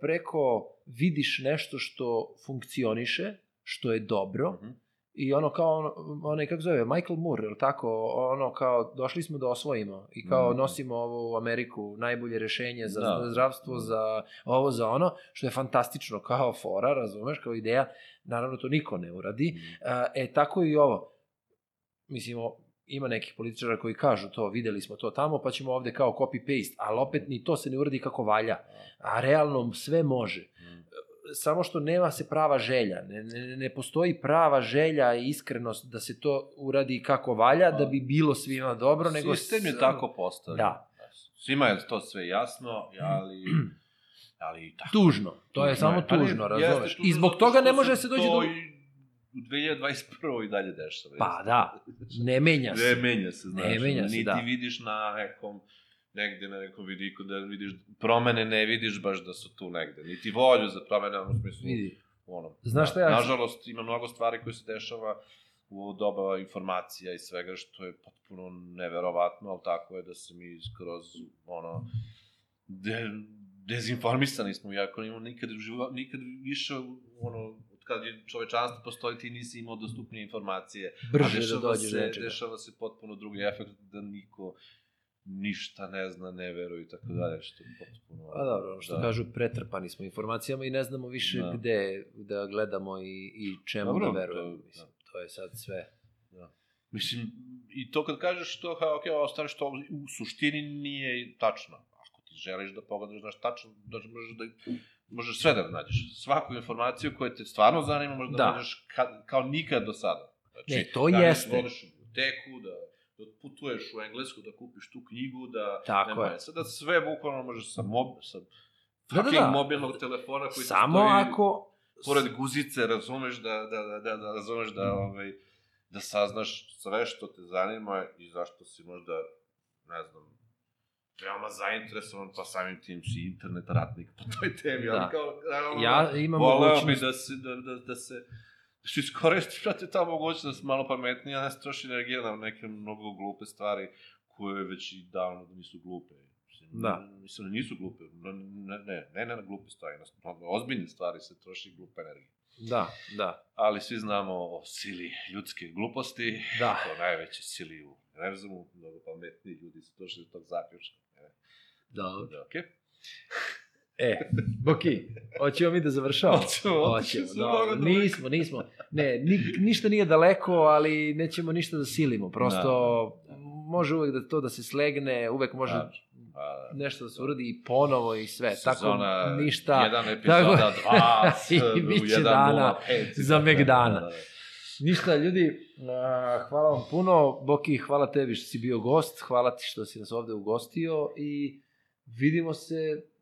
[SPEAKER 1] preko vidiš nešto što funkcioniše, što je dobro,
[SPEAKER 2] Mhm.
[SPEAKER 1] I ono kao, onaj, kako zove, Michael Moore, ili tako, ono kao, došli smo da osvojimo i kao
[SPEAKER 2] Mhm.
[SPEAKER 1] nosimo ovo u Ameriku, najbolje rešenje za
[SPEAKER 2] Da.
[SPEAKER 1] zdravstvo, za ovo, za ono, što je fantastično kao fora, razumeš, kao ideja, naravno to niko ne uradi. A, E, tako i ovo. Mislim, o- ima nekih političara koji kažu to, videli smo to tamo, pa ćemo ovde kao copy-paste, ali opet ni to se ne uradi kako valja. A realno sve može
[SPEAKER 2] Mhm.
[SPEAKER 1] Samo što nema se prava želja. Ne, ne, ne postoji prava želja i iskrenost da se to uradi kako valja, da bi bilo svima dobro, nego...
[SPEAKER 2] Sistem je tako postavljen.
[SPEAKER 1] Da.
[SPEAKER 2] Svima je to sve jasno, ali... ali tako.
[SPEAKER 1] Tužno. To je
[SPEAKER 2] Tužno
[SPEAKER 1] samo
[SPEAKER 2] Ali
[SPEAKER 1] tužno, razumeš?
[SPEAKER 2] tužno
[SPEAKER 1] I zbog toga ne može se doći do...
[SPEAKER 2] U 2021. i dalje dešava.
[SPEAKER 1] Pa da, ne menja
[SPEAKER 2] Ne
[SPEAKER 1] se.
[SPEAKER 2] menja se, znaš.
[SPEAKER 1] Ne menja se,
[SPEAKER 2] niti
[SPEAKER 1] da.
[SPEAKER 2] vidiš na nekom negde na nekom vidiku da vidiš promene, ne vidiš baš da su tu negde. Niti volju za promene, u smislu,
[SPEAKER 1] Vidi,
[SPEAKER 2] ono,
[SPEAKER 1] Znaš šta ja-
[SPEAKER 2] Nažalost, ima mnogo stvari koje se dešava u ovo doba informacija i svega što je potpuno neverovatno, ali tako je da se mi skroz, ono, de, dezinformisani smo, iako nismo nikad, živo, nikad više, ono, kad je čovečanstvo postoji, ti nisi imao dostupnije informacije. A
[SPEAKER 1] brže da dođeš do nečega.
[SPEAKER 2] Dešava se potpuno drugi efekt da niko ništa ne zna, ne veruje i tako dalje, što je potpuno...
[SPEAKER 1] A dobro, ono što
[SPEAKER 2] da.
[SPEAKER 1] kažu, pretrpani smo informacijama i ne znamo više
[SPEAKER 2] Da.
[SPEAKER 1] gde da gledamo i, i čemu
[SPEAKER 2] Dobro,
[SPEAKER 1] da verujemo.
[SPEAKER 2] to-
[SPEAKER 1] Mislim, to je sad sve.
[SPEAKER 2] Mislim, i to kad kažeš to, ha, ok, ovo stvari što u suštini nije tačno. Ako ti želiš da pogledaš, znaš, tačno, da možeš da, možeš sve da nađeš. Svaku informaciju koja te stvarno zanima možda
[SPEAKER 1] Da.
[SPEAKER 2] da. nađeš ka, kao nikad do sada. Znači,
[SPEAKER 1] Ne, to
[SPEAKER 2] da
[SPEAKER 1] jeste.
[SPEAKER 2] voliš u biblioteku, da, da putuješ u Englesku, da kupiš tu knjigu, da...
[SPEAKER 1] Tako
[SPEAKER 2] nema
[SPEAKER 1] je.
[SPEAKER 2] Sada sve bukvalno možeš sa, mob, sa
[SPEAKER 1] Da, da, da.
[SPEAKER 2] mobilnog telefona koji
[SPEAKER 1] Samo
[SPEAKER 2] stoji
[SPEAKER 1] ako...
[SPEAKER 2] pored guzice, razumeš da, da, da, da, da razumeš da, ovaj, da saznaš sve što te zanima i zašto si možda, ne znam, veoma zainteresovan, pa samim tim si internet ratnik po toj temi,
[SPEAKER 1] Da.
[SPEAKER 2] ali kao, naravno,
[SPEAKER 1] Ja imam
[SPEAKER 2] voleo bi
[SPEAKER 1] mogućnost...
[SPEAKER 2] da se, da, da, da se, da se iskoristi, brate, ta mogućnost malo pametnija, ne se troši energija na neke mnogo glupe stvari koje već i davno nisu glupe. Mislim,
[SPEAKER 1] Da.
[SPEAKER 2] Mislim, da nisu glupe. Ne, ne, ne, ne, na glupe stvari, na, ozbiljne stvari se troši glupa energija.
[SPEAKER 1] Da, da,
[SPEAKER 2] Ali svi znamo o sili ljudske gluposti,
[SPEAKER 1] da.
[SPEAKER 2] o najvećoj sili u univerzumu, mnogo pametniji ljudi su došli do tog zaključka.
[SPEAKER 1] Dobro.
[SPEAKER 2] da, okej?
[SPEAKER 1] E, Boki, hoćemo mi da završavamo?
[SPEAKER 2] Hoćemo,
[SPEAKER 1] Hoćemo,
[SPEAKER 2] daleko.
[SPEAKER 1] Nismo, nismo. Ne, ni, ništa nije daleko, ali nećemo ništa da silimo. Prosto, može uvek da to da se slegne, uvek može
[SPEAKER 2] Da. A,
[SPEAKER 1] nešto da se uradi i ponovo i sve.
[SPEAKER 2] sezona,
[SPEAKER 1] Tako, ništa.
[SPEAKER 2] Jedan epizoda,
[SPEAKER 1] Tako-
[SPEAKER 2] dva,
[SPEAKER 1] I
[SPEAKER 2] u
[SPEAKER 1] biće
[SPEAKER 2] 1.05
[SPEAKER 1] dana
[SPEAKER 2] i
[SPEAKER 1] za. Megdana.
[SPEAKER 2] Da, da, da.
[SPEAKER 1] Ništa, ljudi, hvala vam puno. Boki, hvala tebi što si bio gost, hvala ti što si nas ovde ugostio i vidimo se